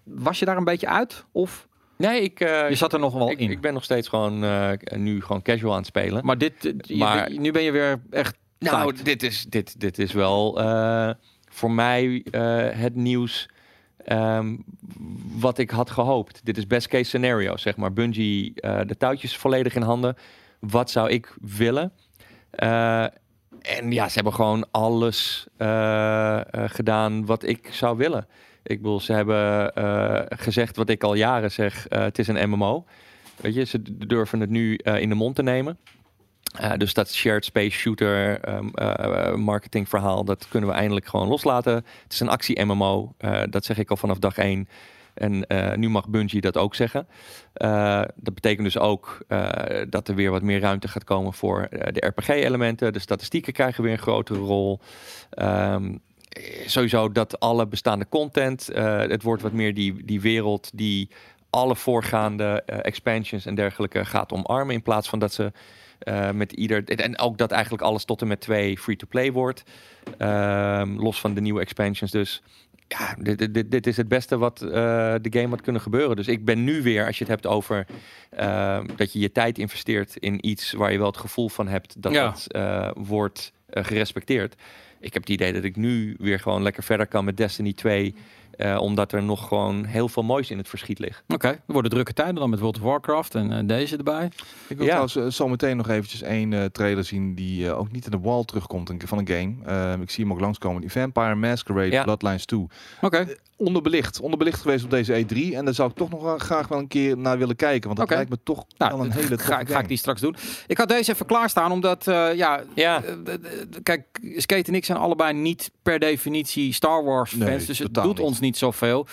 was je daar een beetje uit? Of Nee, ik, je zat er nog wel ik, in? ik ben nog steeds gewoon nu gewoon casual aan het spelen. maar dit, je- Maar- nu ben je weer echt... Nou, dit is, dit, dit is wel voor mij eh, het nieuws ehm, wat ik had gehoopt. Dit is best case scenario, zeg maar. Bungie, eh, de touwtjes volledig in handen. Wat zou ik willen? Eh, en ja, ze hebben gewoon alles gedaan wat ik zou willen. Ik bedoel, ze hebben gezegd wat ik al jaren zeg. het is een MMO. Weet je, ze durven het nu in de mond te nemen. Eh, dus dat shared space shooter ehm, eh, marketing verhaal, dat kunnen we eindelijk gewoon loslaten. Het is een actie MMO, eh, dat zeg ik al vanaf dag één. En nu mag Bungie dat ook zeggen. Dat betekent dus ook dat er weer wat meer ruimte gaat komen voor de RPG-elementen. De statistieken krijgen weer een grotere rol. Ehm, eh, sowieso dat alle bestaande content, het wordt wat meer die, die wereld die alle voorgaande expansions en dergelijke gaat omarmen. In plaats van dat ze eh, met ieder. En ook dat eigenlijk alles tot en met twee free-to-play wordt. Ehm, los van de nieuwe expansions. Dus ja, dit, dit, dit is het beste wat eh, de game had kunnen gebeuren. Dus ik ben nu weer, als je het hebt over ehm, dat je je tijd investeert in iets waar je wel het gevoel van hebt dat Ja. dat eh, wordt gerespecteerd. Ik heb het idee dat ik nu weer gewoon lekker verder kan met Destiny 2. Eh, omdat er nog gewoon heel veel moois in het verschiet ligt. Oké, er worden drukke tijden dan met World of Warcraft en eh, deze erbij. Ik wil Ja. trouwens eh, zo meteen nog eventjes één eh, trailer zien die eh, ook niet in de wall terugkomt een- van een game. Ik zie hem ook langskomen. Die Vampire Masquerade Ja. Bloodlines 2. Oké, Onderbelicht. Onderbelicht geweest op deze E3. En daar zou ik toch nog wel graag wel een keer naar willen kijken. Want dat lijkt me toch nou, wel een hele ga, ga ik die straks doen. Ik had deze even klaarstaan omdat, eh, ja, Ja, kijk, Skate en ik zijn allebei niet per definitie Star Wars fans, Nee, dus het doet niet. ons niet zoveel.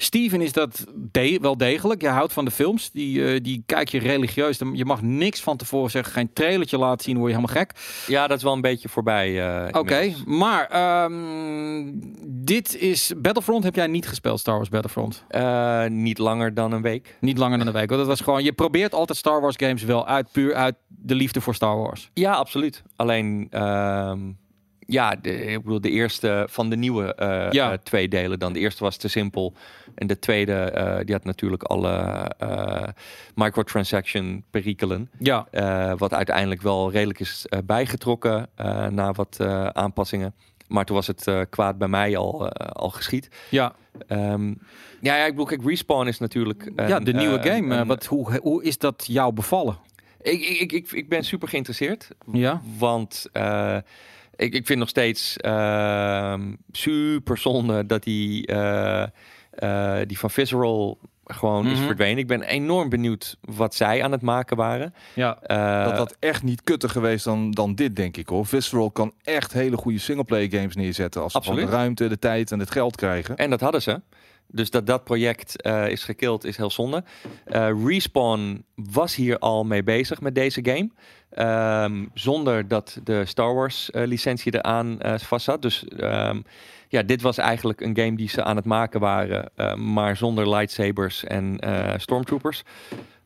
Steven is dat de- wel degelijk. Je houdt van de films, die, eh, die kijk je religieus. Dan- Je mag niks van tevoren zeggen, geen trailertje laten zien, word je helemaal gek. ja, dat is wel een beetje voorbij. eh, Oké, maar ehm, dit is Battlefront. Heb jij niet gespeeld, Star Wars Battlefront? Eh, niet langer dan een week. Niet langer dan een week. Want dat was gewoon, je probeert altijd Star Wars games wel uit, puur uit de liefde voor Star Wars. Ja, absoluut. Alleen, ehm, ja, de, ik bedoel, de eerste van de nieuwe eh, Ja. eh, twee delen dan. De eerste was te simpel. En de tweede, eh, die had natuurlijk alle microtransaction perikelen. Ja, wat uiteindelijk wel redelijk is bijgetrokken na wat aanpassingen. Maar toen was het kwaad bij mij al, al geschied. ja. Ehm, ja, ja, ik bedoel, kijk, Respawn is natuurlijk... een, ja de nieuwe game. een- wat, hoe, hoe is dat jou bevallen? ik, ik, ik, ik, ben super geïnteresseerd. Ja, Want ik, ik vind nog steeds ehm, super zonde dat die, eh, eh, die van Visceral gewoon is Mhm. verdwenen. Ik ben enorm benieuwd wat zij aan het maken waren. ja. Eh, dat dat echt niet kutter geweest dan, dan dit, denk ik hoor. Visceral kan echt hele goede singleplayer games neerzetten. Als ze de ruimte, de tijd en het geld krijgen. En dat hadden ze. Dus dat dat project eh, is gekild is heel zonde. Eh, Respawn was hier al mee bezig met deze game. Ehm, zonder dat de Star Wars eh, licentie eraan eh vast zat. Dus ehm, ja, dit was eigenlijk een game die ze aan het maken waren. eh, maar zonder lightsabers en stormtroopers.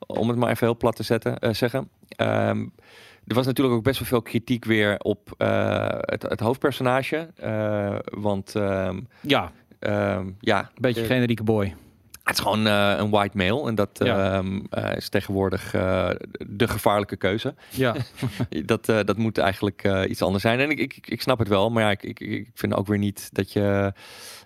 Om het maar even heel plat te zetten, zeggen. Ehm, er was natuurlijk ook best wel veel kritiek weer op het, het hoofdpersonage. Want ja, ja, een beetje generieke boy. Het is gewoon eh, een white male. En dat Ja. ehm, eh, is tegenwoordig eh, de gevaarlijke keuze. Ja, dat, eh, dat moet eigenlijk eh, iets anders zijn. En ik, ik, ik snap het wel, maar ja, ik, ik, ik vind ook weer niet dat je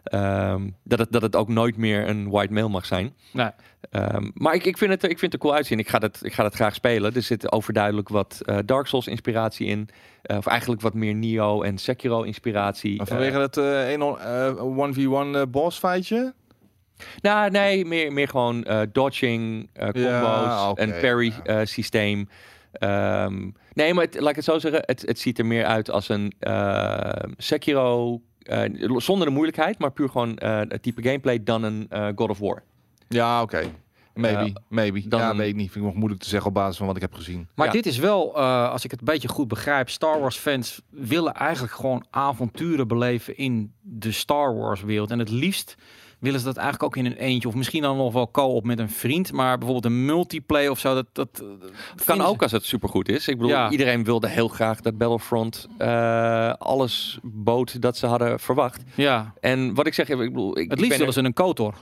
ehm, dat, het, dat het ook nooit meer een white male mag zijn. Nee. Ehm, maar ik, ik, vind het, ik vind het er cool uitzien. Ik ga dat, ik ga dat graag spelen. Er zit overduidelijk wat eh, Dark Souls inspiratie in. Eh, of eigenlijk wat meer Neo en Sekiro inspiratie. Maar vanwege het eh, een on- eh, 1v1 eh, boss fightje? Nou, nee, meer, meer gewoon eh, dodging, eh combos, Ja, een parry ja. eh, systeem. Ehm, nee, maar het, laat ik het zo zeggen, het, het ziet er meer uit als een eh, Sekiro, eh, zonder de moeilijkheid, maar puur gewoon eh, het type gameplay dan een eh, God of War. Ja, oké. Maybe, maybe. dan ja, een- weet ik niet. Vind ik nog moeilijk te zeggen op basis van wat ik heb gezien. maar Ja. dit is wel, eh, als ik het een beetje goed begrijp, Star Wars fans willen eigenlijk gewoon avonturen beleven in de Star Wars wereld. En het liefst willen ze dat eigenlijk ook in een eentje. Of misschien dan nog wel co-op met een vriend. Maar bijvoorbeeld een multiplayer of zo. Dat, dat Het kan ze- ook als het supergoed is. Ik bedoel, Ja. iedereen wilde heel graag dat Battlefront eh, alles bood dat ze hadden verwacht. Ja, En wat ik zeg, ik bedoel, ik, het ik liefst ben willen ze een KOTOR.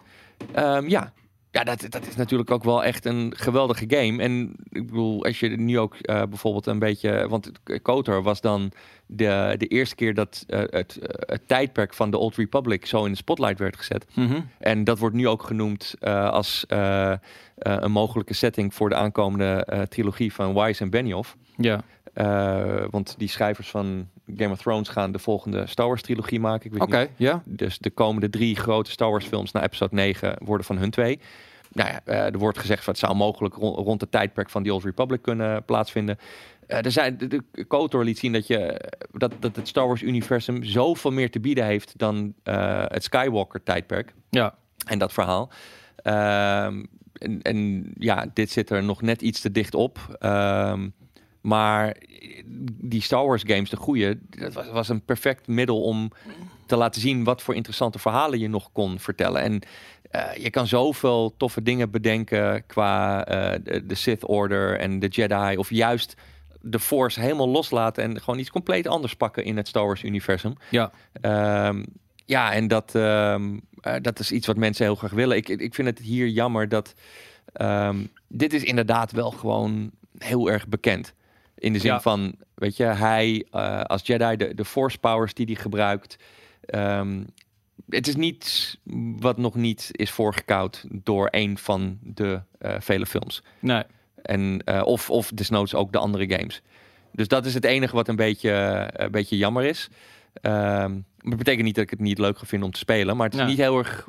Ehm, ja. Ja, dat, dat is natuurlijk ook wel echt een geweldige game. En ik bedoel, als je nu ook eh, bijvoorbeeld een beetje... Want het- KOTOR was dan de, de eerste keer dat eh, het, eh, het tijdperk van de Old Republic zo in de spotlight werd gezet. Mhm. En dat wordt nu ook genoemd eh, als eh, eh, een mogelijke setting voor de aankomende eh, trilogie van Wise en Benioff. Ja. Eh, want die schrijvers van Game of Thrones gaan de volgende Star Wars trilogie maken. Oké, ja. dus de komende drie grote Star Wars films na episode 9 worden van hun twee. Nou ja, eh, er wordt gezegd dat het zou mogelijk ro- rond het tijdperk van die Old Republic kunnen plaatsvinden. Eh, er zijn, de, de KOTOR liet zien dat, je, dat, dat het Star Wars universum zoveel meer te bieden heeft dan eh, het Skywalker tijdperk Ja. en dat verhaal. Ehm, en, en ja, dit zit er nog net iets te dicht op. Ehm, maar die Star Wars games, de goede, dat was, was een perfect middel om te laten zien wat voor interessante verhalen je nog kon vertellen. En eh, je kan zoveel toffe dingen bedenken qua eh, de, de Sith Order en de Jedi. Of juist de Force helemaal loslaten en gewoon iets compleet anders pakken in het Star Wars universum. Ja. Ehm, ja, en dat, ehm, eh, dat is iets wat mensen heel graag willen. Ik, ik vind het hier jammer dat ehm, dit is inderdaad wel gewoon heel erg bekend. In de zin Ja. van, weet je, hij eh, als Jedi, de, de force powers die hij gebruikt. ehm, het is niet wat nog niet is voorgekoud door een van de eh, vele films. Nee. En, eh, of, of desnoods ook de andere games. Dus dat is het enige wat een beetje, een beetje jammer is. Maar dat betekent niet dat ik het niet leuk ga vinden om te spelen. Maar het is Ja. niet heel erg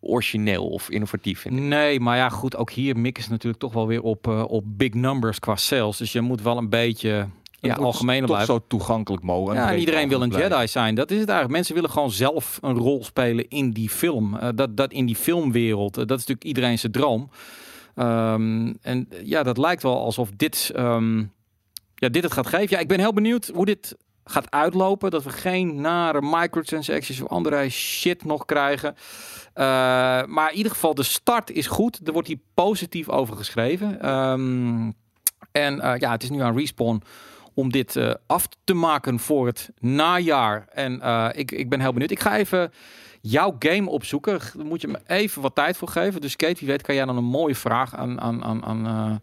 origineel of innovatief. Vind ik. Nee, maar ja, goed, ook hier mikken ze natuurlijk toch wel weer op, eh, op big numbers qua sales. Dus je moet wel een beetje algemene toch blijven. zo toegankelijk mogelijk. Ja, en iedereen wil een blijven. Jedi zijn. Dat is het eigenlijk. Mensen willen gewoon zelf een rol spelen in die film. Eh, dat, dat in die filmwereld. Eh, dat is natuurlijk iedereen zijn droom. Ehm, en ja, dat lijkt wel alsof dit, ehm, ja, dit het gaat geven. Ja, ik ben heel benieuwd hoe dit gaat uitlopen. Dat we geen nare microtransactions of andere shit nog krijgen. Eh, maar in ieder geval, de start is goed. Er wordt hier positief over geschreven. Ehm, en eh, ja, het is nu aan Respawn om dit eh, af te maken voor het najaar. En ik, ik ben heel benieuwd. Ik ga even jouw game opzoeken. Daar moet je me even wat tijd voor geven. Dus Kate, wie weet kan jij dan een mooie vraag aan, aan, aan, aan,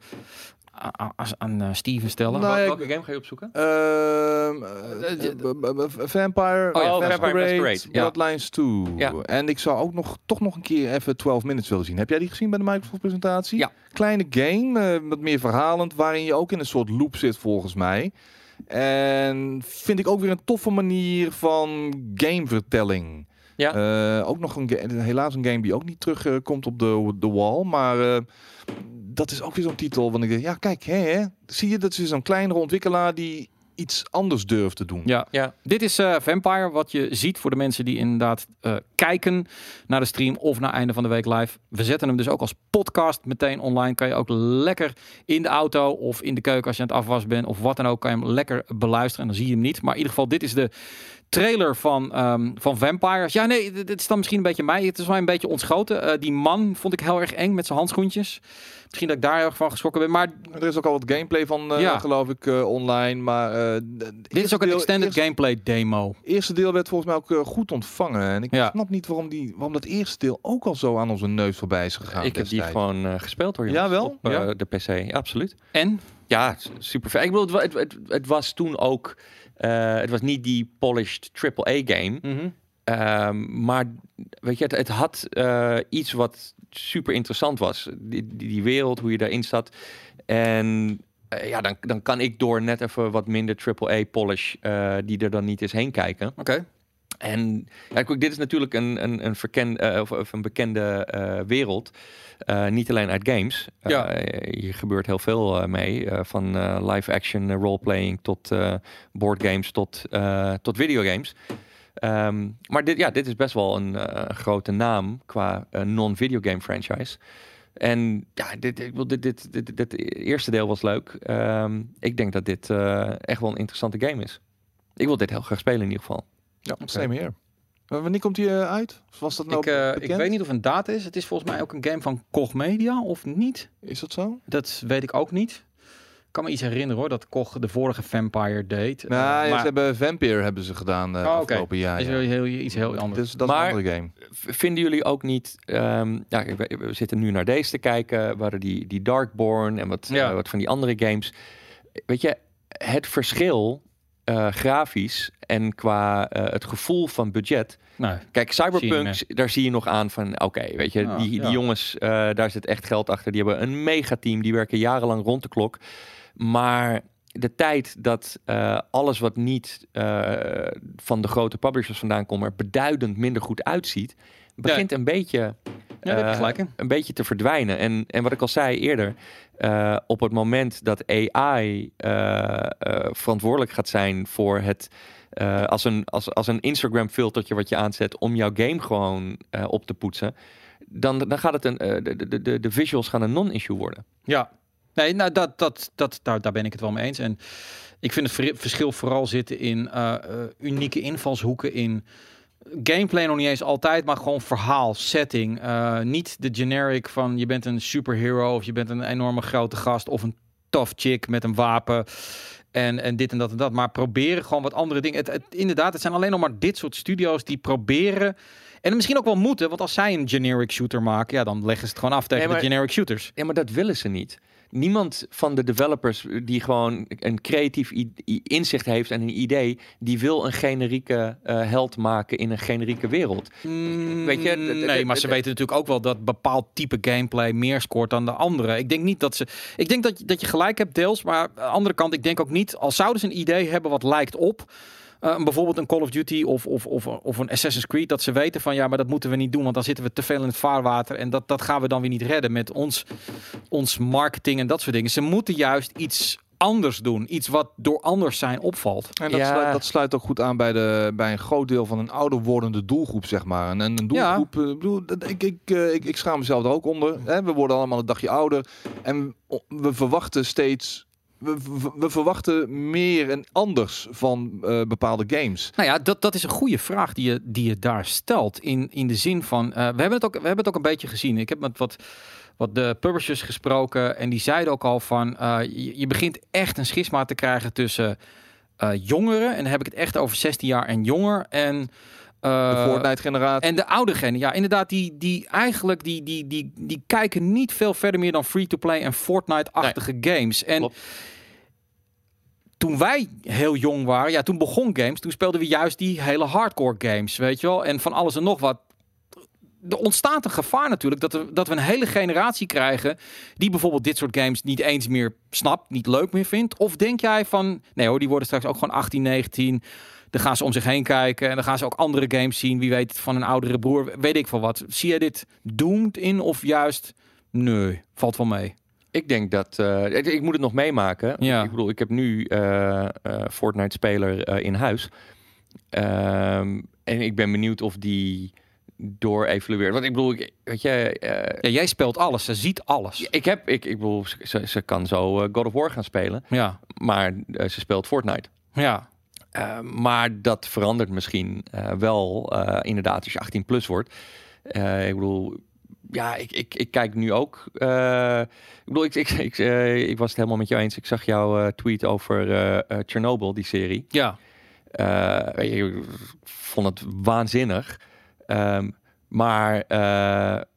aan, aan, aan, eh, Steven stellen. Nou, Welke game ga je opzoeken? Ehm, eh, Eh, Vampire, Masquerade. Bloodlines 2. Ja. En ik zou ook nog, toch nog een keer even 12 minutes willen zien. Heb jij die gezien bij de Microsoft presentatie? Ja. Kleine game, eh, wat meer verhalend, waarin je ook in een soort loop zit volgens mij. En vind ik ook weer een toffe manier van gamevertelling. Ja. Eh, ook nog een helaas een game die ook niet terugkomt komt op de, de wall, maar... eh, dat is ook weer zo'n titel. Want ik denk, ja, kijk, hè, hè, zie je, dat is zo'n kleinere ontwikkelaar die iets anders durft te doen. Ja, Ja. dit is eh, Vampire. Wat je ziet voor de mensen die inderdaad eh, kijken naar de stream of naar einde van de week live. We zetten hem dus ook als podcast meteen online. Kan je ook lekker in de auto of in de keuken als je aan het afwas bent of wat dan ook. Kan je hem lekker beluisteren en dan zie je hem niet. Maar in ieder geval, dit is de trailer van, ehm, van Vampires. Ja, nee, dit dit is dan misschien een beetje mij. Het is wel een beetje ontschoten. Eh, die man vond ik heel erg eng met zijn handschoentjes. Misschien dat ik daar heel erg van geschrokken ben. Maar Er is ook al wat gameplay van, eh, Ja. geloof ik, eh, online. Maar Dit is ook een extended gameplay demo. Eerste deel werd volgens mij ook goed ontvangen. En ik Ja. snap niet waarom, die, waarom dat eerste deel ook al zo aan onze neus voorbij is gegaan. ik heb die gewoon eh, gespeeld hoor. Ja, jongens, wel? Op eh, Ja? de PC, absoluut. En? Ja, super vet. Ik bedoel, het, het, het was toen ook... eh, het was niet die polished AAA-game. Ehm, maar weet je, het, het had eh, iets wat super interessant was. Die, die, die wereld, hoe je daarin zat. En eh, ja, dan, dan kan ik door net even wat minder AAA-polish eh, die er dan niet is heen kijken. Oké. En ja, dit is natuurlijk een, een, een, verken, of, of een bekende wereld. Eh, niet alleen uit games. Eh, Ja. hier gebeurt heel veel eh, mee. eh, van eh, live-action eh, roleplaying tot eh boardgames tot, eh, tot videogames. Ehm, maar dit, ja, dit is best wel een eh, grote naam qua eh, non-videogame franchise. En ja, dit, ik wil dit, dit, dit, dit eerste deel was leuk. Ehm, ik denk dat dit eh, echt wel een interessante game is. Ik wil dit heel graag spelen in ieder geval. Ja, same here. Maar wanneer komt die eh, uit? Of was dat nou Ik, eh, ik weet niet of een data is. Het is volgens mij ook een game van Koch Media of niet. Is dat zo? Dat weet ik ook niet. Ik kan me iets herinneren hoor, dat Koch de vorige Vampire deed. Nou, Eh, ja, maar ze hebben Vampire hebben ze gedaan eh Oh, oké. afgelopen jaar. is ja. wel heel, iets heel anders. Dus dat is een andere game. Vinden jullie ook niet... ehm, ja, we, we zitten nu naar deze te kijken. Waar die, die Darkborn en wat, Ja. wat van die andere games. Weet je, het verschil eh, grafisch en qua eh, het gevoel van budget. Kijk, Cyberpunk, daar zie je nog aan van... Oké, weet je, die, die jongens, eh, daar zit echt geld achter. Die hebben een megateam. Die werken jarenlang rond de klok. Maar de tijd dat eh, alles wat niet eh, van de grote publishers vandaan komt... er beduidend minder goed uitziet... begint een beetje ja, een beetje te verdwijnen. En, en wat ik al zei eerder, op het moment dat AI verantwoordelijk gaat zijn voor het. Eh, als, een, als, als een Instagram filtertje wat je aanzet om jouw game gewoon eh, op te poetsen. Dan, dan gaat het een. eh, de, de, de, de visuals gaan een non-issue worden. Ja. Nee, nou, dat, dat, dat, daar, daar ben ik het wel mee eens. En ik vind het ver- verschil vooral zitten in unieke invalshoeken in gameplay nog niet eens altijd, maar gewoon verhaal, setting. Niet de generic van je bent een superhero of je bent een enorme grote gast of een tough chick met een wapen. En, en dit en dat en dat. Maar proberen gewoon wat andere dingen. Het, het, inderdaad, het zijn alleen nog maar dit soort studio's die proberen. En misschien ook wel moeten, want als zij een generic shooter maken, ja, dan leggen ze het gewoon af tegen Nee, maar- de generic shooters. Ja, maar dat willen ze niet. Niemand van de developers die gewoon een creatief inzicht heeft en een idee, die wil een generieke eh, held maken in een generieke wereld. Weet je, Mm, nee, maar ze weten natuurlijk ook wel dat bepaald type gameplay meer scoort dan de andere. Ik denk niet dat ze. Ik denk dat, je- dat je gelijk hebt, deels. Maar aan de andere kant, ik denk ook niet. Als zouden ze een idee hebben wat lijkt op. eh, bijvoorbeeld een Call of Duty of, of, of, of een Assassin's Creed. Dat ze weten van ja, maar dat moeten we niet doen. Want dan zitten we te veel in het vaarwater. En dat, dat gaan we dan weer niet redden met ons, ons marketing en dat soort dingen. Ze moeten juist iets anders doen. Iets wat door anders zijn opvalt. En dat, Ja. sluit, dat sluit ook goed aan bij, de, bij een groot deel van een ouder wordende doelgroep, zeg maar. En een doelgroep, eh, ik, bedoel, dat- ik, ik, eh, ik, ik schaam mezelf er ook onder. Hè? We worden allemaal een dagje ouder. En we verwachten steeds... We, verwachten meer en anders van eh, bepaalde games. Nou ja, dat, dat is een goede vraag die je, die je daar stelt. In, in de zin van, eh, we, hebben het ook, we hebben het ook een beetje gezien. Ik heb met wat, wat de publishers gesproken en die zeiden ook al van, eh, je, je begint echt een schisma te krijgen tussen jongeren. En dan heb ik het echt over 16 jaar en jonger. En, De Fortnite-generatie. en de oude gen, ja, inderdaad, die, die eigenlijk die, die, die, die kijken niet veel verder meer dan free-to-play en Fortnite-achtige games. En Klopt. Toen wij heel jong waren, ja, toen begon games, toen speelden we juist die hele hardcore games, weet je wel, en van alles en nog wat. Er ontstaat een gevaar natuurlijk dat, we dat we een hele generatie krijgen die bijvoorbeeld dit soort games niet eens meer snapt, niet leuk meer vindt. Of denk jij van, nee hoor, die worden straks ook gewoon 18, 19. Dan gaan ze om zich heen kijken en dan gaan ze ook andere games zien. Wie weet van een oudere broer, weet ik veel wat. Zie jij dit doomed in of juist, nee, valt wel mee. Ik denk dat. eh, ik, ik moet het nog meemaken. Ja. Ik bedoel, ik heb nu eh, eh, Fortnite-speler in huis. Ehm, en ik ben benieuwd of die door evolueert. Want ik bedoel, ik, weet je, Ja, jij speelt alles, ze ziet alles. ik heb, ik, ik bedoel, ze, ze kan zo God of War gaan spelen, Ja, maar ze speelt Fortnite. ja. Eh, maar dat verandert misschien wel, inderdaad, als je 18 plus wordt. Ik bedoel, ja, ik, ik, ik kijk nu ook. eh, ik bedoel, ik, ik, ik, eh, ik was het helemaal met jou eens. Ik zag jouw eh, tweet over Chernobyl, die serie. Ja, ik vond het waanzinnig. Ehm, maar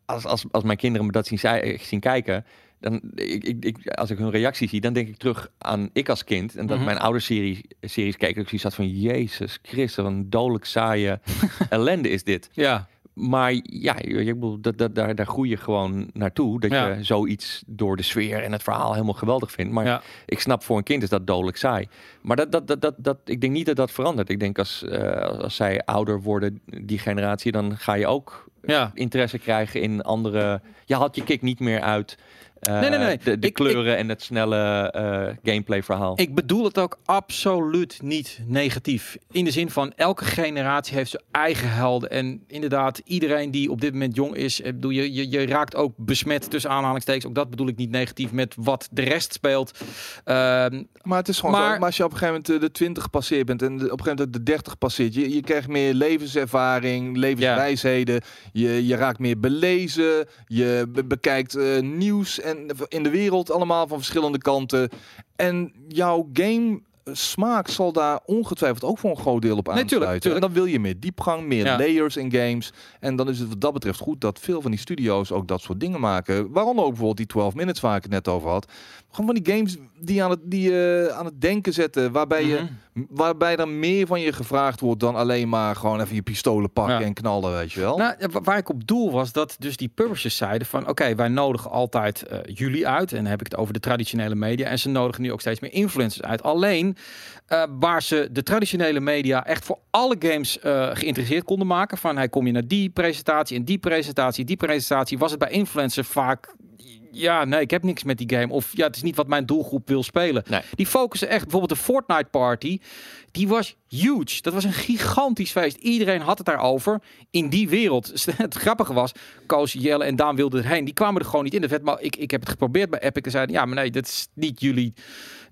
als, als, als mijn kinderen me dat zien, zien kijken, dan ik, ik, ik, als ik hun reactie zie, dan denk ik terug aan ik als kind en dat Mhm. mijn ouders serie, series keken. Ik zie zat van Jezus Christus, wat een dodelijk saaie ellende is dit. ja. Maar ja, je- ik bedoel, dat, dat, daar, daar groei je gewoon naartoe. Dat Ja. je zoiets door de sfeer en het verhaal helemaal geweldig vindt. Maar Ja. ik snap, voor een kind is dat dodelijk saai. Maar dat, dat, dat, dat, dat, ik denk niet dat dat verandert. Ik denk als, eh, als zij ouder worden, die generatie, dan ga je ook ja. interesse krijgen in andere... Je haalt je kick niet meer uit eh, Nee, nee, nee. de, de Ik- kleuren en het snelle eh, gameplay verhaal. Ik bedoel het ook absoluut niet negatief. In de zin van elke generatie heeft zijn eigen helden. En inderdaad, iedereen die op dit moment jong is, eh, bedoel, je, je, je raakt ook besmet tussen aanhalingstekens. Ook dat bedoel ik niet negatief met wat de rest speelt. Ehm, Maar het is gewoon Maar- zo. Maar als je op een gegeven moment de 20 gepasseerd bent en de- op een gegeven moment de 30 passeert, je, je krijgt meer levenservaring, levenswijsheden. Je, je raakt meer belezen. Je be- bekijkt eh, nieuws en in de wereld allemaal van verschillende kanten. En jouw game smaak zal daar ongetwijfeld ook voor een groot deel op Nee, tuurlijk, aansluiten. en dan wil je meer diepgang, meer Ja. layers in games. En dan is het wat dat betreft goed dat veel van die studio's ook dat soort dingen maken. Waaronder ook bijvoorbeeld die 12 minutes waar ik het net over had. Gewoon van die games die aan het, die, eh, aan het denken zetten. Waarbij, je, mhm. Waarbij er meer van je gevraagd wordt dan alleen maar gewoon even je pistolen pakken Ja. en knallen, weet je wel. Nou, waar ik op doel was dat dus die publishers zeiden van oké, wij nodigen altijd eh, jullie uit. En dan heb ik het over de traditionele media. En ze nodigen nu ook steeds meer influencers uit. Alleen eh, waar ze de traditionele media echt voor alle games eh, geïnteresseerd konden maken. Van hij kom je naar die presentatie en die presentatie, die presentatie. Was het bij influencers vaak. Ja, nee, ik heb niks met die game. Of ja, het is niet wat mijn doelgroep wil spelen. Nee. Die focussen echt. Bijvoorbeeld de Fortnite Party. Die was huge. Dat was een gigantisch feest. Iedereen had het daarover in die wereld. Het grappige was, Koos, Jelle en Daan wilden erheen. Die kwamen er gewoon niet in. De vet, maar ik, ik heb het geprobeerd bij Epic. En zeiden, ja, maar nee, dat is niet jullie,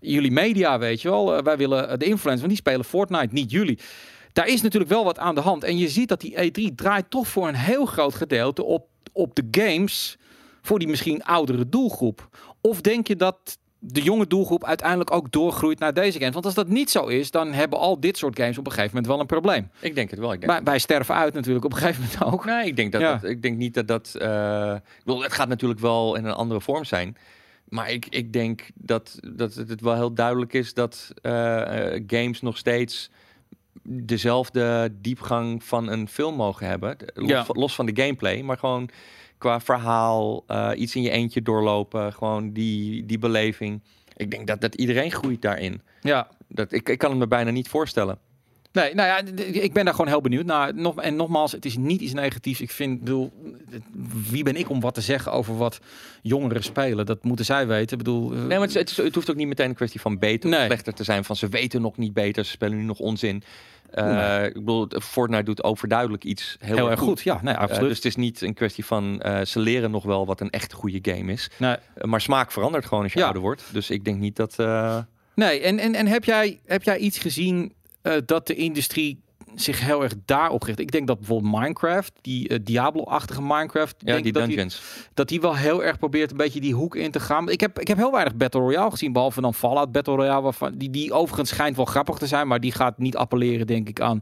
jullie media, weet je wel. Eh, wij willen eh, de influencers, want die spelen Fortnite, niet jullie. Daar is natuurlijk wel wat aan de hand. En je ziet dat die E3 draait toch voor een heel groot gedeelte op, op de games voor die misschien oudere doelgroep. Of denk je dat de jonge doelgroep uiteindelijk ook doorgroeit naar deze games? Want als dat niet zo is, dan hebben al dit soort games op een gegeven moment wel een probleem. Ik denk het wel. Ik denk Wij, wij sterven uit natuurlijk op een gegeven moment ook. Nee, ik denk dat, Ja. dat ik denk niet dat dat. ik bedoel, het gaat natuurlijk wel in een andere vorm zijn. Maar ik, ik denk dat, dat het wel heel duidelijk is dat eh, eh, games nog steeds dezelfde diepgang van een film mogen hebben. Los, Ja. van, los van de gameplay, maar gewoon qua verhaal, eh, iets in je eentje doorlopen, gewoon die, die beleving. Ik denk dat, dat iedereen groeit daarin. Ja. Dat, ik, ik kan het me bijna niet voorstellen. Nee, nou ja, ik ben daar gewoon heel benieuwd naar. Nog, en nogmaals, het is niet iets negatiefs. Ik vind, bedoel, wie ben ik om wat te zeggen over wat jongeren spelen? Dat moeten zij weten. Ik bedoel, eh, Nee, maar het, het, hoeft ook niet meteen een kwestie van beter of slechter te zijn. Van ze weten nog niet beter, ze spelen nu nog onzin. Eh. Ik bedoel, Fortnite doet overduidelijk iets heel, heel erg goed. Ja, nee, Eh, absoluut. dus het is niet een kwestie van eh, ze leren nog wel wat een echt goede game is. nee. Maar smaak verandert gewoon als je Ja. ouder wordt. Dus ik denk niet dat. Nee, en, en, en heb, jij, heb jij iets gezien dat de industrie zich heel erg daarop richt? Ik denk dat bijvoorbeeld Minecraft, die eh, Diablo-achtige Minecraft, ja, denk die dat die, dungeons. dat die wel heel erg probeert een beetje die hoek in te gaan. Ik heb, ik heb heel weinig Battle Royale gezien, behalve dan Fallout Battle Royale, waarvan, die, die overigens schijnt wel grappig te zijn, maar die gaat niet appelleren, denk ik, aan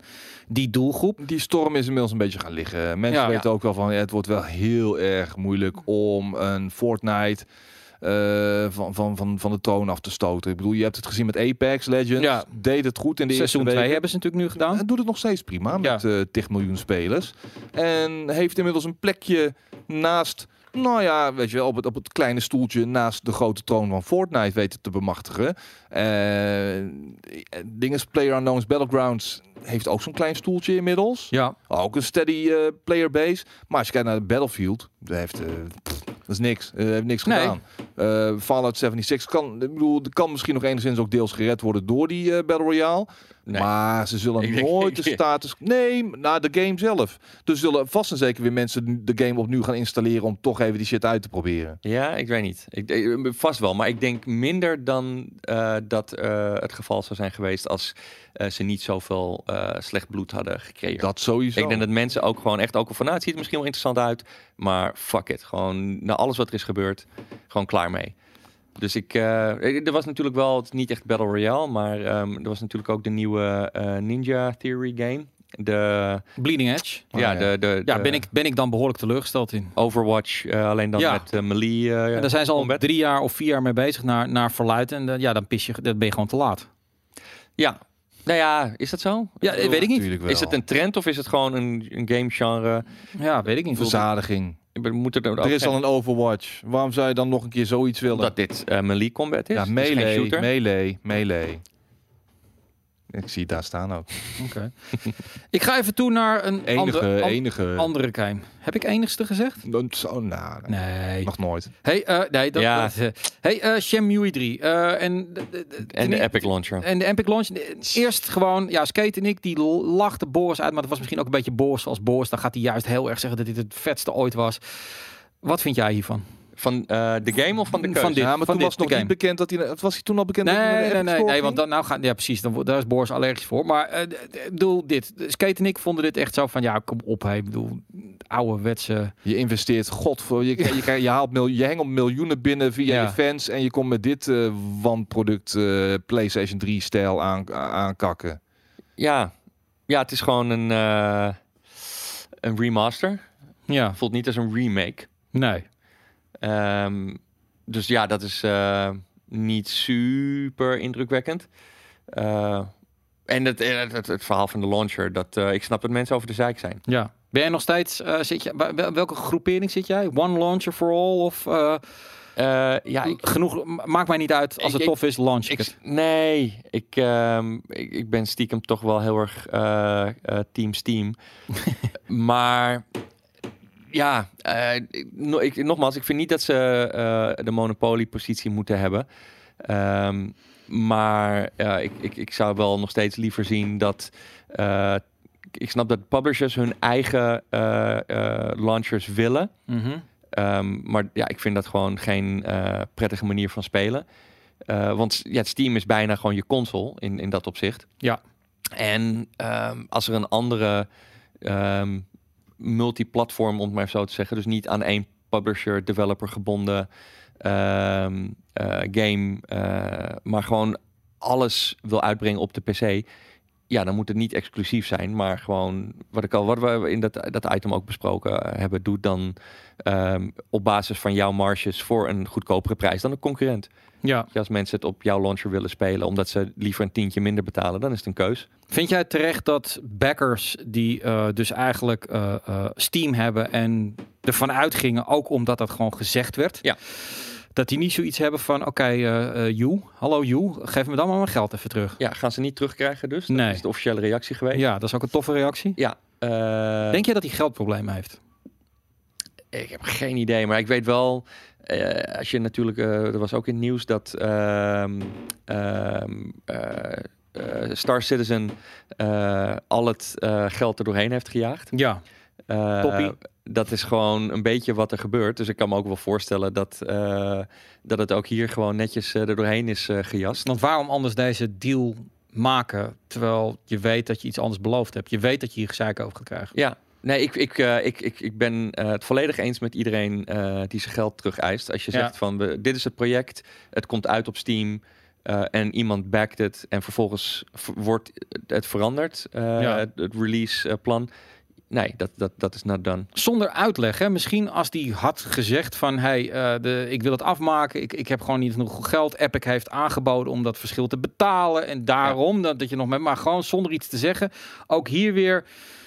die doelgroep. Die storm is inmiddels een beetje gaan liggen. Mensen Ja. weten ook wel van, ja, het wordt wel heel erg moeilijk om een Fortnite van, van, van, van de troon af te stoten. Ik bedoel, je hebt het gezien met Apex Legends. Ja. Deed het goed in de Seizoen eerste 2 weken. hebben ze natuurlijk nu gedaan. Het doet het nog steeds prima Ja. met eh 10 miljoen spelers. En heeft inmiddels een plekje naast, nou ja, weet je wel, op het, op het kleine stoeltje naast de grote troon van Fortnite weten te bemachtigen. Eh dinges Player Unknown's Battlegrounds heeft ook zo'n klein stoeltje inmiddels. Ja, Ook een steady eh, player base. Maar als je kijkt naar de Battlefield, dat heeft, eh, pff, dat is niks. Eh, heeft niks Nee. gedaan. Eh, Fallout 76 kan, ik bedoel, kan misschien nog enigszins ook deels gered worden door die eh, Battle Royale. Nee. Maar ze zullen Ik denk- nooit de status... Nee, naar de game zelf. Dus zullen vast en zeker weer mensen de game opnieuw gaan installeren... om toch even die shit uit te proberen. Ja, ik weet niet. Ik, eh, vast wel, maar ik denk minder dan eh, dat eh, het geval zou zijn geweest als eh, ze niet zoveel eh, slecht bloed hadden gekregen. Dat sowieso. Ik denk dat mensen ook gewoon echt ook al van, nou, het ziet er misschien wel interessant uit, Maar fuck it. Gewoon na alles wat er is gebeurd, gewoon klaar mee. Dus ik, eh, er was natuurlijk wel, het is niet echt Battle Royale, maar ehm, er was natuurlijk ook de nieuwe eh, Ninja Theory game. De, Bleeding Edge. Oh, ja, ja. de, de, Ja, ben ik, ben ik dan behoorlijk teleurgesteld in. Overwatch, eh, alleen dan Ja. met eh, melee. eh, En daar zijn ze al combat. drie jaar of vier jaar mee bezig naar, naar verluid. En ja, dan pis je, dan ben je gewoon te laat. Ja, nou ja, is dat zo? Ja, bedoel, weet ik niet. Wel. Is het een trend of is het gewoon een, een game genre? Ja, weet ik niet. verzadiging? Moet er, Er is al een Overwatch. Waarom zou je dan nog een keer zoiets willen? dat dit eh, melee combat is. ja, is melee, melee, melee. Ik zie het daar staan ook. Oké. ik ga even toe naar een Enige, andere, an- enige. andere game. Heb ik enigste gezegd? Dan Zo, nou, nee. Nee. nog nooit. Hey, eh, nee, dat, Ja. dat, hey, eh Shenmue 3. eh, en, En de Epic Launcher. En de Epic Launch. eh, Eerst gewoon, ja, Skate en ik, die lachten Boris uit. Maar dat was misschien ook een beetje Boris als Boris. Dan gaat hij juist heel erg zeggen dat dit het vetste ooit was. Wat vind jij hiervan? Van eh, de game of van de Van keuze? dit. ja, maar van toen was nog niet bekend dat hij... Was hij toen al bekend Nee, dat hij nee, nee, nee, want dan, nou gaan, ja precies, dan, daar is Boris allergisch voor. Maar eh, ik bedoel, dit, Skate en ik vonden dit echt zo van, ja, kom op, ik bedoel, ouderwetse, Je investeert, god, voor, je, je, je, je haalt mil, je hengelt miljoenen binnen via Ja. je fans en je komt met dit eh wanproduct eh, PlayStation 3 stijl aan, aankakken. Ja. ja, het is gewoon een, eh, een remaster. ja, Voelt niet als een remake. nee. Ehm, dus ja, dat is eh, niet super indrukwekkend. Eh, en het, het, het, het verhaal van de launcher, dat, eh, ik snap dat mensen over de zeik zijn. Ja. Ben jij nog steeds, eh, zit je, welke groepering zit jij? One launcher for all? Of eh, Eh, ja, ik, genoeg, ma- maakt mij niet uit. Als het ik- tof is, launch ik het. nee, ik, ehm, ik, ik ben stiekem toch wel heel erg eh, eh, team Steam. maar ja, eh, ik- no- ik, nogmaals, ik vind niet dat ze eh, de monopoliepositie moeten hebben. Ehm, maar ja, ik, ik, ik zou wel nog steeds liever zien dat. eh, ik snap dat publishers hun eigen eh, eh, launchers willen. Mhm. Ehm, maar ja, ik vind dat gewoon geen eh, prettige manier van spelen. Eh, want ja, Steam is bijna gewoon je console in, in dat opzicht. Ja. En ehm, als er een andere multiplatform, om het maar zo te zeggen, dus niet aan één publisher, developer gebonden ehm, eh, game, eh, maar gewoon alles wil uitbrengen op de PC. Ja, dan moet het niet exclusief zijn, maar gewoon wat ik al, wat we in dat, dat item ook besproken eh, hebben, doe dan ehm, op basis van jouw marges voor een goedkopere prijs dan een concurrent. Ja. Als mensen het op jouw launcher willen spelen, omdat ze liever een tientje minder betalen, dan is het een keus. Vind jij terecht dat backers die eh, dus eigenlijk eh, Steam hebben en ervan uitgingen, ook omdat dat gewoon gezegd werd, Ja. Dat die niet zoiets hebben van, oké, eh eh, you, hallo you, geef me dan maar mijn geld even terug. Ja, gaan ze niet terugkrijgen dus? Dat Nee. is de officiële reactie geweest. Ja, dat is ook een toffe reactie. Ja. eh, Denk je dat hij geldproblemen heeft? Ik heb geen idee, maar ik weet wel, als je natuurlijk, er was ook in het nieuws dat ehm, ehm, eh, eh, Star Citizen al het geld er doorheen heeft gejaagd. Ja. Toppie. Dat is gewoon een beetje wat er gebeurt. Dus ik kan me ook wel voorstellen dat, eh, dat het ook hier gewoon netjes eh, er doorheen is eh, gejast. Want waarom anders deze deal maken, terwijl je weet dat je iets anders beloofd hebt? Je weet dat je hier gezeik over gaat krijgen. Ja, nee, ik, ik, ik, ik, ik ben het volledig eens met iedereen die zijn geld terug eist. Als je Ja. zegt van we, dit is het project, het komt uit op Steam en iemand backt het en vervolgens wordt het veranderd, Ja. het, het release eh, plan. Nee, dat, dat, dat is not done. Zonder uitleg, hè? Misschien als die had gezegd van... hey, eh, de, ik wil het afmaken, ik, ik heb gewoon niet genoeg geld. Epic heeft aangeboden om dat verschil te betalen. En daarom dat, dat je nog met... Maar gewoon zonder iets te zeggen. Ook hier weer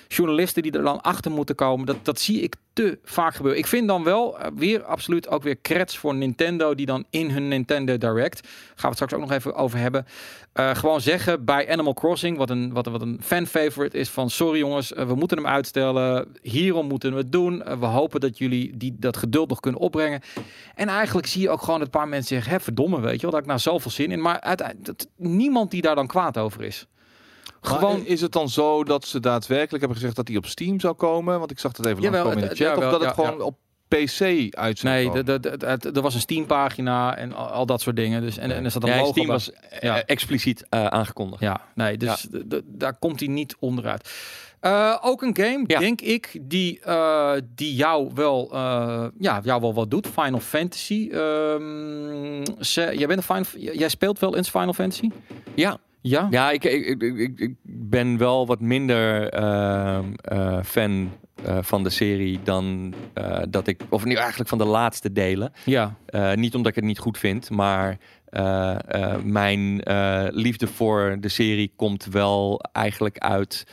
journalisten die er dan achter moeten komen. Dat, dat zie ik te vaak gebeuren. Ik vind dan wel eh, weer absoluut ook weer creds voor Nintendo... die dan in hun Nintendo Direct... gaan we het straks ook nog even over hebben... eh, gewoon zeggen bij Animal Crossing... wat een, wat, wat een fan-favorite is van... sorry jongens, eh, we moeten hem uitstellen. Hierom moeten we het doen. We hopen dat jullie die, dat geduld nog kunnen opbrengen. En eigenlijk zie je ook gewoon een paar mensen zeggen... verdomme, weet je wel, dat ik nou zoveel zin in. Maar uiteindelijk, niemand die daar dan kwaad over is. Gewoon is het dan zo dat ze daadwerkelijk hebben gezegd dat hij op Steam zou komen? Want ik zag dat even Jawel, langskomen in de het- chat. jawel, of dat het ja, gewoon op PC uit zou Nee, er was een Steam-pagina en al, al dat soort dingen. Dus, en, en er zat een Ja, logo Steam was eh, Ja. expliciet eh, aangekondigd. Ja, nee, dus d- d- daar komt hij niet onderuit. Eh, ook een game, Ja. denk ik, die, eh, die jou, wel, eh, ja, jou wel wat doet. Final Fantasy. Ehm, ze, jij, bent een Final, jij speelt wel eens Final Fantasy? Ja, Ja? ja ik, ik, ik, ben wel wat minder ehm, eh, fan eh, van de serie dan eh, dat ik... Of nu eigenlijk van de laatste delen. Ja. Niet omdat ik het niet goed vind, maar mijn liefde voor de serie komt wel eigenlijk uit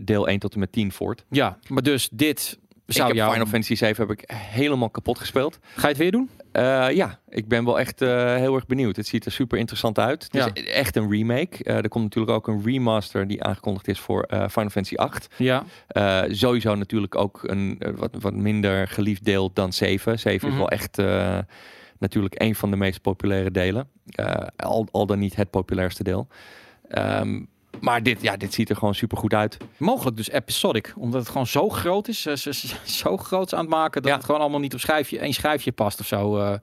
deel 1 tot en met 10 voort. Ja, maar dus dit ik heb jou... Final Fantasy 7 heb ik helemaal kapot gespeeld. Ga je het weer doen? Eh, ja, ik ben wel echt eh, heel erg benieuwd. Het ziet er super interessant uit. Het Ja. is echt een remake. Eh, er komt natuurlijk ook een remaster die aangekondigd is voor Final Fantasy 8. Ja. Sowieso natuurlijk ook een wat, wat minder geliefd deel dan 7. 7 Mhm. is wel echt natuurlijk een van de meest populaire delen. Al, al dan niet het populairste deel. Ehm, maar dit, ja, dit ziet er gewoon super goed uit. Mogelijk dus episodic, omdat het gewoon zo groot is. Ze, ze- zo groot aan het maken dat Ja. het gewoon allemaal niet op schijfje, één schijfje past of zo. eh.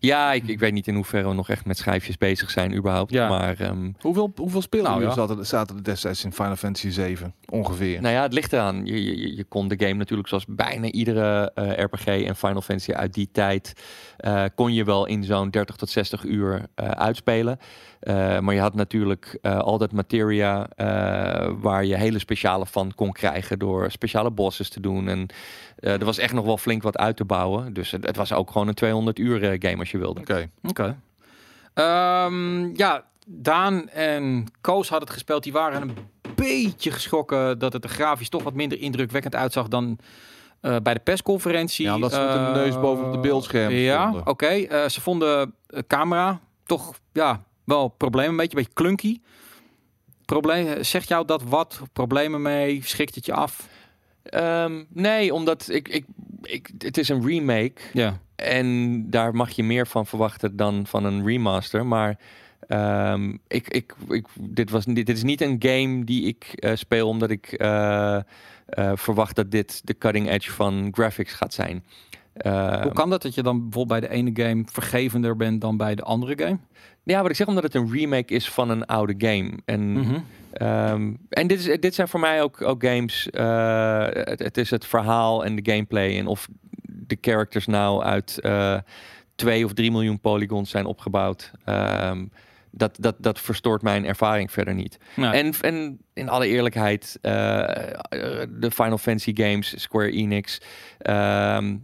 Ja, ik, ik weet niet in hoeverre we nog echt met schijfjes bezig zijn überhaupt. Ja. Maar ehm, Hoeveel, hoeveel spelen Nou, ja. zaten, zaten er destijds in Final Fantasy 7? Ongeveer. Nou ja, het ligt eraan. Je, je, je kon de game natuurlijk zoals bijna iedere eh, RPG en Final Fantasy uit die tijd... eh, kon je wel in zo'n 30 tot 60 uur eh, uitspelen. Eh, maar je had natuurlijk al dat materia waar je hele speciale van kon krijgen... door speciale bosses te doen. En er was echt nog wel flink wat uit te bouwen. Dus het, was ook gewoon een 200 uur game als je wilde. Oké. Oké. Ehm, ja, Daan en Koos hadden het gespeeld. Die waren een beetje geschrokken dat het er grafisch toch wat minder indrukwekkend uitzag dan eh, bij de persconferentie. Ja, omdat ze met Eh, neus bovenop de beeldschermen Ja, stonden. oké. Eh, ze vonden de camera toch ja, wel problemen, een beetje, een beetje clunky. Probleem, zegt jou dat wat? Problemen mee? Schrikt het je af? Ehm, nee, omdat ik, ik, ik, het is een remake Ja. En daar mag je meer van verwachten dan van een remaster. Maar ehm, ik, ik, ik, dit, was, dit is niet een game die ik eh, speel omdat ik eh, eh, verwacht dat dit de cutting edge van graphics gaat zijn. Eh, Hoe kan dat dat je dan bijvoorbeeld bij de ene game vergevender bent dan bij de andere game? Ja, wat ik zeg, omdat het een remake is van een oude game. En Mhm. Ehm, en dit, is, dit zijn voor mij ook, ook games. eh, het, het is het verhaal en de gameplay. En of de characters nou uit eh 2 of 3 miljoen polygons zijn opgebouwd. Ehm, dat, dat, dat verstoort mijn ervaring verder niet. En, en in alle eerlijkheid, eh, de Final Fantasy games, Square Enix. ehm, eh,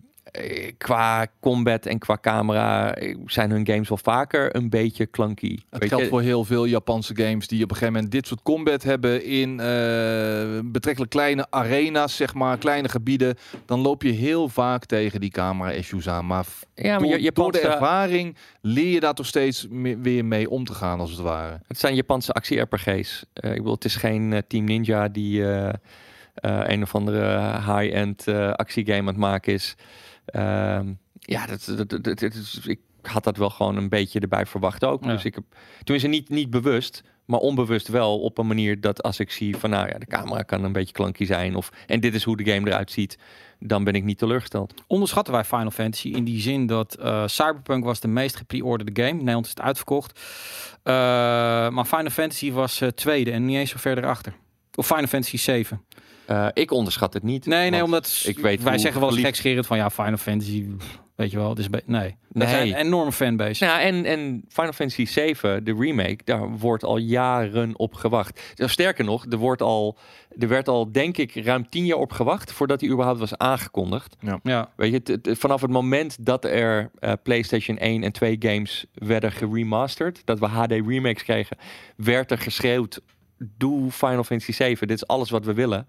qua combat en qua camera eh, zijn hun games wel vaker een beetje clunky. Het geldt je? voor heel veel Japanse games die op een gegeven moment dit soort combat hebben in eh, betrekkelijk kleine arena's, zeg maar, kleine gebieden. Dan loop je heel vaak tegen die camera-issues aan. Maar Ja, maar door, door de Japanse- ervaring leer je daar toch steeds weer mee om te gaan, als het ware. Het zijn Japanse actie-RPG's. Eh, ik bedoel, het is geen eh, Team Ninja die eh, eh, een of andere high-end eh, actiegame aan het maken is. Ehm, ja, dat, dat, dat, dat- dat is- ik had dat wel gewoon een beetje erbij verwacht ook. Ja. Dus ik heb, tenminste niet, niet bewust, maar onbewust wel op een manier dat als ik zie van nou ja, de camera kan een beetje klanky zijn of en dit is hoe de game eruit ziet, dan ben ik niet teleurgesteld. onderschatten wij Final Fantasy in die zin dat eh, Cyberpunk was de meest gepreorderde game. Nederland is het uitverkocht. Eh, maar Final Fantasy was eh, tweede en niet eens zo verder achter. Of Final Fantasy 7. Eh, ik onderschat het niet. Nee, nee, omdat ik weet wij zeggen wel eens gekscherend van ja, Final Fantasy, weet je wel, het is be- nee. Dat Nee. zijn een enorme fanbase. Nou, ja, en, en Final Fantasy 7, de remake, daar wordt al jaren op gewacht. Sterker nog, er, wordt al, er werd al, denk ik, ruim tien jaar op gewacht voordat hij überhaupt was aangekondigd. Ja, Weet je, het- het- vanaf het moment dat er eh, PlayStation 1 en 2 games werden geremasterd, dat we HD remakes kregen, werd er geschreeuwd: doe Final Fantasy 7, dit is alles wat we willen.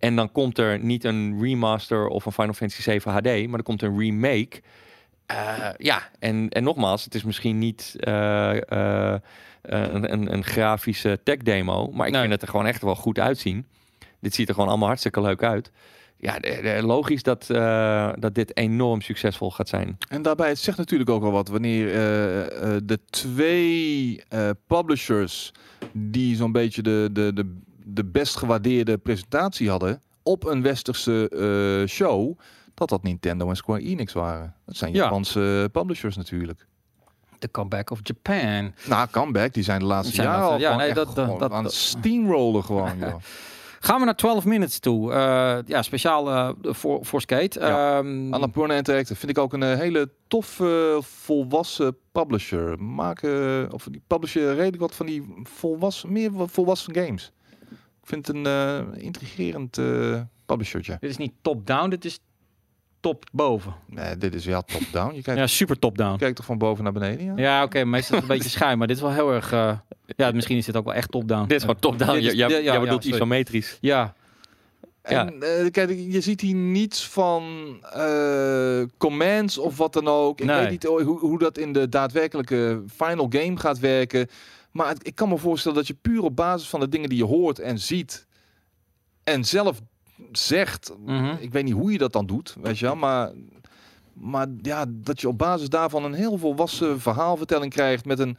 En dan komt er niet een remaster of een Final Fantasy 7 HD, maar er komt een remake. Eh, ja, en, en nogmaals, het is misschien niet eh, eh, een, een, een grafische tech demo, maar ik Nee. vind het er gewoon echt wel goed uitzien. Dit ziet er gewoon allemaal hartstikke leuk uit. Ja, de- de- logisch dat, dat dit enorm succesvol gaat zijn. En daarbij, het zegt natuurlijk ook wel wat wanneer de twee publishers die zo'n beetje de, de, de, de best gewaardeerde presentatie hadden op een westerse eh, show, dat dat Nintendo en Square Enix waren. Dat zijn Ja. Japanse publishers natuurlijk. de comeback of Japan. Nou, comeback, die zijn de laatste Zijn jaren al ja, nee, dat- dat- aan het dat- steamrollen gewoon. Gaan we naar 12 minutes toe. Eh, ja, speciaal eh, voor, voor Skate. Ja. Annapurna Interactive vind ik ook een hele toffe, volwassen publisher. Maken, of die publisher redelijk wat van die volwassen, meer volwassen games. Ik vind het een eh, intrigerend eh publishertje. dit is niet top-down, dit is top-boven. Nee, dit is ja top-down. Je kijkt, Ja, super top-down. kijkt toch van boven naar beneden? Ja? Ja, oké, meestal is het een beetje schuin, maar dit is wel heel erg... eh, ja, misschien is dit ook wel echt top-down. Dit is gewoon top-down. Dit is- Jij ja, jij ja, bedoelt isometrisch. Ja, En eh, kijk, je ziet hier niets van eh, commands of wat dan ook. Ik Nee. weet niet hoe, hoe dat in de daadwerkelijke final game gaat werken. Maar het- ik kan me voorstellen dat je puur op basis van de dingen die je hoort en ziet en zelf zegt, Mhm. ik weet niet hoe je dat dan doet, weet je wel, maar, maar ja, dat je op basis daarvan een heel volwassen verhaalvertelling krijgt met een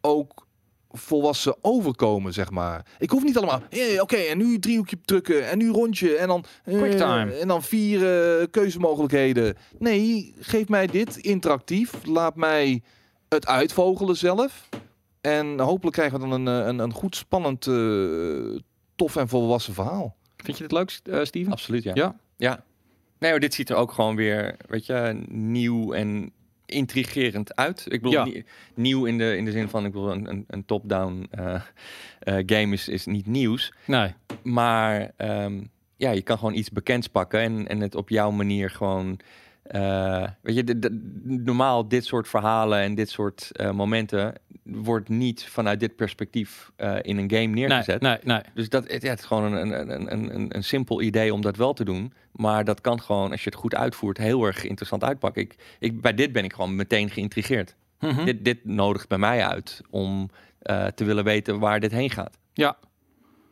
ook volwassen overkomen, zeg maar. Ik hoef niet allemaal, hey, oké, en nu driehoekje drukken, en nu rondje, en dan, eh, Quicktime. en dan vier eh, keuzemogelijkheden. Nee, geef mij dit interactief, laat mij het uitvogelen zelf. En hopelijk krijgen we dan een, eh, een, een goed, spannend, eh, tof en volwassen verhaal. vind je dit leuk, eh, Steven? Absoluut, ja. Ja? Ja. Nee, maar dit ziet er ook gewoon weer, weet je, nieuw en intrigerend uit. Ik bedoel, Ja. nieuw in de, in de zin van, ik bedoel, een, een, een top-down eh, eh, game is, is niet nieuws. Nee. Maar ehm, ja, je kan gewoon iets bekends pakken en, en het op jouw manier gewoon... eh, weet je, de- de- normaal dit soort verhalen en dit soort eh, momenten wordt niet vanuit dit perspectief eh, in een game Nee, neergezet. nee, nee. Dus dat, het, ja, het is gewoon een, een, een, een, een, een simpel idee om dat wel te doen. Maar dat kan gewoon, als je het goed uitvoert, heel erg interessant uitpakken. Ik, ik, bij dit ben ik gewoon meteen geïntrigeerd. Mhm. Dit, dit nodigt bij mij uit om eh, te willen weten waar dit heen gaat. Ja.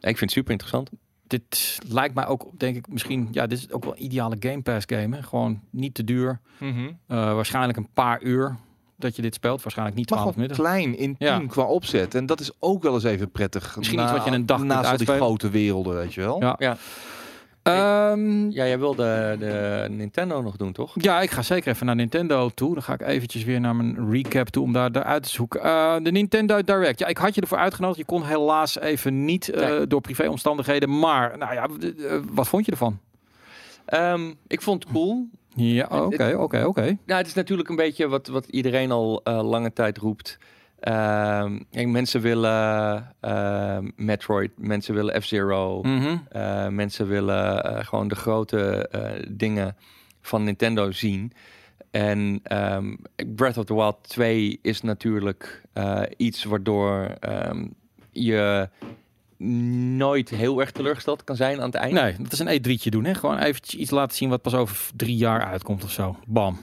Ja, ik vind het super interessant. Dit lijkt mij ook, denk ik, misschien... Ja, dit is ook wel een ideale Game Pass game. Hè? Gewoon niet te duur. Mhm. Eh, waarschijnlijk een paar uur dat je dit speelt. Waarschijnlijk niet Maar 12 gewoon minuten. klein, intiem Ja. qua opzet. En dat is ook wel eens even prettig. Misschien iets wat je in een dag kunt naast al die grote werelden, weet je wel. Ja. Ja. Ehm, Ja, jij wilde de Nintendo nog doen, toch? Ja, ik ga zeker even naar Nintendo toe. Dan ga ik eventjes weer naar mijn recap toe om daar, daar uit te zoeken. Eh, de Nintendo Direct. Ja, ik had je ervoor uitgenodigd. Je kon helaas even niet eh, Nee. door privéomstandigheden. Maar, nou ja, eh, wat vond je ervan? Ehm, ik vond het cool. Ja, oké, oké, oké. Nou, het is natuurlijk een beetje wat, wat iedereen al eh, lange tijd roept. Ehm, mensen willen eh, Metroid, mensen willen F-Zero, Mhm. eh, mensen willen eh, gewoon de grote dingen van Nintendo zien. En ehm, Breath of the Wild 2 is natuurlijk iets waardoor je nooit heel erg teleurgesteld kan zijn aan het eind. Nee, dat is een E3'tje doen. Hè? Gewoon eventjes iets laten zien wat pas over drie jaar uitkomt of zo. Bam.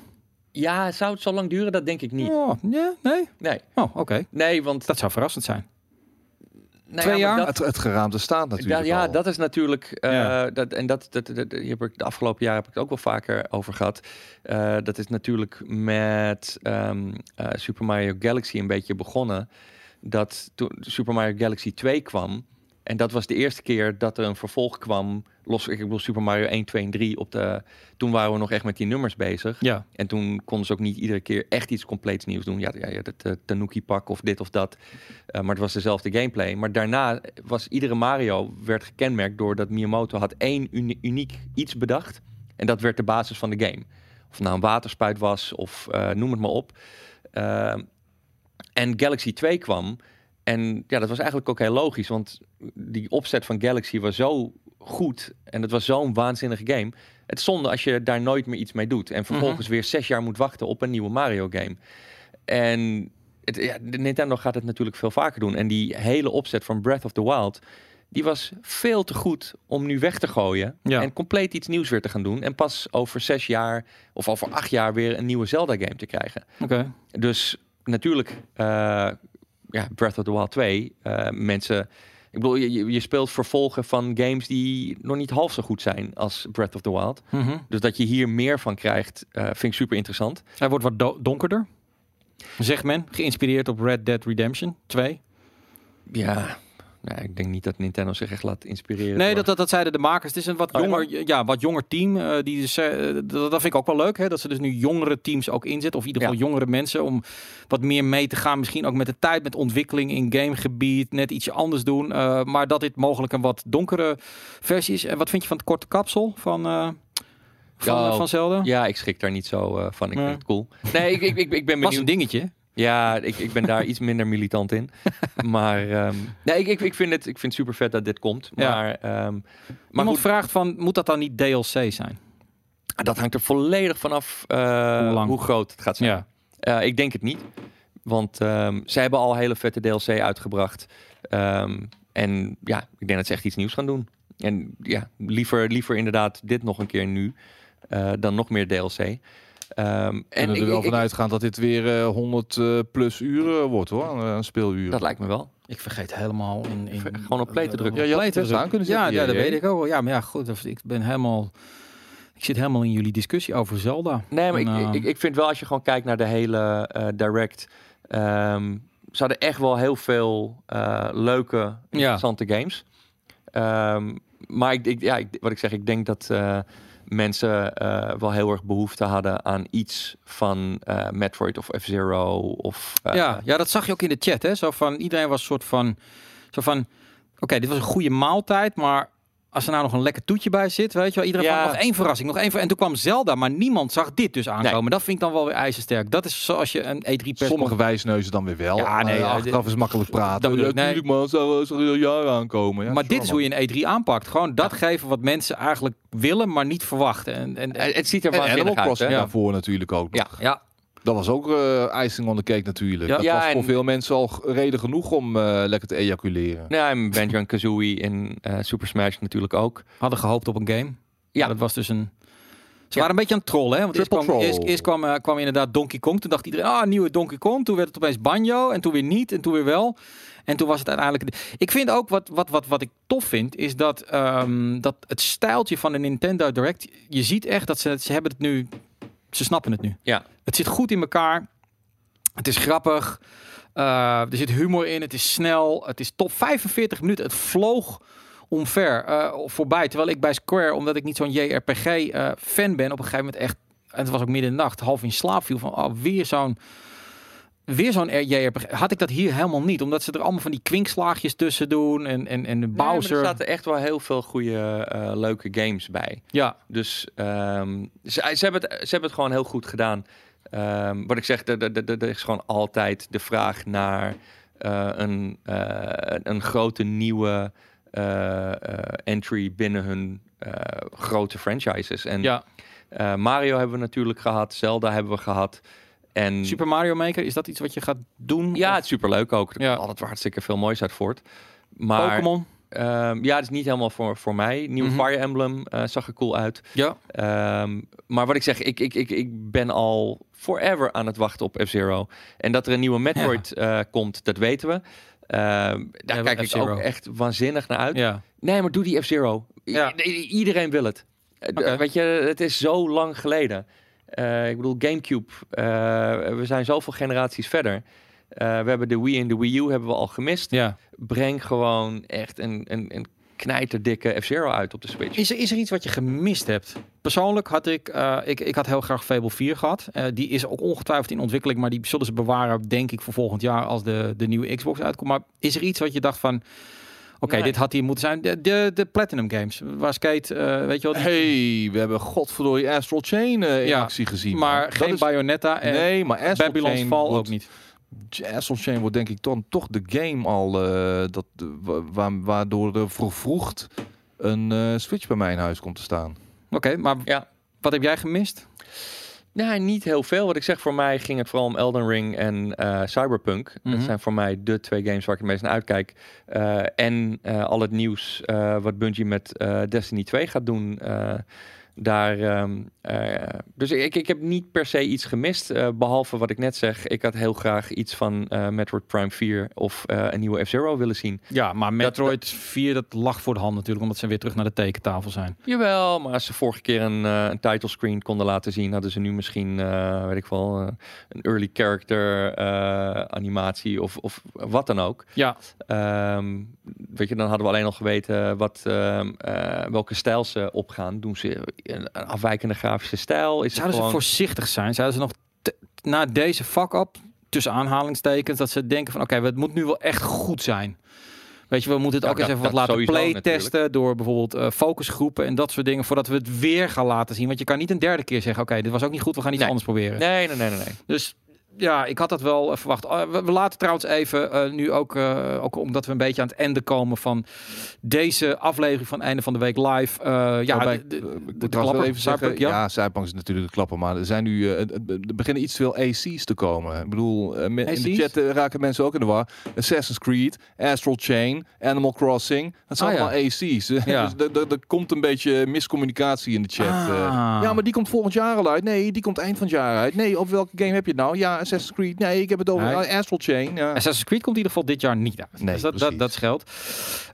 Ja, zou het zo lang duren? Dat denk ik niet. Oh, ja, nee? Nee, Oh, oké. nee want... Dat zou verrassend zijn. nou twee ja, jaar? dat- Het, het geraamte staat natuurlijk Da- ja, al. dat is natuurlijk. eh, Ja. dat, en dat, dat, heb ik de afgelopen jaar heb ik het ook wel vaker over gehad. Eh, dat is natuurlijk met ehm, eh, Super Mario Galaxy een beetje begonnen. Dat toen Super Mario Galaxy 2 kwam. En dat was de eerste keer dat er een vervolg kwam. Los, ik bedoel Super Mario 1, 2 en 3. Op de, toen waren we nog echt met die nummers bezig. Ja. En toen konden ze ook niet iedere keer echt iets compleets nieuws doen. Ja, ja, ja het eh, Tanuki pak of dit of dat. Eh, maar het was dezelfde gameplay. Maar daarna was iedere Mario werd gekenmerkt door dat Miyamoto had één uni- uniek iets bedacht. En dat werd de basis van de game. Of nou een waterspuit was of eh, noem het maar op. Eh, en Galaxy 2 kwam. En ja, dat was eigenlijk ook heel logisch. Want die opzet van Galaxy was zo goed. En het was zo'n waanzinnige game. Het is zonde als je daar nooit meer iets mee doet. En vervolgens weer zes jaar moet wachten op een nieuwe Mario game. En het, ja, Nintendo gaat het natuurlijk veel vaker doen. En die hele opzet van Breath of the Wild... die was veel te goed om nu weg te gooien. Ja. En compleet iets nieuws weer te gaan doen. En pas over zes jaar of over acht jaar weer een nieuwe Zelda-game te krijgen. Oké. Dus natuurlijk, eh, ja, Breath of the Wild 2, eh, mensen... Ik bedoel, je- je, speelt vervolgen van games die nog niet half zo goed zijn als Breath of the Wild. Mhm. Dus dat je hier meer van krijgt, eh, vind ik super interessant. Hij wordt wat do- donkerder. Zegt men. Geïnspireerd op Red Dead Redemption 2. Ja, nou, ik denk niet dat Nintendo zich echt laat inspireren. Nee, door- dat, dat, dat zeiden de makers. Het is een wat Oh, jonger, ja, wat jonger team. eh, die dus, eh, dat, dat vind ik ook wel leuk. Hè, dat ze dus nu jongere teams ook inzetten. Of in ieder Ja. geval jongere mensen. Om wat meer mee te gaan. Misschien ook met de tijd, met ontwikkeling in gamegebied. Net ietsje anders doen. eh, maar dat dit mogelijk een wat donkere versie is. En wat vind je van het korte kapsel van, van, Ja, van Zelda? Ja, ik schrik daar niet zo van. Ik vind het cool. Nee, ik, ik, ik, ik ben Was een benieuwd. dingetje. Ja, ik, ik ben daar iets minder militant in. Maar ehm, nee, ik, ik, ik, vind het, ik vind super vet dat dit komt. Ja. Maar, ehm, maar Iemand goed, vraagt van, moet dat dan niet DLC zijn? dat hangt er volledig vanaf eh Hoe groot het gaat zijn. Ja. Eh, ik denk het niet. Want ehm ze hebben al hele vette DLC uitgebracht. Ehm, en ja, ik denk dat ze echt iets nieuws gaan doen. En ja, liever, liever inderdaad dit nog een keer nu. eh, dan nog meer DLC. Ehm, En er ik- wel ik- van uitgaan dat dit weer eh, 100 eh, plus uren wordt hoor, aan, aan speeluren. dat lijkt me wel. Ik vergeet helemaal in... in Gewoon op play te drukken. Ja, je had Play te het best drukken. aan kunnen Ja, zetten, ja, dat weet ik ook wel. Ja, maar ja, goed. Ik ben helemaal... Ik zit helemaal in jullie discussie over Zelda. Nee, maar En, ik, eh, ik, ik vind wel als je gewoon kijkt naar de hele eh, direct. ehm ze hadden echt wel heel veel eh, leuke, interessante games. Ehm, maar ik, ik, ja, ik, wat ik zeg, ik denk dat eh, mensen eh, wel heel erg behoefte hadden aan iets van eh, Metroid of F-Zero. Of, eh, ja, ja, dat zag je ook in de chat. Hè? Zo van, iedereen was soort van... Zo van Oké, dit was een goede maaltijd, maar... Als er nou nog een lekker toetje bij zit, weet je wel. Iedereen Ja. van, nog één verrassing, nog één ver- En toen kwam Zelda, maar niemand zag dit dus aankomen. Nee. Dat vind ik dan wel weer ijzersterk. Dat is zoals je een E E3 pers Sommige wijsneuzen dan weer wel. Ja, nee, Eh, ja, achteraf is makkelijk praten. dat bedoel ja, ik, nee. tuurlijk man, zou, zou er al jaren aankomen. Ja, maar dit is hoe je een E3 aanpakt. Gewoon dat geven wat mensen eigenlijk willen, maar niet verwachten. En, en, het ziet er waanzinnig Animal. Crossing daarvoor natuurlijk ook Ja. nog. ja, Dat was ook eh icing on the cake natuurlijk. Ja. Dat Ja, was voor en- veel mensen al reden genoeg om eh, lekker te ejaculeren. Ja, en Banjo en Kazooie in eh, Super Smash natuurlijk ook. hadden gehoopt op een game. Ja. Maar dat was dus een... Ze Ja. waren een beetje aan het trollen, hè? Want eerst kwam, troll. eerst, eerst kwam, kwam inderdaad Donkey Kong. Toen dacht iedereen, ah, nieuwe Donkey Kong. Toen werd het opeens Banjo. En toen weer niet. En toen weer wel. En toen was het uiteindelijk... Ik vind ook, wat, wat, wat, wat ik tof vind, is dat, ehm, dat het stijltje van de Nintendo Direct... Je ziet echt dat ze, ze hebben het nu... Ze snappen het nu. Ja. Het zit goed in elkaar. Het is grappig. Eh, er zit humor in. Het is snel. Het is top 45 minuten. Het vloog omver eh, voorbij. Terwijl ik bij Square, omdat ik niet zo'n JRPG-fan ben, op een gegeven moment echt... En het was ook midden in de nacht, half in slaap viel van oh, weer zo'n... Weer zo'n JRPG. Had ik dat hier helemaal niet. Omdat ze er allemaal van die kwinkslaagjes tussen doen. En, en, en de Nee, Bowser. er zaten echt wel heel veel goede, eh, leuke games bij. Ja, Dus ehm, ze, ze, hebben het, ze hebben het gewoon heel goed gedaan. Ehm, wat ik zeg, er- is gewoon altijd de vraag naar eh, een, eh, een grote nieuwe eh, entry binnen hun grote franchises. En ja. Mario hebben we natuurlijk gehad, Zelda hebben we gehad. En Super Mario Maker, is dat iets wat je gaat doen? ja, Of het is superleuk ook. Er Ja. altijd hartstikke veel moois uit voort. Maar Pokémon? Ehm, ja, het is niet helemaal voor, voor mij. Nieuwe Mhm. Fire Emblem eh, zag er cool uit. Ja. Ehm, maar wat ik zeg, ik, ik, ik, ik ben al forever aan het wachten op F-Zero. En dat er een nieuwe Metroid eh, komt, dat weten we. Ehm, daar Ja, kijk ik ook echt waanzinnig naar uit. Ja. Nee, maar doe die F-Zero. Iedereen wil het. Eh, Oké. Weet je, het is zo lang geleden. Ik bedoel, Gamecube. we zijn zoveel generaties verder. Eh, we hebben de Wii en de Wii U hebben we al gemist. ja. Breng gewoon echt een, een, een knijterdikke F-Zero uit op de Switch. Is er, is er iets wat je gemist hebt? Persoonlijk had ik, eh, ik, ik had heel graag Fable 4 gehad. Eh, die is ook ongetwijfeld in ontwikkeling, maar die zullen ze bewaren, denk ik, voor volgend jaar als de, de nieuwe Xbox uitkomt. Maar is er iets wat je dacht van, oké, Nee. dit had hier moeten zijn? De, de, de Platinum Games, waar Skate, eh, weet je wel, die- Hey, we hebben godverdorie Astral Chain in Ja, actie gezien. maar man. Geen is- Bayonetta en Nee, maar Astral Babylon's Chain Fall wordt, ook niet. Astral Chain wordt denk ik dan toch de game al eh, dat, eh, wa- wa- waardoor er vervroegd een eh, Switch bij mij in huis komt te staan. Oké, maar Ja. wat heb jij gemist? Nee, niet heel veel. Wat ik zeg, voor mij ging het vooral om Elden Ring en eh, Cyberpunk. Mhm. Dat zijn voor mij de twee games waar ik het meest naar uitkijk. Eh, en eh, al het nieuws eh, wat Bungie met eh, Destiny 2 gaat doen. Daar, ehm, eh, dus ik, ik heb niet per se iets gemist, eh, behalve wat ik net zeg. Ik had heel graag iets van eh, Metroid Prime 4 of een nieuwe F-Zero willen zien. Ja, maar Metroid 4, dat lag voor de hand natuurlijk, omdat ze weer terug naar de tekentafel zijn. Jawel, maar als ze vorige keer een, een title screen konden laten zien, hadden ze nu misschien, weet ik wel, een early character animatie of, of wat dan ook. Ja, Ehm, weet je, dan hadden we alleen al geweten wat, ehm, eh, welke stijl ze opgaan. Doen ze een, afwijkende grafische stijl? Is zouden ze voorzichtig zijn? Zouden ze nog te- na deze fuck-up, tussen aanhalingstekens, dat ze denken van oké, het moet nu wel echt goed zijn. Weet je, we moeten het Ja, ook eens even wat laten playtesten door bijvoorbeeld eh, focusgroepen en dat soort dingen, voordat we het weer gaan laten zien. Want je kan niet een derde keer zeggen, oké, dit was ook niet goed, we gaan iets Nee. anders proberen. Nee, nee, nee, nee. nee. Dus ja, ik had dat wel eh, verwacht. Uh, we, laten trouwens even, eh, nu ook, eh, ook omdat we een beetje aan het einde komen van deze aflevering van Einde van de Week live. ja, Waarbij, de, ik wel even zeggen, ja, ja. Is natuurlijk de klapper, maar er zijn nu, er beginnen iets te veel AC's te komen. Ik bedoel, in de chat raken mensen ook in de war. Assassin's Creed, Astral Chain, Animal Crossing, dat zijn Ah, ja. allemaal AC's. Ja. dus er- komt een beetje miscommunicatie in de chat. Ah. Ja, maar die komt volgend jaar al uit. Nee, die komt eind van het jaar uit. Nee, op welke game heb je het nou? Ja, Assassin's Creed. Nee, ik heb het over Nee. ah, Astral Chain. Ja. Assassin's Creed komt in ieder geval dit jaar niet uit. Nee, dus dat, dat, dat scheelt.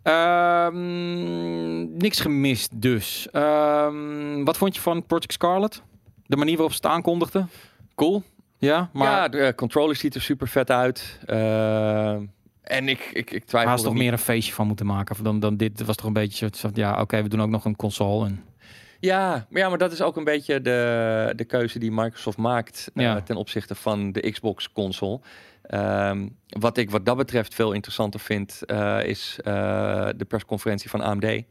Ehm, niks gemist dus. Ehm, wat vond je van Project Scarlet? De manier waarop ze het aankondigden? Cool. Ja, maar ja, de eh, controller ziet er super vet uit. Eh, en ik, ik, ik twijfel er toch niet- meer een feestje van moeten maken dan, dan dit. Was toch een beetje soort van, ja, oké, we doen ook nog een console. En, Ja, maar ja, maar dat is ook een beetje de, de keuze die Microsoft maakt eh, ten opzichte van de Xbox console. Ehm, wat ik wat dat betreft veel interessanter vind, eh, is eh, de persconferentie van AMD.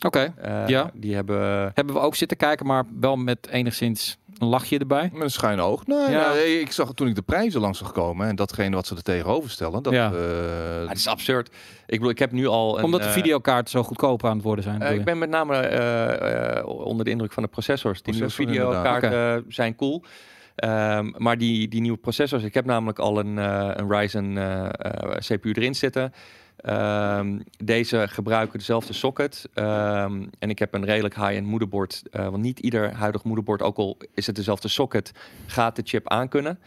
Oké, Eh, Ja. Die hebben hebben we ook zitten kijken, maar wel met enigszins een lachje erbij. Met een schuin oog. Nee, Ja. nee, ik zag toen ik de prijzen langs zag komen en datgene wat ze er tegenover stellen. Dat, Ja. eh, Ah, het is absurd. Ik bedoel, ik heb nu al een, Omdat de eh, videokaarten zo goedkoop aan het worden zijn. eh, bedoel ik ben met name onder de indruk van de processors. Die nieuwe videokaarten zijn cool. Ehm, maar die, die nieuwe processors, ik heb namelijk al een, eh, een Ryzen CPU erin zitten. Ehm, deze gebruiken dezelfde socket. Ehm, en ik heb een redelijk high-end moederbord. eh, want niet ieder huidig moederbord, ook al is het dezelfde socket, gaat de chip aankunnen.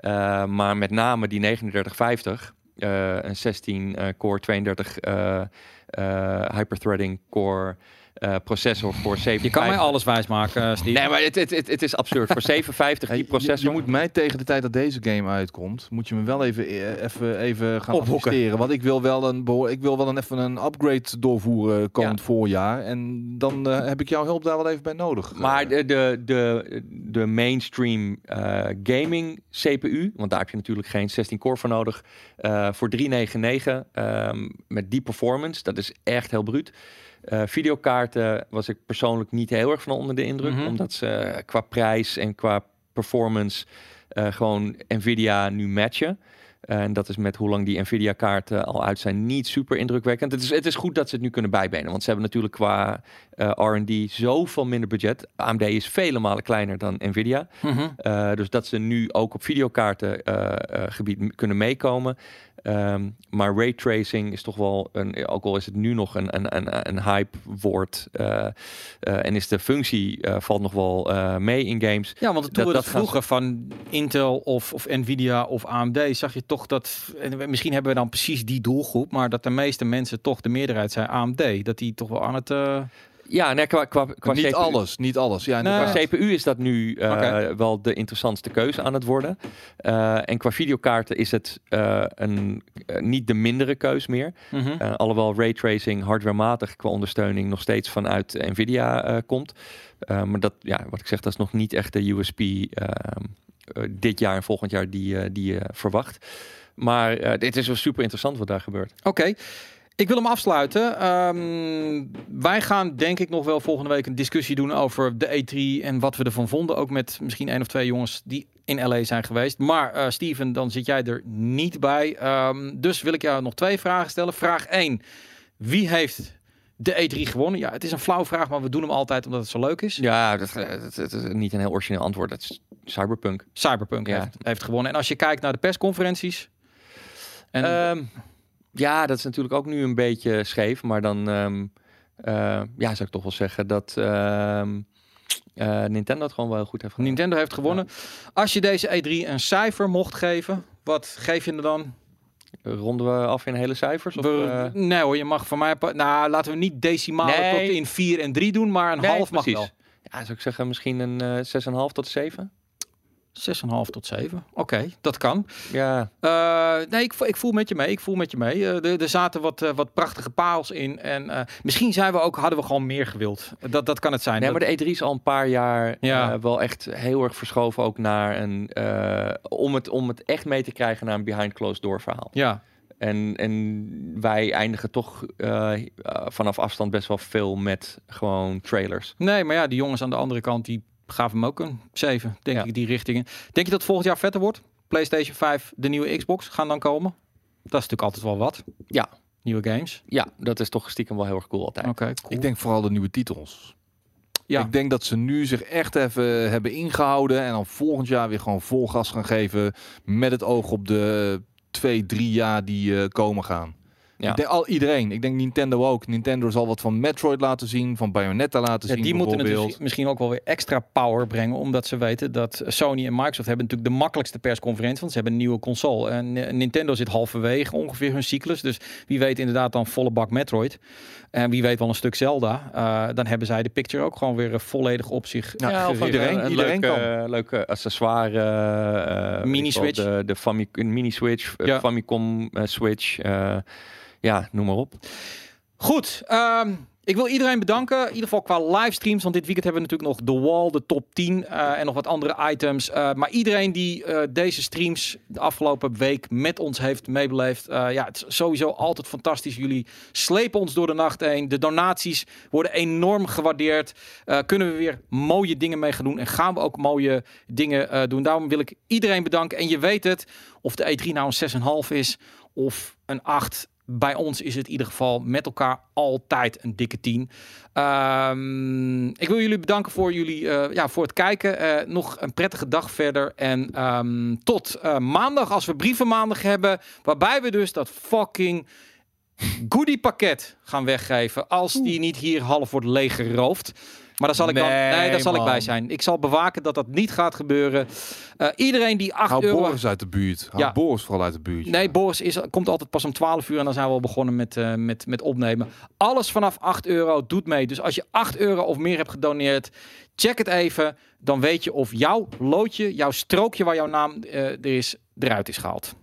Uh, maar met name die 3950, eh, een 16 eh, core 32 eh, eh, hyperthreading core eh, processor voor 7. Je kan mij alles wijsmaken, uh, Steve. Nee, maar het, het, het, het is absurd. voor 750 die je- processor. Je, moet mij tegen de tijd dat deze game uitkomt, moet je me wel even, eh, even, even gaan assisteren. Want ik wil wel een, ik wil wel een, even een upgrade doorvoeren komend voorjaar. En dan eh, heb ik jouw hulp daar wel even bij nodig. Maar Eh, de, de, de, de mainstream eh, gaming CPU, want daar heb je natuurlijk geen 16 core voor nodig, eh, voor 399 ehm, met die performance, dat is echt heel bruut. Eh, videokaarten was ik persoonlijk niet heel erg van onder de indruk, Mhm. omdat ze eh, qua prijs en qua performance eh, gewoon Nvidia nu matchen. En dat is met hoe lang die Nvidia-kaarten al uit zijn niet super indrukwekkend. Het is, het is goed dat ze het nu kunnen bijbenen. Want ze hebben natuurlijk qua eh, R&D zoveel minder budget. AMD is vele malen kleiner dan Nvidia. Mhm. Uh, dus dat ze nu ook op videokaarten uh, uh, gebied m- kunnen meekomen. Um, maar raytracing is toch wel, een, ook al is het nu nog een, een, een, een hype woord. Uh, en is de functie valt nog wel mee in games. Ja, want toen dat, we dat vroegen van Intel of, of Nvidia of AMD, zag je toch dat, en misschien hebben we dan precies die doelgroep, maar dat de meeste mensen toch de meerderheid zijn AMD. Dat die toch wel aan het... Ja, nee, qua, qua, qua niet CPU, alles, niet alles. Ja. Qua CPU is dat nu uh, okay. wel de interessantste keuze aan het worden. Uh, en qua videokaarten is het uh, een, niet de mindere keus meer. Mm. -hmm. alhoewel raytracing hardwarematig qua ondersteuning nog steeds vanuit Nvidia komt. maar dat, ja, wat ik zeg, dat is nog niet echt de USP dit jaar en volgend jaar die, die je verwacht. Maar dit is wel super interessant wat daar gebeurt. Oké. Okay. Ik wil hem afsluiten. Um, wij gaan denk ik nog wel volgende week een discussie doen over de E3 en wat we ervan vonden. Ook met misschien één of twee jongens die in LA zijn geweest. Maar uh, Steven, dan zit jij er niet bij. Um, dus wil ik jou nog twee vragen stellen. Vraag 1. Wie heeft de E3 gewonnen? Ja, het is een flauw vraag, maar we doen hem altijd omdat het zo leuk is. Ja, dat, dat, dat is niet een heel origineel antwoord. Dat is Cyberpunk. Cyberpunk ja. heeft, heeft gewonnen. En als je kijkt naar de persconferenties... En... Um, ja, dat is natuurlijk ook nu een beetje scheef. Maar dan um, uh, ja, zou ik toch wel zeggen dat. Um, eh, Nintendo het gewoon wel goed heeft gedaan. Nintendo heeft gewonnen. Als je deze E3 een cijfer mocht geven, wat geef je er dan? Ronden we af in hele cijfers? Of, We- eh, nee hoor, je mag van mij... Nou, laten we niet decimalen Nee. tot in 4 en 3 doen, maar een nee, half mag precies. wel. Ja, zou ik zeggen misschien een eh 6,5 tot 7? 6,5 tot 7. Oké, dat kan. Ja, Eh, nee, ik, ik voel met je mee. Ik voel met je mee. Eh, er, zaten wat, eh, wat prachtige parels in. En misschien zijn we ook, hadden we gewoon meer gewild. Dat, dat kan het zijn. nee, Dat- maar de E3 is al een paar jaar Ja. wel echt heel erg verschoven ook naar een... om, het, om het echt mee te krijgen naar een behind closed door verhaal. ja, En, en wij eindigen toch vanaf afstand best wel veel met gewoon trailers. nee, maar ja, die jongens aan de andere kant, die gaven hem ook een 7, denk Ja. ik, die richtingen. Denk je dat volgend jaar vetter wordt? PlayStation 5, de nieuwe Xbox gaan dan komen? Dat is natuurlijk altijd wel wat. Ja. Nieuwe games. Ja, dat is toch stiekem wel heel erg cool altijd. Oké, cool. Ik denk vooral de nieuwe titels. Ja. Ik denk dat ze nu zich echt even hebben ingehouden en dan volgend jaar weer gewoon vol gas gaan geven met het oog op de twee, drie jaar die eh, komen gaan. Ja. Ik denk al iedereen. Ik denk Nintendo ook. Nintendo zal wat van Metroid laten zien, van Bayonetta laten Ja, zien die moeten het bijvoorbeeld. dus misschien ook wel weer extra power brengen, omdat ze weten dat Sony en Microsoft hebben natuurlijk de makkelijkste persconferentie, want ze hebben een nieuwe console. En eh, Nintendo zit halverwege ongeveer hun cyclus, dus wie weet inderdaad dan volle bak Metroid. En wie weet wel een stuk Zelda. Eh, dan hebben zij de picture ook gewoon weer eh, volledig op zich Ja, ja, of iedereen- een iedereen leuke, kan. eh, leuke accessoire. eh, weet Mini ik wel, Switch. De, de Fami een mini Switch, eh, Ja. Famicom eh, Switch. Ja, noem maar op. Goed, ehm, ik wil iedereen bedanken. In ieder geval qua livestreams. Want dit weekend hebben we natuurlijk nog The Wall, de top 10 eh, en nog wat andere items. Eh, maar iedereen die eh, deze streams de afgelopen week met ons heeft meebeleefd. ja, het is sowieso altijd fantastisch. Jullie slepen ons door de nacht heen. De donaties worden enorm gewaardeerd. Kunnen we weer mooie dingen mee gaan doen. En gaan we ook mooie dingen doen. Daarom wil ik iedereen bedanken. En je weet het, of de E3 nou een 6,5 is of een 8 bij ons is het in ieder geval met elkaar altijd een dikke 10. Ehm, ik wil jullie bedanken voor, jullie, eh, ja, voor het kijken. Eh, nog een prettige dag verder. En ehm, tot eh, maandag als we brievenmaandag hebben. Waarbij we dus dat fucking goodie pakket gaan weggeven. Als die niet hier half wordt leeggeroofd. Maar daar zal ik dan, Nee, nee, daar zal ik bij zijn. Ik zal bewaken dat dat niet gaat gebeuren. Eh, iedereen die 8 Hou euro... Boris uit de buurt. Ja. Boris vooral uit de buurt. Nee, Boris is, komt altijd pas om 12 uur en dan zijn we al begonnen met, eh, met, met opnemen. Alles vanaf 8 euro doet mee. Dus als je 8 euro of meer hebt gedoneerd, check het even. Dan weet je of jouw loodje, jouw strookje waar jouw naam eh, er is, eruit is gehaald.